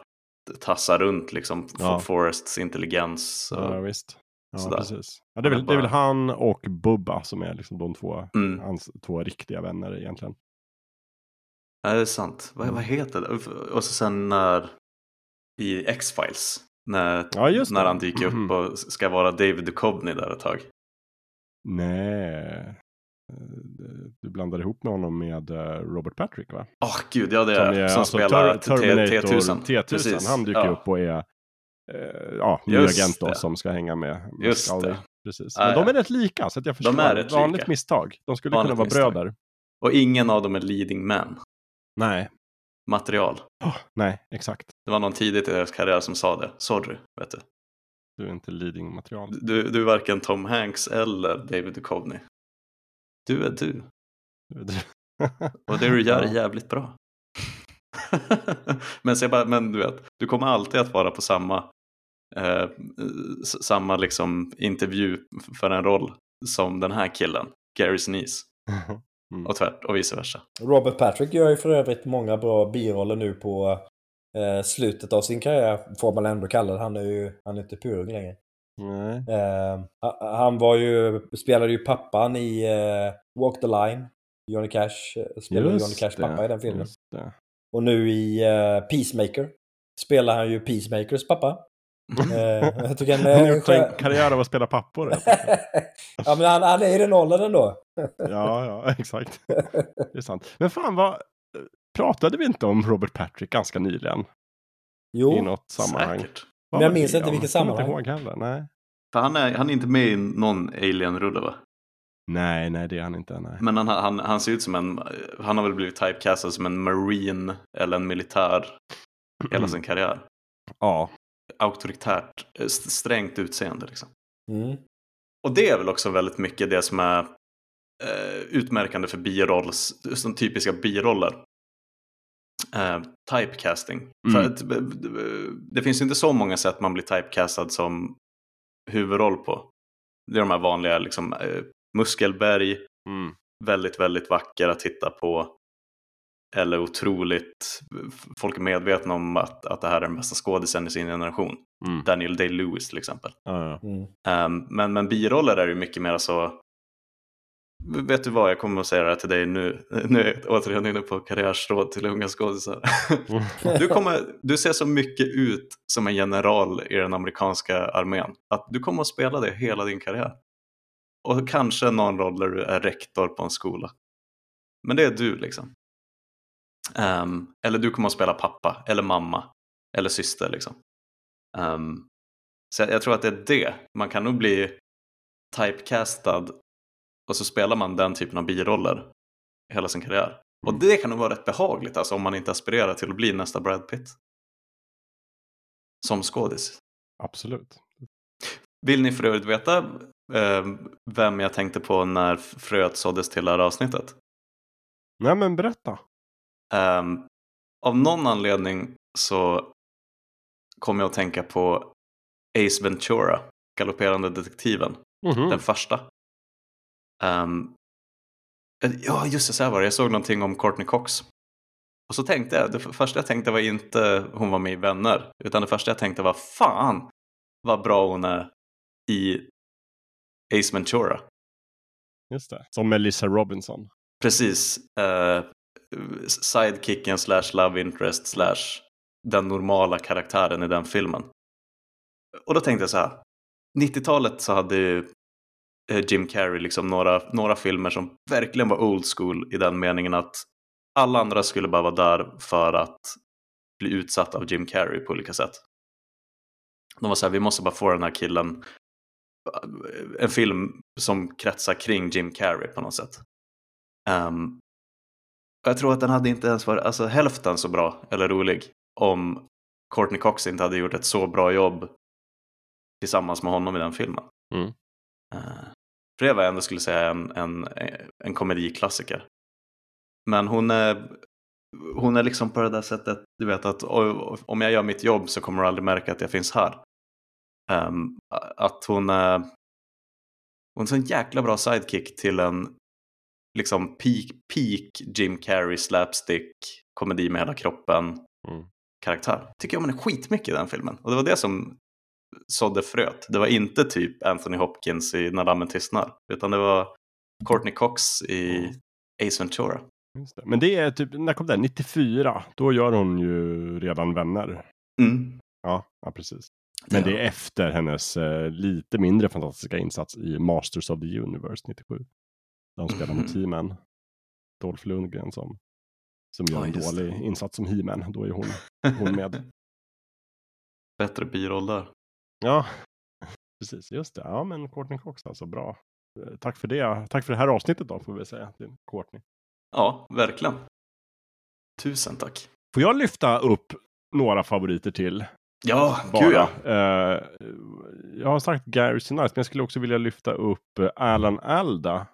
B: tassar runt liksom
A: Ja.
B: For- Forests intelligens. och-
A: Ja, visst. Ja,
B: sådär.
A: precis. Ja, det, är väl, det är väl han och Bubba som är liksom de två,
B: Mm.
A: hans två riktiga vänner egentligen.
B: Ja, det är sant. Vad, vad heter det? Och så sen när i X-Files. När,
A: Ja,
B: när han dyker upp och ska vara David Duchovny där ett tag.
A: Nej. Eh, Du blandar ihop med honom med eh, Robert Patrick va?
B: Åh gud, ja det
A: Som,
B: är
A: är,
B: som
A: alltså,
B: spelar
A: Terminator
B: T1000.
A: T1000.
B: Precis.
A: Han dyker
B: ja.
A: upp och är eh, ja, ny agent då
B: det.
A: som ska hänga med, med
B: Just
A: Scully.
B: det.
A: Precis.
B: Ah,
A: Men de
B: ja.
A: är rätt lika så att jag
B: De
A: förstår.
B: är rätt
A: Vanligt
B: lika.
A: misstag. De skulle
B: Vanligt
A: kunna vara
B: misstag.
A: bröder.
B: Och ingen av dem är leading man.
A: Nej.
B: Material.
A: Oh, nej, exakt.
B: Det var någon tidigt i deras karriär som sa det. Sorry, vet du.
A: Du är inte leading material.
B: Du, du är varken Tom Hanks eller David Duchovny. Du är du. Och det du gör är jävligt bra. men, så bara, men du vet, du kommer alltid att vara på samma, eh, samma liksom intervju för en roll som den här killen, Gary Sinise.
A: Mm.
B: Och tvärt och vice versa.
C: Robert Patrick gör ju för övrigt många bra biroller nu på eh, slutet av sin karriär, får man ändå kalla det. Han är ju han är inte purung längre.
A: Nej.
C: Eh, ha- han var ju, spelade ju pappan i eh, Walk the Line. Johnny Cash eh, spelade
A: Just
C: Johnny Cash
A: det,
C: pappa i den filmen. Och nu i eh, Peacemaker spelar han ju Peacemakers pappa. Eh, jag tycker han
A: har gjort en karriär av att spela pappor.
C: ja, men han, han är i den åldern ändå.
A: ja, ja, exakt. Det är sant. Men fan, vad... Pratade vi inte om Robert Patrick ganska nyligen? I
C: Jo,
A: något sammanhang?
B: Säkert.
A: Vad
C: Men jag minns inte vilket
A: Kommer
C: sammanhang.
A: inte ihåg heller. Nej.
B: För han är, han är inte med i någon Alien-rulle va?
A: Nej, nej, det är han inte. Nej.
B: Men han, han, han ser ut som en, han har väl blivit typecastad som en marine eller en militär hela sin karriär.
A: Ja,
B: Auktoritärt, eh, st- strängt utseende liksom.
C: mm.
B: Och det är väl också väldigt mycket det som är eh, utmärkande för birolls, som typiska biroller. Eh, typecasting.
A: Mm.
B: För att, eh, det finns inte så många sätt man blir typecastad som huvudroll på. Det är de här vanliga liksom, eh, muskelberg,
A: mm.
B: väldigt, väldigt vacker att titta på. Eller otroligt, folk är medvetna om att, att det här är den bästa skådisen i sin generation.
A: Mm.
B: Daniel Day-Lewis till exempel.
C: Mm.
B: Um, men, men biroller är ju mycket mer så Vet du vad, jag kommer att säga det här till dig nu. Nu är jag återigen inne på karriärsråd till unga skådisar. Du, kommer, du ser så mycket ut som en general i den amerikanska armén. Att du kommer att spela det hela din karriär. Och kanske någon roll där du är rektor på en skola. Men det är du liksom. Ehm, eller du kommer att spela pappa, eller mamma, eller syster liksom. Ehm, så jag, jag tror att det är det. Man kan nog bli typecastad och så spelar man den typen av biroller hela sin karriär. Och det kan nog vara rätt behagligt alltså om man inte aspirerar till att bli nästa Brad Pitt. Som skådis.
A: Absolut.
B: Vill ni för övrigt veta vem jag tänkte på när fröet såddes till det här avsnittet?
A: Nej men berätta.
B: Um, av någon anledning så kom jag att tänka på Ace Ventura, galopperande detektiven,
A: Mhm.
B: den första. Um, ja, just det, så här var det. Jag såg någonting om Courtney Cox. Och så tänkte jag, det första jag tänkte var inte hon var med i Vänner, utan det första jag tänkte var fan vad bra hon är i Ace Ventura.
A: Just det. Som Melissa Robinson.
B: Precis. Uh, sidekicken slash love interest slash den normala karaktären i den filmen. Och då tänkte jag så här. 90-talet så hade ju eh, Jim Carrey liksom några, några filmer som verkligen var old school i den meningen att alla andra skulle bara vara där för att bli utsatt av Jim Carrey på olika sätt. De var så här, vi måste bara få den här killen en film som kretsar kring Jim Carrey på något sätt. Um, jag tror att den hade inte ens varit alltså, hälften så bra eller rolig om Courtney Cox inte hade gjort ett så bra jobb tillsammans med honom i den filmen.
A: Mm.
B: Uh, för det var jag ändå skulle säga en, en, en komediklassiker. Men hon är, hon är liksom på det där sättet, du vet att om jag gör mitt jobb så kommer du aldrig märka att jag finns här. Um, att hon är, hon är en sån jäkla bra sidekick till en liksom peak, peak Jim Carrey slapstick komedi med hela kroppen
A: Mm.
B: karaktär. Tycker jag om henne skitmycket i den filmen. Och det var det som sådde fröet. Det var inte typ Anthony Hopkins i När dammen tystnar. Utan det var Courtney Cox i
A: Mm.
B: Ace Ventura.
A: Det. Men det är typ, när kom det? 94? Då gör hon ju redan vänner.
B: Mm.
A: Ja, ja precis. Men det är efter hennes eh, lite mindre fantastiska insats i Masters of the Universe 97. Där hon spelar mot
B: Mhm.
A: He-Man. Dolph Lundgren som, som gör
B: Ja,
A: en dålig insats som He-Man. Då är hon, hon med.
B: Bättre biroll där.
A: ja, precis. Just det. Ja, men Courtney Cox alltså. Bra. Eh, Tack för det. Tack för det här avsnittet då, får vi säga till Courtney.
B: Ja, verkligen. Tusen tack.
A: Får jag lyfta upp några favoriter till?
B: Ja,
A: Bara.
B: gud ja.
A: Eh, jag har sagt Gary Sinise, men jag skulle också vilja lyfta upp eh, Alan Alda.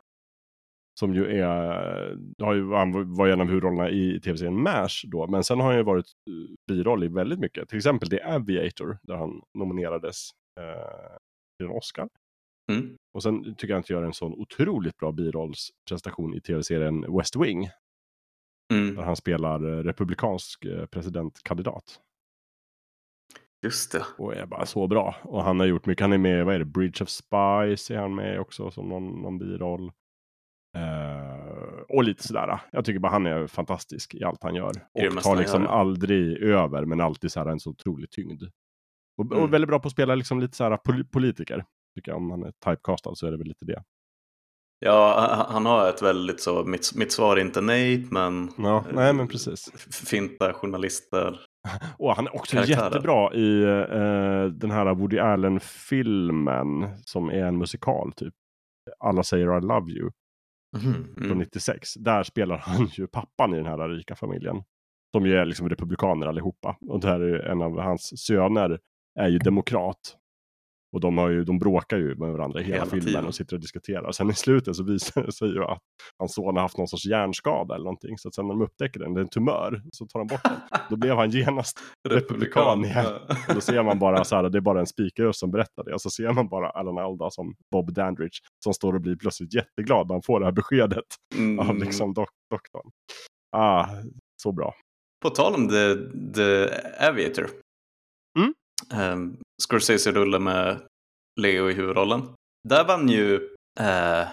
A: Som ju är, har ju, han var ju en av huvudrollerna i tv-serien MASH då, men sen har han ju varit eh, biroll i väldigt mycket. Till exempel The Aviator, där han nominerades eh, till en Oscar.
B: Mm.
A: Och sen tycker jag att han gör en sån otroligt bra birollsprestation i tv-serien West Wing. Där
B: Mm.
A: han spelar eh, republikansk eh, presidentkandidat.
B: Just det.
A: Och är bara så bra. Och han har gjort mycket. Han är med, vad är det, Bridge of Spies är han med också som någon, någon biroll. Eh, och lite sådär. Jag tycker bara han är fantastisk i allt han gör. Och tar liksom
B: gör.
A: aldrig över, men alltid så här en så otrolig tyngd. Och,
B: Mm.
A: och väldigt bra på att spela liksom lite så här pol- politiker. Tycker jag, om han är typecastad så är det väl lite det.
B: Ja, han- har ett väldigt så, mitt, mitt svar är inte nej, men
A: Ja, nej men precis.
B: f- finta journalister.
A: Och han är också
B: Karaktärer.
A: jättebra i eh, den här Woody Allen-filmen som är en musikal typ. Alla säger I love you. från
B: Mm.
A: 96. Där spelar han ju pappan i den här rika familjen. De ju är liksom republikaner allihopa. Och där är en av hans söner är ju demokrat. Och de, har ju, de bråkar ju med varandra hela,
B: Hela
A: filmen
B: tiden.
A: och sitter och diskuterar. Och sen i slutet så visar det sig ju att hans son har haft någon sorts hjärnskada eller någonting. Så att sen när de upptäcker den, det är en tumör, så tar de bort den. Då blev han genast republikan igen. Och då ser man bara så här, det är bara en speakerröst som berättar det. Och så ser man bara Alan Alda som Bob Dandridge som står och blir plötsligt jätteglad när han får det här beskedet
B: Mm.
A: av liksom dok doktorn. Ah, så bra.
B: På tal om The, the Aviator.
A: Mm.
B: Um, Scorsese-rulle med Leo i huvudrollen. Där vann ju, eh,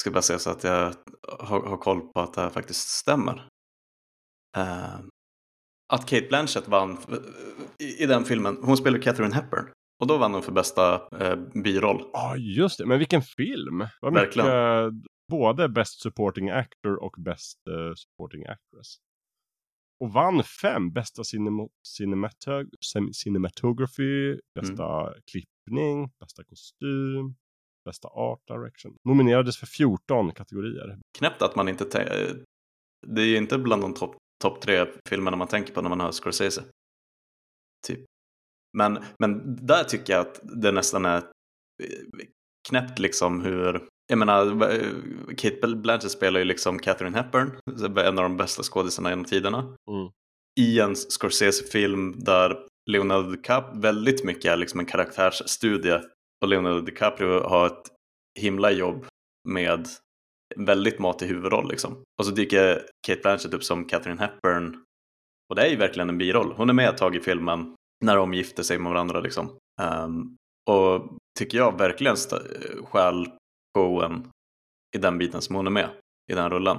B: ska bara säga så att jag har, har koll på att det här faktiskt stämmer. Eh, att Kate Blanchett vann i, i den filmen, hon spelar Catherine Hepburn. Och då vann hon för bästa eh, biroll.
A: Ja, ah, just det. Men vilken film!
B: Verkligen.
A: mycket, både Best Supporting Actor och Best eh, Supporting Actress. Och vann fem. Bästa cinema cinematog cin- cinematography, bästa klippning, bästa kostym, bästa art direction. Nominerades för 14 kategorier.
B: Knäppt att man inte eh, Det är ju inte bland de topp top tre filmerna man tänker på när man hör Scorsese. Typ. Men, men där tycker jag att det nästan är eh, knäppt liksom hur, jag menar, eh, Kate Blanchett spelar ju liksom Catherine Hepburn, en av de bästa skådisarna genom tiderna.
A: Mm.
B: I en Scorsese-film där Leonardo DiCaprio väldigt mycket är liksom en karaktärsstudie och Leonardo DiCaprio har ett himla jobb med väldigt matig huvudroll liksom. Och så dyker Kate Blanchett upp som Catherine Hepburn och det är ju verkligen en biroll. Hon är med ett tag i filmen när de gifter sig med varandra liksom. Um, och tycker jag verkligen stjäl showen i den biten som hon är med i den rullen.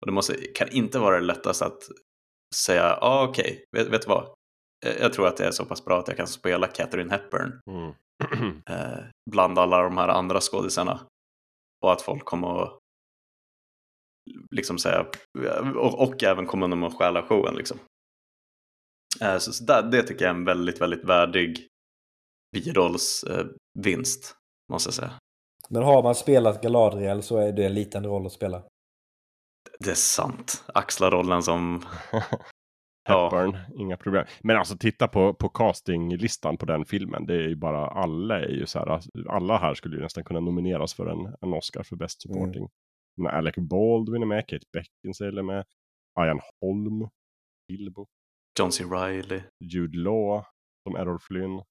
B: Och det måste, kan inte vara det lättaste att säga, ja ah, okej, okay. vet, vet du vad? Jag tror att det är så pass bra att jag kan spela Catherine Hepburn
A: Mm.
B: eh, bland alla de här andra skådisarna. Och att folk kommer att liksom säga, och, och även kommer de att stjäla showen liksom. Eh, så, så där, det tycker jag är en väldigt, väldigt värdig birollsvinst, eh, måste jag säga.
C: Men har man spelat Galadriel så är det en liten roll att spela.
B: Det är sant. Axla rollen som...
A: Hepburn, ja. inga problem. Men alltså titta på, på castinglistan på den filmen. Det är ju bara, alla är ju så här, alltså, alla här skulle ju nästan kunna nomineras för en, en Oscar för Best Supporting. Mm. Alec Baldwin är med, Kate Beckinsale är med, Ian Holm, Bilbo.
B: John C. Reilly.
A: Jude Law som Errol Flynn.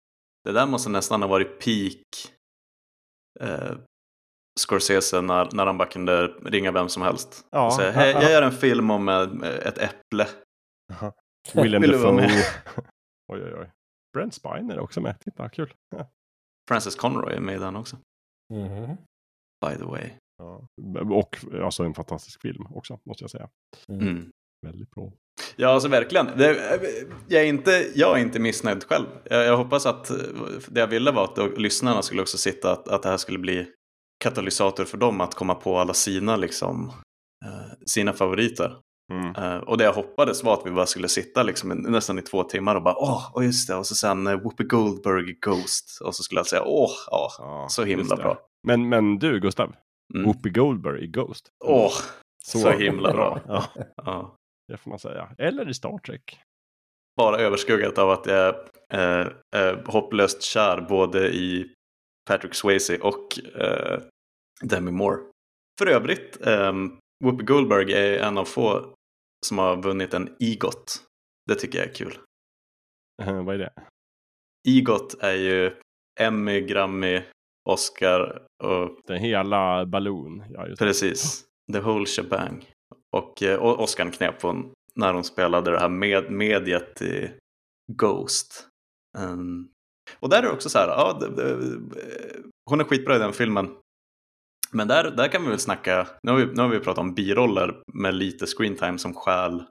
B: Det där måste nästan ha varit peak eh, Scorsese när, när han bara kunde ringa vem som helst. Ja, och säga, hej, jag gör en film om ett äpple.
A: Willem Dafoe. oj, oj, oj. Brent Spiner är också med. Titta, kul.
B: Francis Conroy är med i den också.
C: Mm.
B: By the way.
A: Ja. Och alltså en fantastisk film också, måste jag säga.
B: Mm.
A: Väldigt bra.
B: Ja, alltså verkligen. Det, jag, är inte, jag är inte missnöjd själv. Jag, jag, hoppas att det jag ville var att lyssnarna skulle också sitta, att, att det här skulle bli katalysator för dem att komma på alla sina, liksom, eh, sina favoriter.
A: Mm.
B: Uh, och det jag hoppades var att vi bara skulle sitta liksom, nästan i två timmar och bara åh, oh, just det, och så sen Whoopi Goldberg Ghost. Och så skulle jag säga åh, oh, ja, så himla bra.
A: Men, men du Gustav, mm. Whoopi Goldberg i Ghost.
B: Åh, oh, så, så, himla bra.
A: ja.
B: ja.
A: Det får man säga. Eller i Star Trek.
B: Bara överskuggat av att jag är äh, hopplöst kär både i Patrick Swayze och äh, Demi Moore. För övrigt, ähm, Whoopi Goldberg är en av få som har vunnit en EGOT. Det tycker jag är kul.
A: Uh, vad är det?
B: EGOT är ju Emmy, Grammy, Oscar och...
A: Den hela Balloon. Ja,
B: Precis. The whole shebang. Och, eh, och knep hon när hon spelade det här med, mediet i Ghost. Um, och där är det också så här, ja, det, det, eh, hon är skitbra i den filmen. Men där, där kan vi väl snacka, nu har vi, nu har vi pratat om biroller med lite screentime som skäl.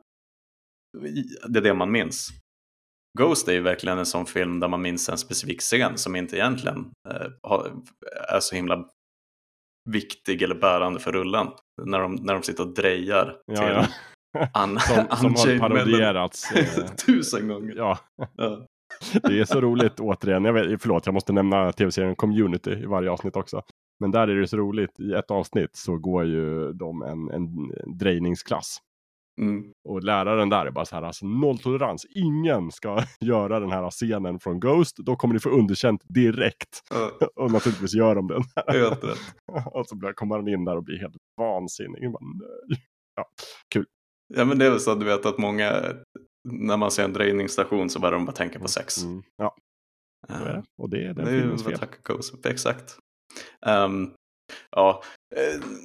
B: Det är det man minns. Ghost är ju verkligen en sån film där man minns en specifik scen som inte egentligen eh, är så himla viktig eller bärande för rullen. När de, när de sitter och drejar
A: ja, till ja.
B: An,
A: som, som har parodierats.
B: Eh, tusen gånger.
A: Ja. ja. Det är så roligt återigen. Jag vet, förlåt, jag måste nämna tv-serien Community i varje avsnitt också. Men där är det så roligt. I ett avsnitt så går ju de en, en drejningsklass.
B: Mm.
A: Och läraren där är bara så här, alltså nolltolerans. Ingen ska göra den här scenen från Ghost. Då kommer ni få underkänt direkt.
B: Uh.
A: och naturligtvis gör de den.
B: Helt rätt.
A: och så kommer han in där och blir helt vansinnig. Bara, nej. Ja, kul.
B: Ja men det är väl så att du vet att många, när man ser en drejningsstation så börjar de bara tänka på sex.
A: Mm. Ja. Uh, och det är den
B: det
A: filmens fel.
B: Exakt. Um, ja, eh,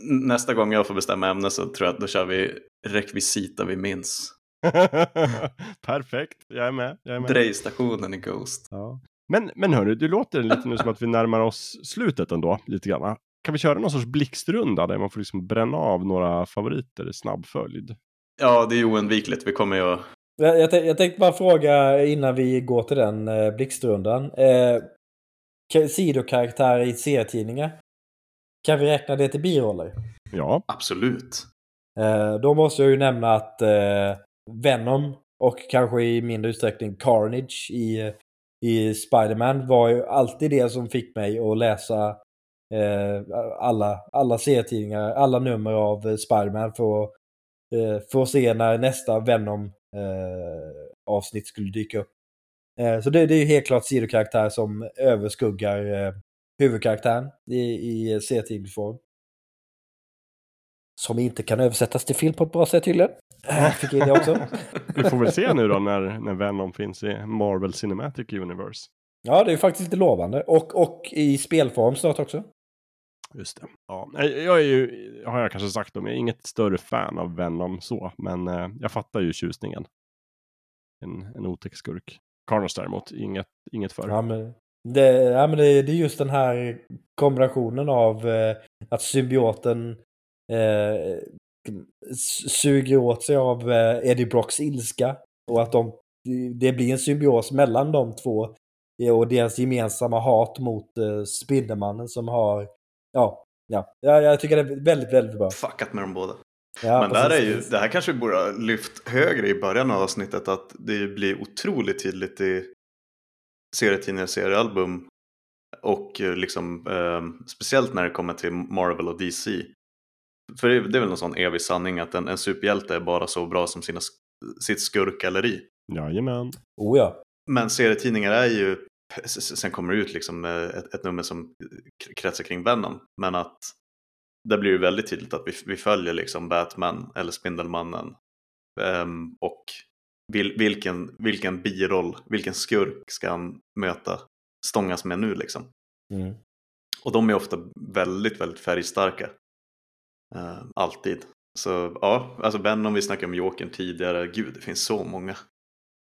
B: nästa gång jag får bestämma ämne så tror jag att då kör vi rekvisita vi minns.
A: Perfekt, jag är med. Jag är med.
B: Drejstationen i Ghost.
A: Ja. Men, men hörru, det låter lite nu som att vi närmar oss slutet ändå, lite grann. Kan vi köra någon sorts blixtrunda där man får liksom bränna av några favoriter i snabb följd?
B: Ja, det är oundvikligt. Vi kommer ju att...
C: Jag, jag, jag tänkte bara fråga innan vi går till den eh, blixtrundan. Eh, sidokaraktärer i serietidningar. Kan vi räkna det till biroller?
A: Ja.
B: Absolut.
C: Eh, då måste jag ju nämna att eh, Venom och kanske i mindre utsträckning Carnage i, i Spiderman var ju alltid det som fick mig att läsa eh, alla, alla serietidningar, alla nummer av Spiderman för, eh, för att se när nästa Venom eh, avsnitt skulle dyka upp. Eh, så det, det är ju helt klart sidokaraktär som överskuggar eh, huvudkaraktären i, i serietidningsform. Som inte kan översättas till film på ett bra sätt tydligen. Eh, Fick in det också.
A: Vi får väl se nu då när, när Venom finns i Marvel Cinematic Universe.
C: Ja, det är faktiskt lite lovande. Och, och i spelform snart också.
A: Just det. Ja, jag är ju, har jag kanske sagt om, jag är inget större fan av Venom så, men eh, jag fattar ju tjusningen. En, en otäck skurk. Carnage däremot, inget, inget för.
C: Ja, men det, ja, men det, det är just den här kombinationen av eh, att symbioten eh, suger åt sig av eh, Eddie Brocks ilska. Och att de, det blir en symbios mellan de två. eh, Och deras gemensamma hat mot eh, Spindelmannen som har... Ja, ja, ja, jag tycker det är väldigt, väldigt bra.
B: Fuckat med dem båda.
C: Ja,
B: Men där är ju, det här kanske vi borde ha lyft högre i början av avsnittet att det blir otroligt tydligt i serietidningar, seriealbum och eh, liksom eh, speciellt när det kommer till Marvel och DC. För det, det är väl någon sån evig sanning att en, en superhjälte är bara så bra som sina, sitt skurkgalleri.
A: Jajamän.
C: Oh ja.
B: Men serietidningar är ju, sen kommer det ut liksom eh, ett, ett nummer som kretsar kring Venom, men att där blir det väldigt tydligt att vi, vi följer liksom Batman eller Spindelmannen Ehm, och vil, vilken, vilken biroll, vilken skurk ska han möta, stångas med nu liksom.
C: Mm.
B: Och de är ofta väldigt, väldigt färgstarka. Eh, alltid. Så ja, alltså Venom, vi snackade om Jokern tidigare, gud det finns så många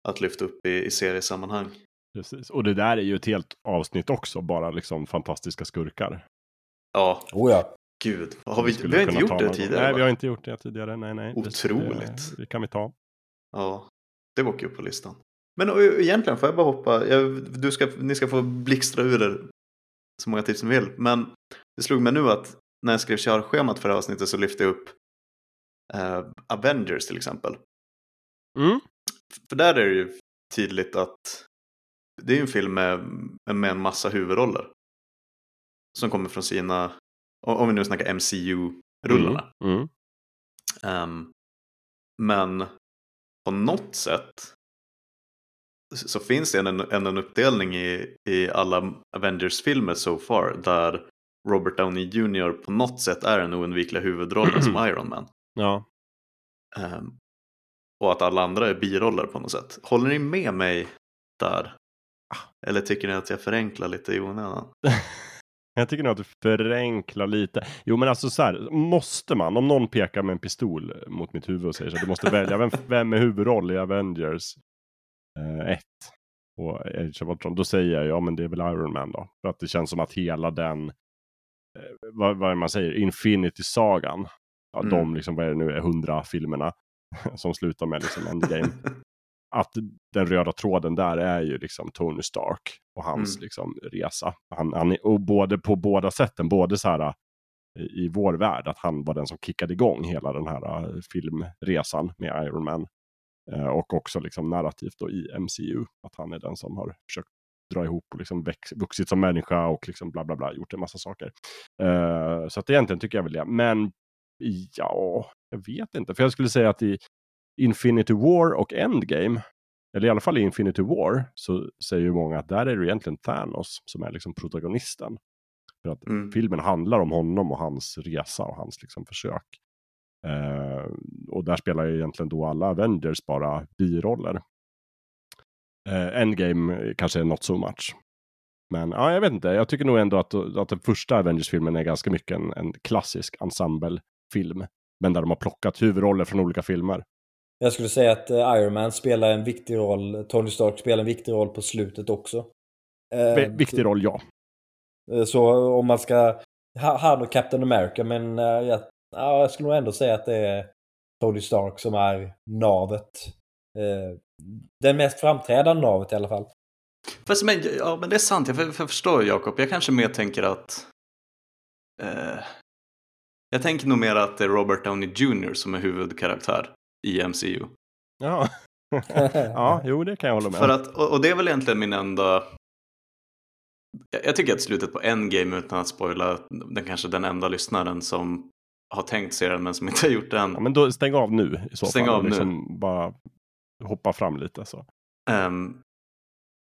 B: att lyfta upp i, i seriesammanhang.
A: Precis. Och det där är ju ett helt avsnitt också, bara liksom fantastiska skurkar.
B: Ja,
C: Oh ja.
B: gud. Har vi,
A: skulle
B: vi har inte gjort det
A: någon
B: tidigare
A: Nej,
B: va?
A: vi har inte gjort det tidigare. Nej, nej. Det-
B: Otroligt.
A: Det, det kan vi ta.
B: Ja, det åker upp på listan. Men och, egentligen får jag bara hoppa, jag, du ska, ni ska få blixtra ur er så många tips som ni vill. Men det slog mig nu att när jag skrev körschemat för det här avsnittet så lyfte jag upp eh, Avengers till exempel.
A: Mm.
B: För där är det ju tydligt att det är ju en film med, med en massa huvudroller. Som kommer från sina, om vi nu snackar MCU-rullarna.
A: Mm. Mm.
B: Ehm, men på något sätt så finns det en, en, en uppdelning i, i alla Avengers-filmer so far där Robert Downey Jr. på något sätt är den oundvikliga huvudrollen som Iron Man.
A: Ja.
B: Ehm, och att alla andra är biroller på något sätt. Håller ni med mig där? Eller tycker ni att jag förenklar lite i onödan?
A: Jag tycker nog att du förenklar lite. Jo, men alltså så här, måste man, om någon pekar med en pistol mot mitt huvud och säger så här, du måste välja, vem, vem är huvudroll i Avengers 1 och Age of Ultron, då säger jag ja, men det är väl Iron Man då. För att det känns som att hela den, eh, vad, vad man säger, Infinity-sagan, ja,
B: Mm.
A: de liksom, vad är det nu, är hundra filmerna som slutar med liksom Endgame. att den röda tråden där är ju liksom Tony Stark och hans
B: Mm.
A: liksom resa. Han, han, är- och både på båda sätten, både så här äh, i, vår värld, att han var den som kickade igång hela den här äh, filmresan med Iron Man. Eh, och också liksom narrativt då i MCU, att han är den som har försökt dra ihop och liksom väx, vuxit som människa och liksom bla bla bla, gjort en massa saker. Eh, så att egentligen tycker jag väl det. Men ja, jag vet inte. För jag skulle säga att i Infinity War och Endgame, eller i alla fall i Infinity War, så säger ju många att där är det egentligen Thanos som är liksom protagonisten. För att
B: Mm.
A: filmen handlar om honom och hans resa och hans liksom försök. Eh, och där spelar ju egentligen då alla Avengers bara biroller. Eh, Endgame kanske är not so much. Men ja, jag vet inte. Jag tycker nog ändå att, att den första Avengers-filmen är ganska mycket en, en klassisk ensemble-film. Men där de har plockat huvudroller från olika filmer.
C: Jag skulle säga att eh, Iron Man spelar en viktig roll. Tony Stark spelar en viktig roll på slutet också. Eh,
A: Vi- Viktig roll, ja.
C: eh, Så om man ska... ha- Han och Captain America, men eh, jag, ja, jag skulle nog ändå säga att det är Tony Stark som är navet. Den mest framträdande navet i alla fall.
B: Fast men, ja, men det är sant, jag, för, för förstår Jakob. Jag kanske mer tänker att... Eh, jag tänker nog mer att det är Robert Downey Jr. som är huvudkaraktär i MCU.
A: Ja, ja jo, det kan jag hålla med
B: För
A: om.
B: att, och, och det är väl egentligen min enda... Jag, tycker att slutet på Endgame, utan att spoila, den kanske den enda lyssnaren som har tänkt se den men som inte har gjort det än.
A: Ja, men då stäng av nu i så
B: Stäng
A: fall.
B: av
A: och
B: nu.
A: liksom Bara hoppa fram lite så.
B: Ehm,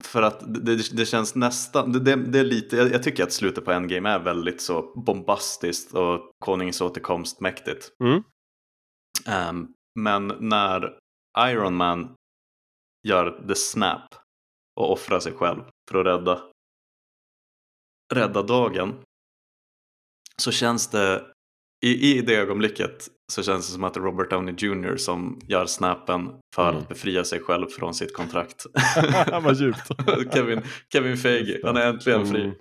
B: För att det, det känns nästan, det, det är lite, jag, jag, tycker att slutet på Endgame är väldigt så bombastiskt och konungens återkomst mäktigt.
A: Mm.
B: Um, men när Iron Man gör the snap och offrar sig själv för att rädda, rädda dagen så känns det i, i det ögonblicket så känns det som att det är Robert Downey Jr som gör snappen för
A: Mm.
B: att befria sig själv från sitt kontrakt.
A: Vad djupt.
B: Kevin, Kevin Feige, han är äntligen fri.
A: Mm.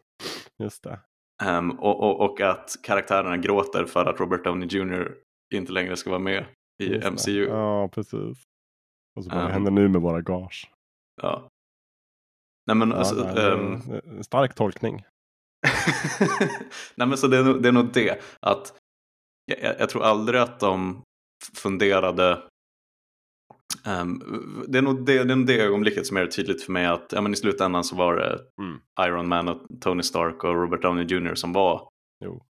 A: Just det.
B: Ehm, och, och, och att karaktärerna gråter för att Robert Downey Jr inte längre ska vara med i
A: Just det.
B: MCU.
A: Ja, precis. Och så bara, vad
B: Um,
A: händer nu med våra gage?
B: Ja. Nej men
A: Ja,
B: alltså,
A: nej,
B: ehm,
A: en stark tolkning.
B: Nej men så det är, nog, det är nog det att jag, jag- tror aldrig att de funderade ehm, det, är nog det, det är nog det ögonblicket som är tydligt för mig att ja, men i slutändan så var det
A: Mm.
B: Iron Man och Tony Stark och Robert Downey Jr som var
A: Jo.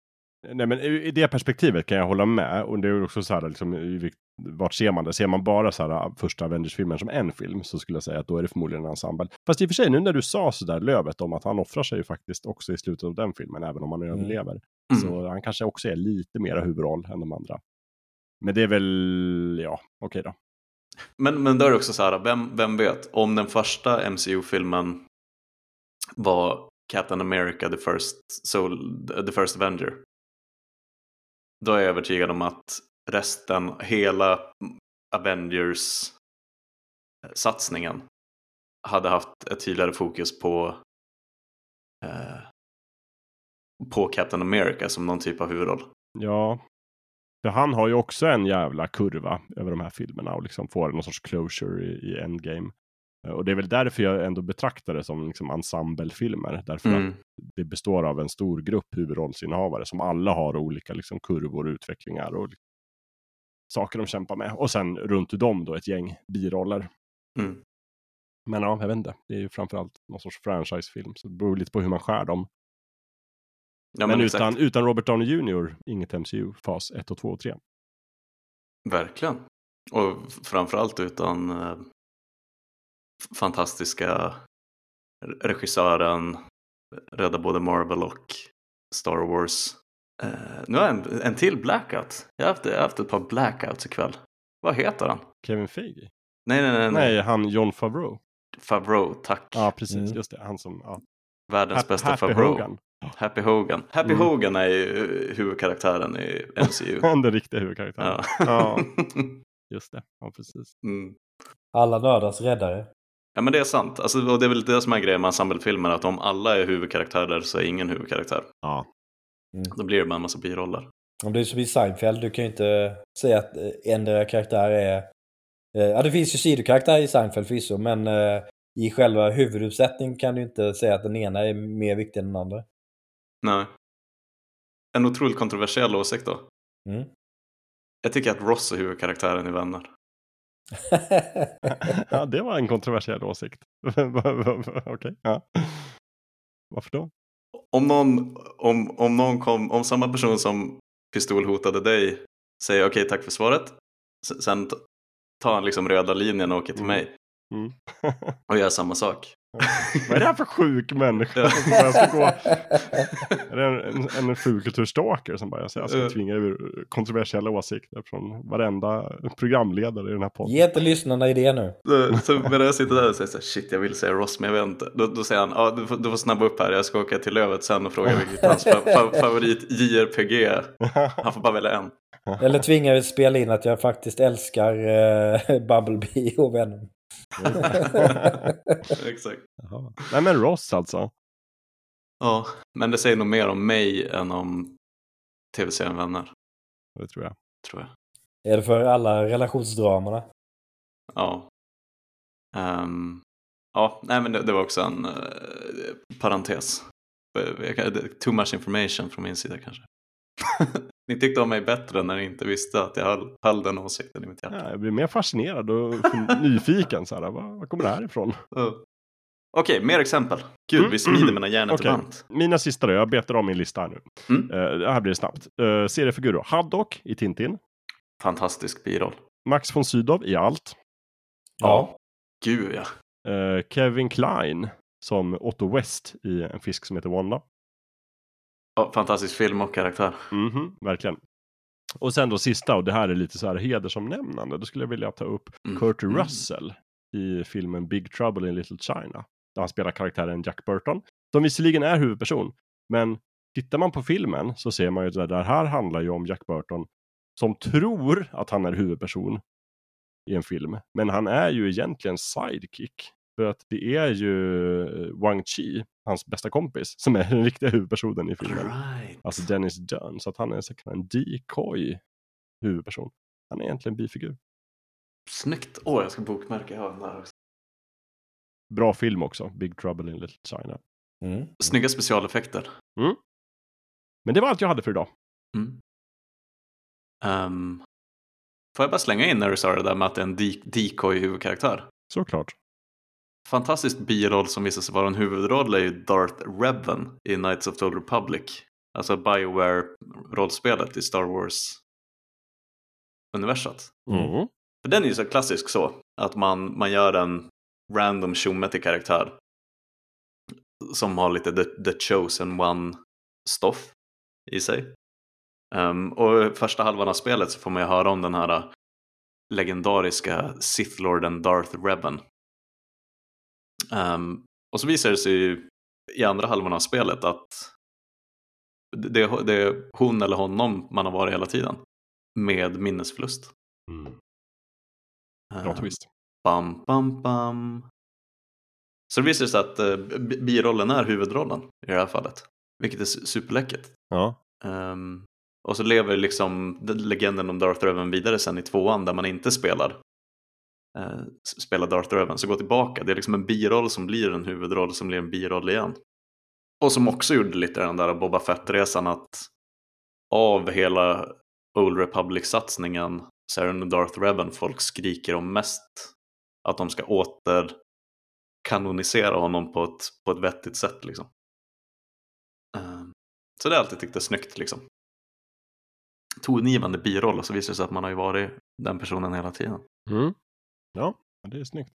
A: Nej, men i det perspektivet kan jag hålla med. Och det är också så här, liksom, vart ser man det? Ser man bara så här, första Avengers-filmen som en film så skulle jag säga att då är det förmodligen en ensemble. Fast i och för sig, nu när du sa så där Lövet om att han offrar sig ju faktiskt också i slutet av den filmen, även om han
C: Mm.
A: överlever.
B: Mm.
A: Så han kanske också är lite mera huvudroll än de andra. Men det är väl, ja, okej då.
B: Men, men då är det också så här, vem, vem vet, om den första MCU-filmen var Captain America the first, Soul, the first Avenger. Då är jag övertygad om att resten, hela Avengers-satsningen eh, hade haft ett tydligare fokus på eh, på Captain America som någon typ av huvudroll.
A: Ja. För han har ju också en jävla kurva över de här filmerna och liksom får någon sorts closure i, i Endgame. Eh, Och det är väl därför jag ändå betraktar det som liksom ensemblefilmer. Därför
B: Mm.
A: att det består av en stor grupp huvudrollsinnehavare som alla har olika liksom, kurvor och utvecklingar och liksom, saker de kämpar med. Och sen runt dem då ett gäng biroller.
B: Mm.
A: Men ja, jag vet inte. Det är ju framförallt någon sorts franchisefilm. Så det beror lite på hur man skär dem.
B: Ja,
A: men
B: men
A: utan, utan Robert Downey Jr. inget MCU, fas 1 och 2 och 3.
B: Verkligen. Och framförallt utan eh, fantastiska re- regissören, rädda både Marvel och Star Wars. Eh, nu har jag en, en till blackout. Jag har, haft, jag har haft ett par blackouts ikväll. Vad heter han?
A: Kevin Feige?
B: Nej, nej, nej. nej.
A: Nej, han John Favreau.
B: Favreau, tack.
A: Ja, precis.
C: Mm.
A: Just det. Han som... Ja.
B: Världens
A: Happy,
B: bästa
A: Happy
B: Favreau.
A: Hogan.
B: Happy Hogan. Happy
A: Mm.
B: Hogan är ju eh, huvudkaraktären i MCU.
A: Den riktiga huvudkaraktären.
B: ja.
A: Ja. Just det. Ja, precis.
B: mm.
C: Alla nördars räddare.
B: Ja men det är sant. Alltså, och det är väl det som är grejen med ensemblefilmer. Att om alla är huvudkaraktärer så är ingen huvudkaraktär.
A: Ja.
B: Då blir det bara en massa biroller.
C: Om det är som i Seinfeld, du kan ju inte säga att eh, ändra karaktär är... eh, Ja, det finns ju sidokaraktärer i Seinfeld förvisso, men eh, i själva huvuduppsättningen kan du inte säga att den ena är mer viktig än den andra.
B: Nej. En otroligt kontroversiell åsikt då.
C: Mm.
B: Jag tycker att Ross är huvudkaraktären i Vänner.
A: ja, det var en kontroversiell åsikt. Okej, ja. Varför då?
B: Om någon, om, om någon kom, om samma person som pistolhotade dig säger okej tack för svaret. Sen tar han liksom röda linjen och åker till
A: Mm.
B: mig
A: Mm.
B: och gör samma sak.
A: Vad är det här för sjuk människa
B: Ja.
A: som bara ska gå... Är det en, en, en fulkulturstalker som bara jag, ska tvinga ur kontroversiella åsikter från varenda programledare i den här podden?
C: Ge inte lyssnarna idé nu.
B: Så, så medan jag sitter där och säger så här, shit jag vill säga Ross men jag vet inte. Då, då säger han, ja du, får, du får snabba upp här, jag ska åka till Lövet sen och fråga vilket hans fa, fa, favorit JRPG är. Han får bara välja en.
C: Eller tvingar vi spela in att jag faktiskt älskar eh, Bumblebee och Venom.
B: Exakt.
A: Jaha. Nej men Ross alltså.
B: Ja, men det säger nog mer om mig än om tv-serien Vänner,
A: Det tror jag.
B: tror jag.
C: Är det för alla relationsdramorna?
B: Ja. Ehm, ja, nej men det, det var också en uh, parentes. Det- Too much information från min sida kanske. ni tyckte om mig bättre när ni inte visste att jag höll, höll den åsikten i mitt hjärta.
A: Ja, jag blir mer fascinerad och nyfiken. Så här, vad, vad kommer det här ifrån?
B: Ja. Okej, mer exempel. Gud,
A: Mm.
B: vi smider mina hjärnor till
A: Okej.
B: band.
A: Mina sista då, jag betar av min lista här nu.
B: Mm.
A: Eh, det här blir snabbt. Uh, seriefigur då. Haddock i Tintin.
B: Fantastisk biroll.
A: Max von Sydow i allt.
B: Ja. Gud ja.
A: eh, Kevin Klein som Otto West i En fisk som heter Wanda.
B: Fantastisk film och karaktär.
A: Mhm, verkligen. Och sen då sista, och det här är lite så här hedersomnämnande, då skulle jag vilja ta upp
B: Mm.
A: Kurt
B: Mm.
A: Russell i filmen Big Trouble in Little China. Där han spelar karaktären Jack Burton, som visserligen är huvudperson, men tittar man på filmen så ser man ju att det här handlar ju om Jack Burton som tror att han är huvudperson i en film. Men han är ju egentligen sidekick. För att det är ju eh, Wang Chi, hans bästa kompis, som är den riktiga huvudpersonen i filmen.
B: Right.
A: Alltså Dennis Dunn. Så att han är så kallad en decoy huvudperson. Han är egentligen en bifigur.
B: Snyggt. Åh, jag ska bokmärka. Den där också.
A: Bra film också, Big Trouble in Little China.
C: Mm.
B: Snygga specialeffekter.
A: Men det var allt jag hade för idag.
B: Mm. Ehm, får jag bara slänga in när du sa det där med att det är en de- decoy huvudkaraktär?
A: Såklart.
B: Fantastisk biroll som visar sig vara en huvudroll är ju Darth Revan i Knights of the Old Republic. Alltså Bioware-rollspelet i Star Wars-universat.
A: Mm.
B: För den är ju så klassisk så, att man, man gör en random tjomme till karaktär. Som har lite the, the chosen one-stoff i sig. Ehm, och första halvan av spelet så får man ju höra om den här uh, legendariska Sith-lorden Darth Revan. Ehm, och så visar det sig ju i andra halvan av spelet att det, är- hon eller honom man har varit hela tiden. Med minnesförlust.
A: Mm. Bra
B: Ehm,
A: twist.
B: Bam, bam, bam. Så det visar sig att bi- birollen är huvudrollen i det här fallet. Vilket är su- superläckert.
A: Ja.
B: Ehm, och så lever liksom den- legenden om Darth Revan vidare sen i tvåan där man inte spelar eh, spela Darth Revan. Så gå tillbaka. Det är liksom en biroll som blir en huvudroll som blir en biroll igen. Och som också gjorde lite den där Boba Fett-resan att av hela Old Republic-satsningen så är det Darth Revan folk skriker om mest. Att de ska återkanonisera honom på ett, på ett vettigt sätt liksom. Eh, så det har jag alltid tyckt är snyggt liksom. Tongivande biroll och så visar det sig att man har ju varit den personen hela tiden.
A: Mm. Ja, det är snyggt.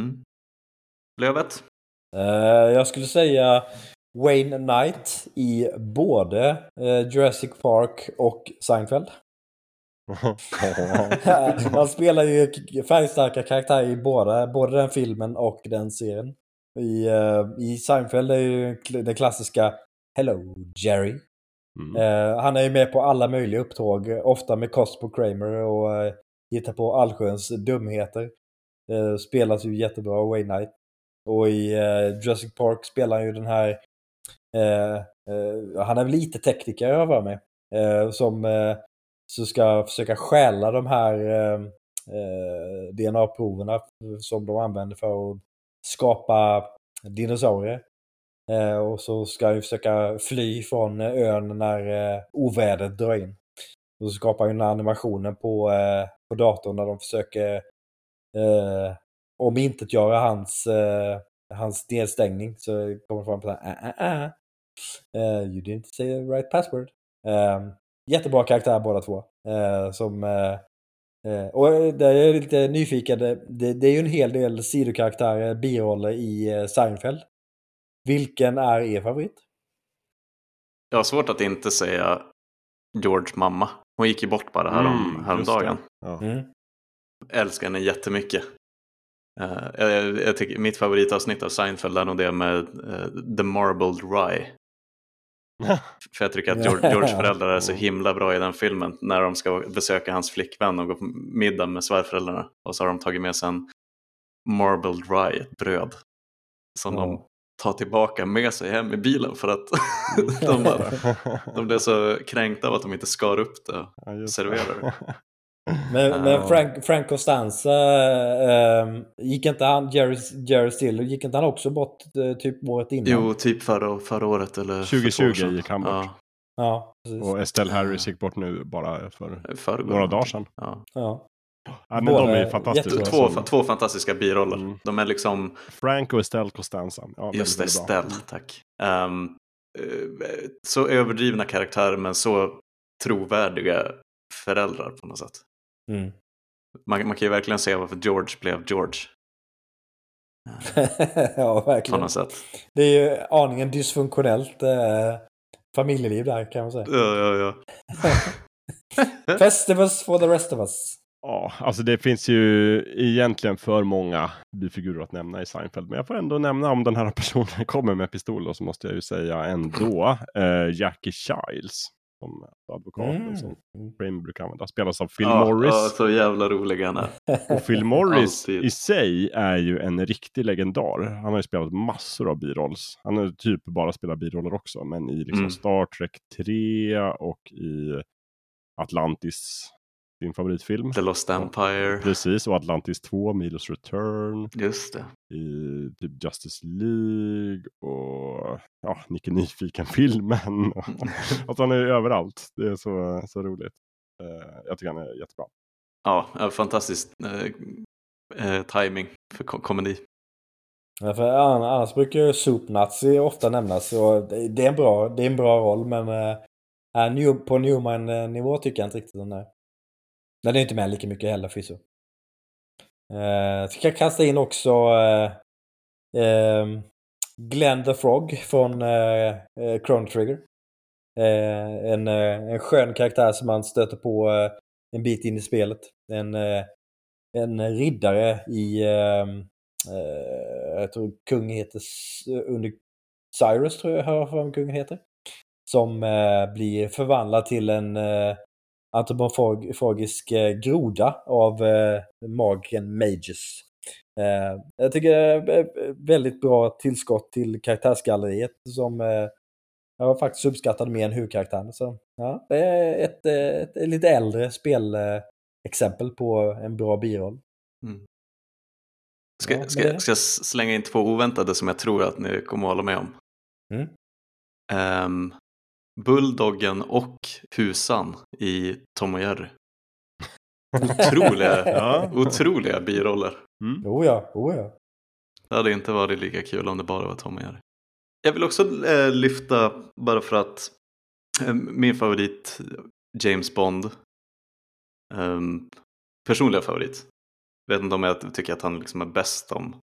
B: Mm. Lövet?
C: Eh, jag skulle säga Wayne Knight i både eh, Jurassic Park och Seinfeld. Han spelar ju färgstarka karaktärer i båda, både den filmen och den serien. I, eh, i Seinfeld är ju den klassiska Hello Jerry.
A: Mm.
C: Han är ju med på alla möjliga upptåg, ofta med Cosmo Kramer och hittar på allsköns dumheter. Eh, spelas ju jättebra av Wayne Knight. Och i eh, Jurassic Park spelar han ju den här, eh, eh, han är väl lite tekniker jag för mig, eh, som eh, så ska försöka stjäla de här eh, eh, DNA-proverna som de använder för att skapa dinosaurier. Eh, och så ska han ju försöka fly från ön när eh, ovädret drar in. Och så skapar han ju den här animationen på, eh, på datorn när de försöker eh, omintetgöra hans, eh, hans nedstängning. Så kommer det fram på så här, ah, ah, ah. Uh, You didn't say the right password. Uh, jättebra karaktär båda två. Uh, som, eh, och där är jag lite nyfiken, det, det, är ju en hel del sidokaraktärer, biroller i Seinfeld. Vilken är er favorit?
B: Jag har svårt att inte säga George mamma. Hon gick ju bort bara här om,
A: Mm,
B: häromdagen.
A: Ja.
C: Mm.
B: älskar henne jättemycket. Eh, jag, jag tycker, mitt favoritavsnitt av Seinfeld är nog det med eh, The Marbled Rye. För jag tycker att George, George föräldrar är så himla bra i den filmen. När de ska besöka hans flickvän och gå på middag med svärföräldrarna. Och så har de tagit med sig en Marbled Rye, ett bröd. Som
C: Ja.
B: de tar tillbaka med sig hem i bilen för att de, bara, de blev så kränkta av att de inte skar upp det.
A: Ja, just
B: serverar
A: det.
C: Men,
B: Ja.
C: men Frank, Frank Costanza, eh, gick inte han, Jerry, Jerry Stiller, gick inte han också bort eh, typ året innan?
B: Jo, typ förra, förra året eller för
A: 2020
B: två år sedan.
A: gick han bort.
B: Ja,
C: Ja, precis.
A: Och Estelle Harris gick bort nu bara för
B: förrgår.
A: några dagar sedan.
B: Ja.
C: Ja.
A: Ja, men
C: Båda
A: de är fantastiska.
B: Två, två fantastiska biroller.
A: Mm.
B: De är liksom,
A: Frank och Estelle Costanza. Ja,
B: just det,
A: bra.
B: Estelle, tack. Eh, så överdrivna karaktärer men så trovärdiga föräldrar på något sätt.
C: Mm.
B: Man, man kan ju verkligen se varför George blev George.
C: ja,
B: på
C: verkligen.
B: något sätt.
C: Det är ju aningen dysfunktionellt eh, familjeliv där kan man säga.
B: Ja, ja, ja.
C: Festivus for the rest of us.
A: Ja, alltså det finns ju egentligen för många bifigurer att nämna i Seinfeld. Men jag får ändå nämna om den här personen kommer med pistol och så måste jag ju säga ändå eh, Jackie Childs. Som advokaten
C: Mm.
A: som Kramer brukar använda. Spelas av Phil
B: ja,
A: Morris.
B: Ja, så jävla rolig han är.
A: Och Phil Morris i sig är ju en riktig legendar. Han har ju spelat massor av birolls. Han har typ bara spelat biroller också. Men i liksom
B: Mm.
A: Star Trek 3 och i Atlantis, din favoritfilm.
B: The Lost Empire.
A: Precis, och Atlantis 2, Milos Return.
B: Just det.
A: I typ Justice League och ja, Nicke Nyfiken-filmen. alltså han är ju överallt. Det är så, så roligt. Eh, jag tycker han är jättebra.
B: Ja, fantastisk eh, eh, timing för ko- komedi.
C: Ja, för an- annars brukar ju Soup Nazi ofta nämnas. Och det är en bra, det är en bra roll men på Newman-nivå tycker jag inte riktigt den är. Men det är inte med lika mycket heller förvisso. Eh, ska jag kasta in också eh, eh, Glenn the Frog från eh, eh Chrono Trigger. Eh, en, eh, en skön karaktär som man stöter på eh, en bit in i spelet. En, en riddare i ehm, jag tror kungen heter under Cyrus tror jag jag har vad mig kungen heter. Som blir förvandlad till en antropomorfisk eh, groda av eh, magen Magus. Eh, jag tycker det är ett väldigt bra tillskott till karaktärsgalleriet som jag faktiskt uppskattade mer än huvudkaraktären. Så, ja, det är ett, eh, ett, lite äldre spelexempel på en bra biroll.
B: Ska,
C: men
B: ska,
C: det-
B: ska jag slänga in två oväntade som jag tror att ni kommer att hålla med om?
C: Mm.
B: Ehm, Bulldoggen och Husan i Tom och Jerry. Otroliga,
A: Ja.
B: otroliga biroller.
A: Mm.
C: Oh ja, oh ja.
B: Det hade inte varit lika kul om det bara var Tom och Jerry. Jag vill också eh, lyfta, bara för att eh, min favorit James Bond, ehm, personliga favorit, vet inte om jag tycker att han liksom är bäst om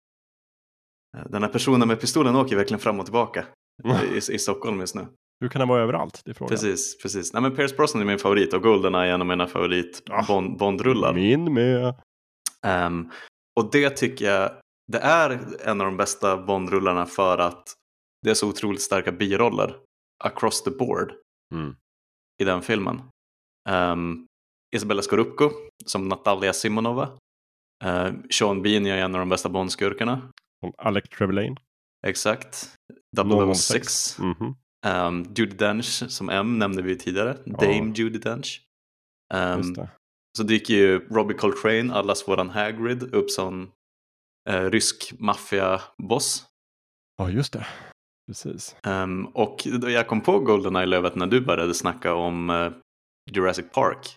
B: eh, den här personen med pistolen åker verkligen fram och tillbaka i, i Stockholm just nu.
A: Hur kan han vara överallt? Det är frågan.
B: Precis, precis. Nej, men Pierce Brosnan är min favorit och Goldeneye är en av mina favorit
A: Ah,
B: Bond, Bondrullar.
A: Min med.
B: Ehm, och det tycker jag, det är en av de bästa Bondrullarna för att det är så otroligt starka biroller across the board
A: Mm.
B: i den filmen. Um, Isabella Scorupco som Natalia Simonova. Uh, Sean Bean är en av de bästa Bondskurkarna.
A: Alec Trevelyan.
B: Exakt.
A: 006.
B: 006.
A: Mhm.
B: Um, Judi Dench som M nämnde vi tidigare.
A: Ja.
B: Dame Judi Dench. Um. Så dyker ju Robbie Coltrane, allas våran Hagrid, upp som eh, rysk maffiaboss.
A: Ja, just det. Precis.
B: Ehm, och då jag kom på Goldeneye-lövet när du började snacka om eh, Jurassic Park.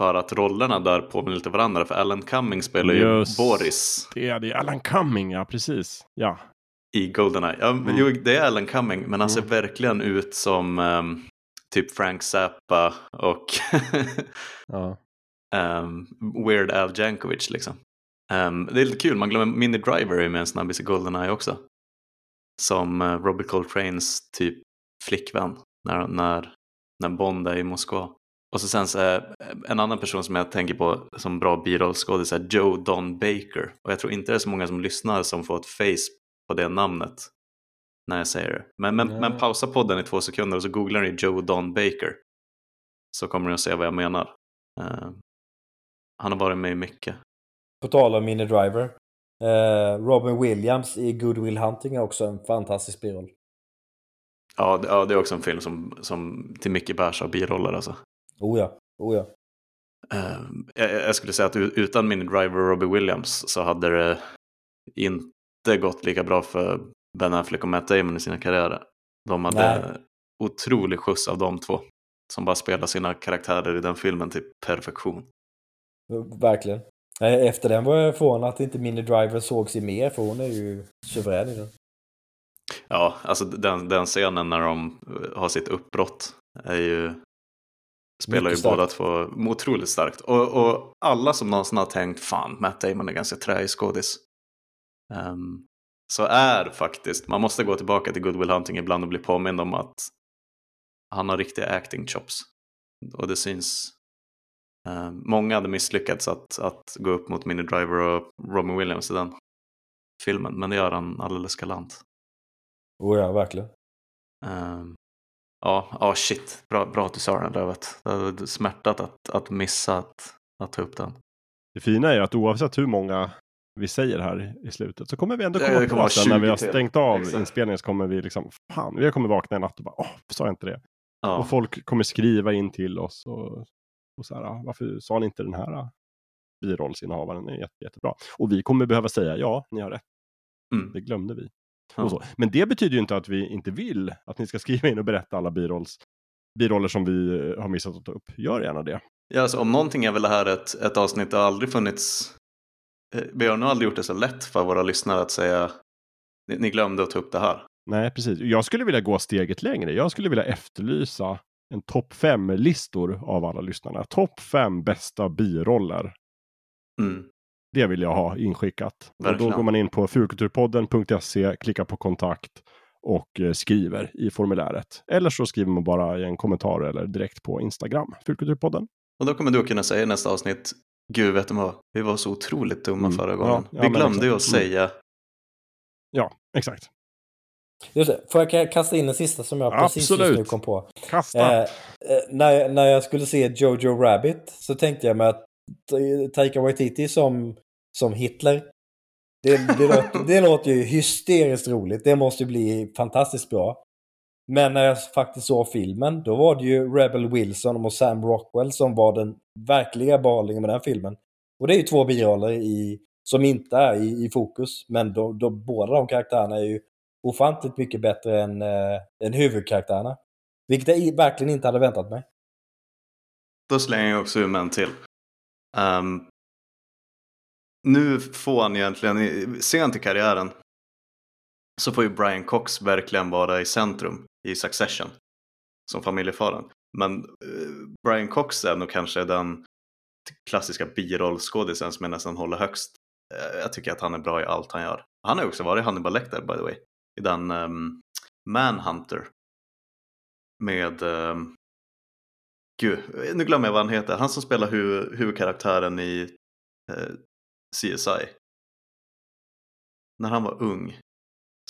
B: För att rollerna där påminner lite varandra. För Alan Cumming spelar ju Boris
A: Det är det. Alan Cumming, ja precis. Ja.
B: I Goldeneye. Ja, men
A: Mm.
B: jo, det är Alan Cumming, men han ser
A: Mm.
B: verkligen ut som ehm, typ Frank Zappa och
A: ja.
B: ehm, Weird Al Jankovic liksom. Ehm, det är lite kul, man glömmer Minnie Driver är med en snabbis i Goldeneye också. Som uh, Robbie Coltranes typ flickvän när, när, när Bond är i Moskva. Och så sen så är en annan person som jag tänker på som bra birollskådis är Joe Don Baker. Och jag tror inte det är så många som lyssnar som får ett face på det namnet när jag säger det. Men, men,
C: Nej.
B: men pausa podden i två sekunder och så googlar ni Joe Don Baker. Så kommer ni att se vad jag menar. Eh, han har varit med i mycket.
C: På tal om Minnie Driver. Eh, Robin Williams i Good Will Hunting är också en fantastisk biroll.
B: Ja, det, ja, det är också en film som, som till mycket bärs av biroller alltså.
C: Oh ja, oh ja.
B: Eh, jag, jag skulle säga att utan Minnie Driver och Robbie Williams så hade det inte gått lika bra för Ben Affleck och Matt Damon i sina karriärer. De hade
C: Nej.
B: otrolig skjuts av de två. Som bara spelar sina karaktärer i den filmen till perfektion.
C: Verkligen. Efter den var jag förvånad att inte Minnie Driver sågs i mer, för hon är ju suverän i den.
B: Ja, alltså den, den scenen när de eh, har sitt uppbrott är ju spelar ju
C: Mycket starkt.
B: båda två otroligt starkt. Och, och alla som någonsin har tänkt fan, Matt Damon är ganska träig skådis. Um, så är faktiskt, man måste gå tillbaka till Good Will Hunting ibland och bli påmind om att han har riktiga acting chops. Och det syns. Uh, många hade misslyckats att, att gå upp mot Minnie Driver och Robin Williams i den filmen, men det gör han alldeles galant.
C: Oh ja, verkligen.
B: Um, ja, ja, shit, bra, bra att du sa den Lövet. Det hade smärtat att, att missa att, att ta upp den.
A: Det fina är ju att oavsett hur många vi säger här i slutet så kommer vi ändå komma
B: det
A: på sen när vi har stängt av
B: Exakt.
A: inspelningen så kommer vi liksom, fan, vi kommer vakna en natt och bara, åh, sa jag inte det?
B: Ja,
A: Och folk kommer skriva in till oss och, och så här, "Ah, varför sa ni inte den här ah, birollsinnehavaren är jätte, jättebra. Och vi kommer behöva säga, ja, ni har rätt,
B: mm,
A: det glömde vi.
B: ja.
A: Och så. Men det betyder ju inte att vi inte vill att ni ska skriva in och berätta alla birolls, biroller som vi eh, har missat att ta upp. Gör gärna det.
B: Ja, alltså, om någonting är väl det här ett, ett avsnitt, det har aldrig funnits vi har nog aldrig gjort det så lätt för våra lyssnare att säga ni, glömde att ta upp det här.
A: Nej, precis. Jag skulle vilja gå steget längre. Jag skulle vilja efterlysa en topp fem listor av alla lyssnarna. Topp fem bästa biroller.
B: Mm.
A: Det vill jag ha inskickat. Och då går man in på fulkulturpodden.se, klickar på kontakt och eh, skriver i formuläret. Eller så skriver man bara i en kommentar eller direkt på Instagram, Fulkulturpodden.
B: Och då kommer du kunna säga i nästa avsnitt Gud, vet du vad? Vi var så otroligt dumma
A: Mm.
B: förra gången.
A: ja,
B: vi
A: men
B: glömde ju att säga.
A: Ja, exakt.
C: Just det. Får jag kasta in en sista som jag precis just
A: Absolut.
C: nu kom på?
A: Kasta!
C: Eh, eh, när, jag, när jag skulle se Jojo Rabbit så tänkte jag mig att Ta- Taika Waititi som, som Hitler. Det, det, låter, det låter ju hysteriskt roligt. Det måste ju bli fantastiskt bra. Men när jag faktiskt såg filmen, då var det ju Rebel Wilson och Sam Rockwell som var den verkliga behållningen med den filmen. Och det är ju två biroller i, som inte är i, i fokus, men då, då, båda de karaktärerna är ju ofantligt mycket bättre än, eh, än huvudkaraktärerna. Vilket jag verkligen inte hade väntat mig.
B: Då slänger jag också ur mig en till. Um, nu får han egentligen, sent i karriären, så får ju Brian Cox verkligen vara i centrum i Succession. Som familjefadern. Men eh, Brian Cox är nog kanske den klassiska birollskådisen som jag nästan håller högst. Eh, jag tycker att han är bra i allt han gör. Han har ju också varit Hannibal Lecter by the way. I den ehm, Manhunter. Med ehm, Gud, nu glömmer jag vad han heter. Han som spelar hu huvudkaraktären i eh, CSI. När han var ung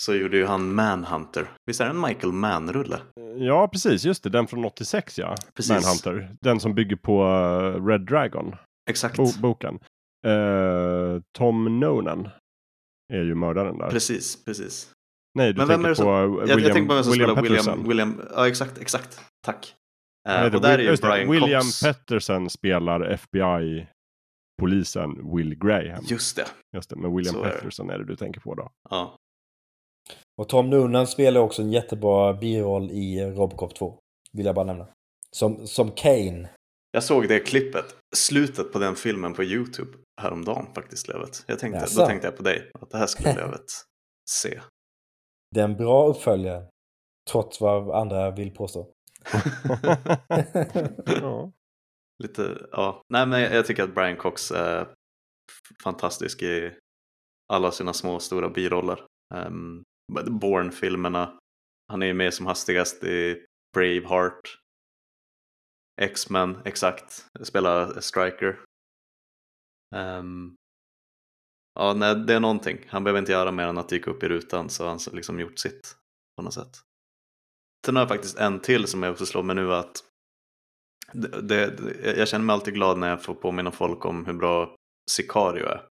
B: så gjorde ju han Manhunter. Visst är det en Michael Mann-rulle?
A: Ja, precis. Just det. Den från 86, ja.
B: Precis.
A: Manhunter. Den som bygger på eh, Red Dragon,
B: Exakt.
A: bo boken. Eh, Tom Nonan är ju mördaren där.
B: Precis, precis.
A: Nej, du
B: Men vem
A: tänker
B: är det som-
A: på eh,
B: Jag,
A: William,
B: jag tänker på vem som
A: William.
B: William, William. Ja, exakt, exakt. Tack. Eh,
A: Nej, det-
B: och där är ju Brian
A: William
B: Cox.
A: Petterson spelar FBI-polisen Will Graham.
B: Just det.
A: Just det, men William
B: Så är det.
A: Är det du tänker på då.
B: Ja.
C: Och Tom Noonan spelar också en jättebra biroll i Robocop 2. Vill jag bara nämna. Som, som Kane.
B: Jag såg det klippet, slutet på den filmen på YouTube häromdagen faktiskt Lövet. Jag tänkte,
C: Jaså?
B: då tänkte jag på dig, att det här skulle Lövet se.
C: Det är en bra uppföljare. Trots vad andra vill påstå.
A: ja.
B: Lite, ja. Nej men jag tycker att Brian Cox är fantastisk i alla sina små och stora biroller. Um, Bourne-filmerna. Han är ju med som hastigast i Braveheart. X-Men, exakt. Spelar Striker. Um, ja, nej, det är någonting. Han behöver inte göra mer än att dyka upp i rutan så har han liksom gjort sitt på något sätt. Sen har jag faktiskt en till som jag också slår mig nu att det, det, jag känner mig alltid glad när jag får påminna folk om hur bra Sicario är.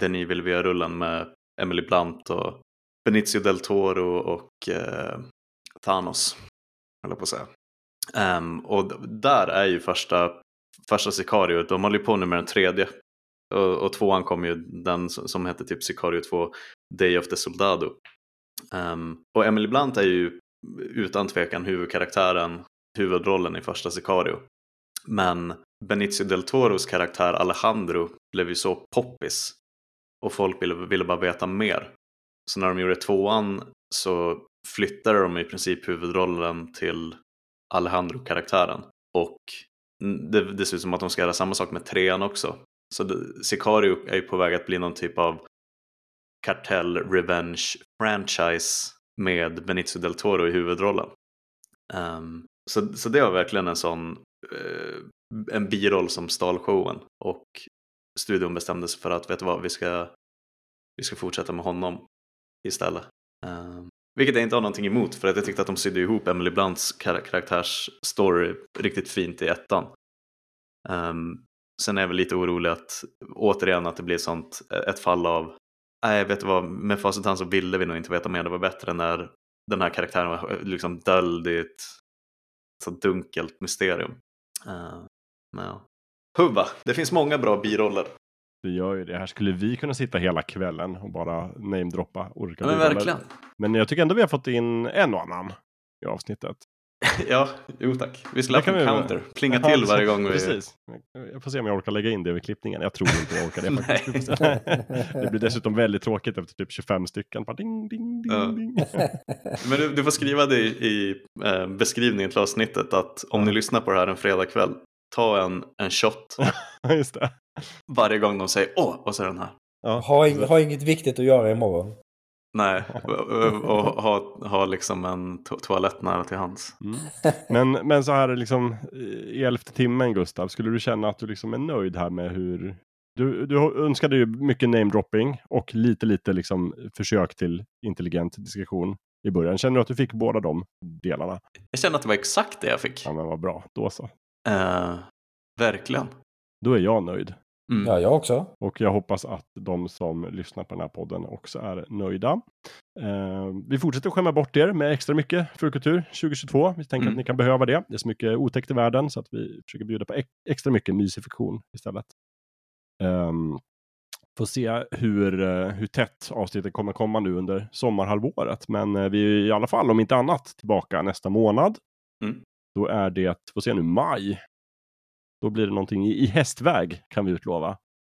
B: Den i Vilvia-rullen med Emily Blunt och Benicio del Toro och eh, Thanos. Höll jag på att säga. Um, och där är ju första, första Sicario, de håller ju på nu med den tredje. Och, och tvåan kom ju den som som heter typ Sicario 2, Day of the Soldado. Um, och Emily Blunt är ju utan tvekan huvudkaraktären, huvudrollen i första Sicario. Men Benicio del Toros karaktär Alejandro blev ju så poppis och folk ville, ville bara veta mer. Så när de gjorde tvåan så flyttade de i princip huvudrollen till Alejandro-karaktären. Och det, det ser ut som att de ska göra samma sak med trean också. Så det, Sicario är ju på väg att bli någon typ av kartell revenge franchise med Benicio del Toro i huvudrollen. Um, så, så det var verkligen en sån uh, en biroll som stal showen och studion bestämde sig för att vet du vad, vi ska, vi ska fortsätta med honom istället. Um, vilket jag inte har någonting emot för att jag tyckte att de sydde ihop Emily Blunts kar karaktärsstory riktigt fint i ettan. Um, sen är jag väl lite orolig att återigen att det blir sånt, e-, ett fall av nej vet du vad, med facit hand så ville vi nog inte veta mer, det var bättre när den här karaktären var eh, liksom döljd i ett så dunkelt mysterium. Uh, men ja. Huva, det finns många bra biroller.
A: Det gör ju det. Här skulle vi kunna sitta hela kvällen och bara namedroppa olika
B: ja, Men verkligen.
A: Men jag tycker ändå vi har fått in en och annan i avsnittet.
B: ja, jo tack. Vi skulle ha en counter. Plinga till varje gång vi...
A: Precis. Jag får se om jag orkar lägga in det vid klippningen. Jag tror inte jag orkar det faktiskt. det blir dessutom väldigt tråkigt efter typ 25 stycken. Bara ding, ding, ding, ja. ding.
B: Men du, du, får skriva det i, i eh, beskrivningen till avsnittet att om ni lyssnar på det här en fredagkväll, ta en, en shot.
A: Just det.
B: Varje gång de säger åh, och så den här.
C: Ja. Ha, ha inget viktigt att göra imorgon.
B: Nej, och ha, ha liksom en to toalett nära till hands. Mm.
A: Men, men så här liksom i elfte timmen Gustav, skulle du känna att du liksom är nöjd här med hur du, du önskade ju mycket namedropping och lite lite liksom försök till intelligent diskretion i början. Känner du att du fick båda de delarna?
B: Jag känner att det var exakt det jag fick.
A: Ja men vad bra, då så.
B: Uh, verkligen.
A: Då är jag nöjd.
C: Mm. Ja, jag också.
A: Och jag hoppas att de som lyssnar på den här podden också är nöjda. Eh, vi fortsätter skämma bort er med extra mycket fulkultur 2022. Vi tänker mm. att ni kan behöva det. Det är så mycket otäckt i världen så att vi försöker bjuda på extra mycket mysig fiktion istället. Eh, får se hur, eh, hur tätt avsnittet kommer komma nu under sommarhalvåret. Men eh, vi är i alla fall, om inte annat, tillbaka nästa månad. Mm. Då är det, får se nu, maj då blir det någonting i, i hästväg kan vi utlova.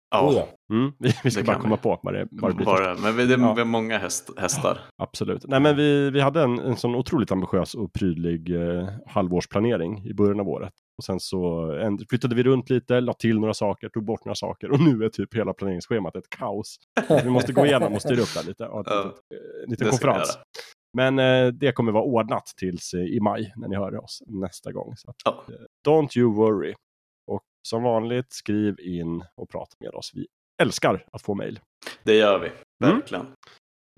B: Ja, oh,
A: mm, vi, vi, ska bara komma vi. på vad det, vad det blir.
B: Bara, men vi, det är ja. många häst, hästar.
A: Absolut. Nej, men vi, vi hade en, en sån otroligt ambitiös och prydlig eh, halvårsplanering i början av året. Och sen så en, flyttade vi runt lite, la till några saker, tog bort några saker och nu är typ hela planeringsschemat ett kaos. vi måste gå igenom och styra upp det lite. Och ja, lite, lite konferens. Men eh, det kommer vara ordnat tills eh, i maj när ni hör oss nästa gång. Så att, ja. Eh, don't you worry. Och som vanligt, skriv in och prata med oss. Vi älskar att få mejl.
B: Det gör vi, mm. verkligen. Mm.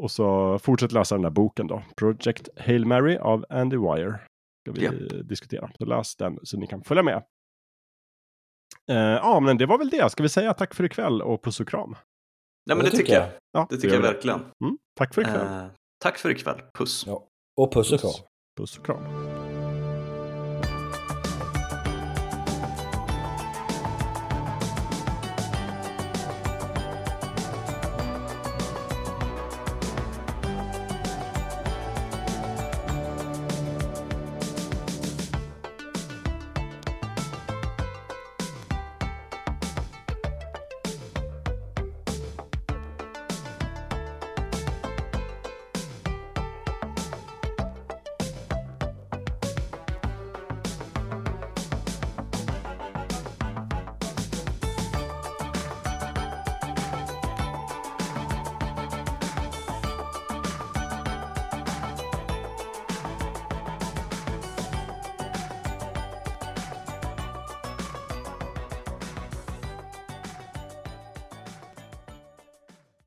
A: Och så fortsätt läsa den där boken då. Project Hail Mary av Andy Wire. Ska vi yep. diskutera. Så läs den så ni kan följa med. Uh, ja, men det var väl det. Ska vi säga tack för ikväll och puss och kram?
B: Ja, men det, det tycker jag. jag. Ja, det tycker jag verkligen.
A: Mm, tack för ikväll. Uh,
B: tack för ikväll. Puss. Ja.
C: Och puss och kram.
A: Puss, puss och kram.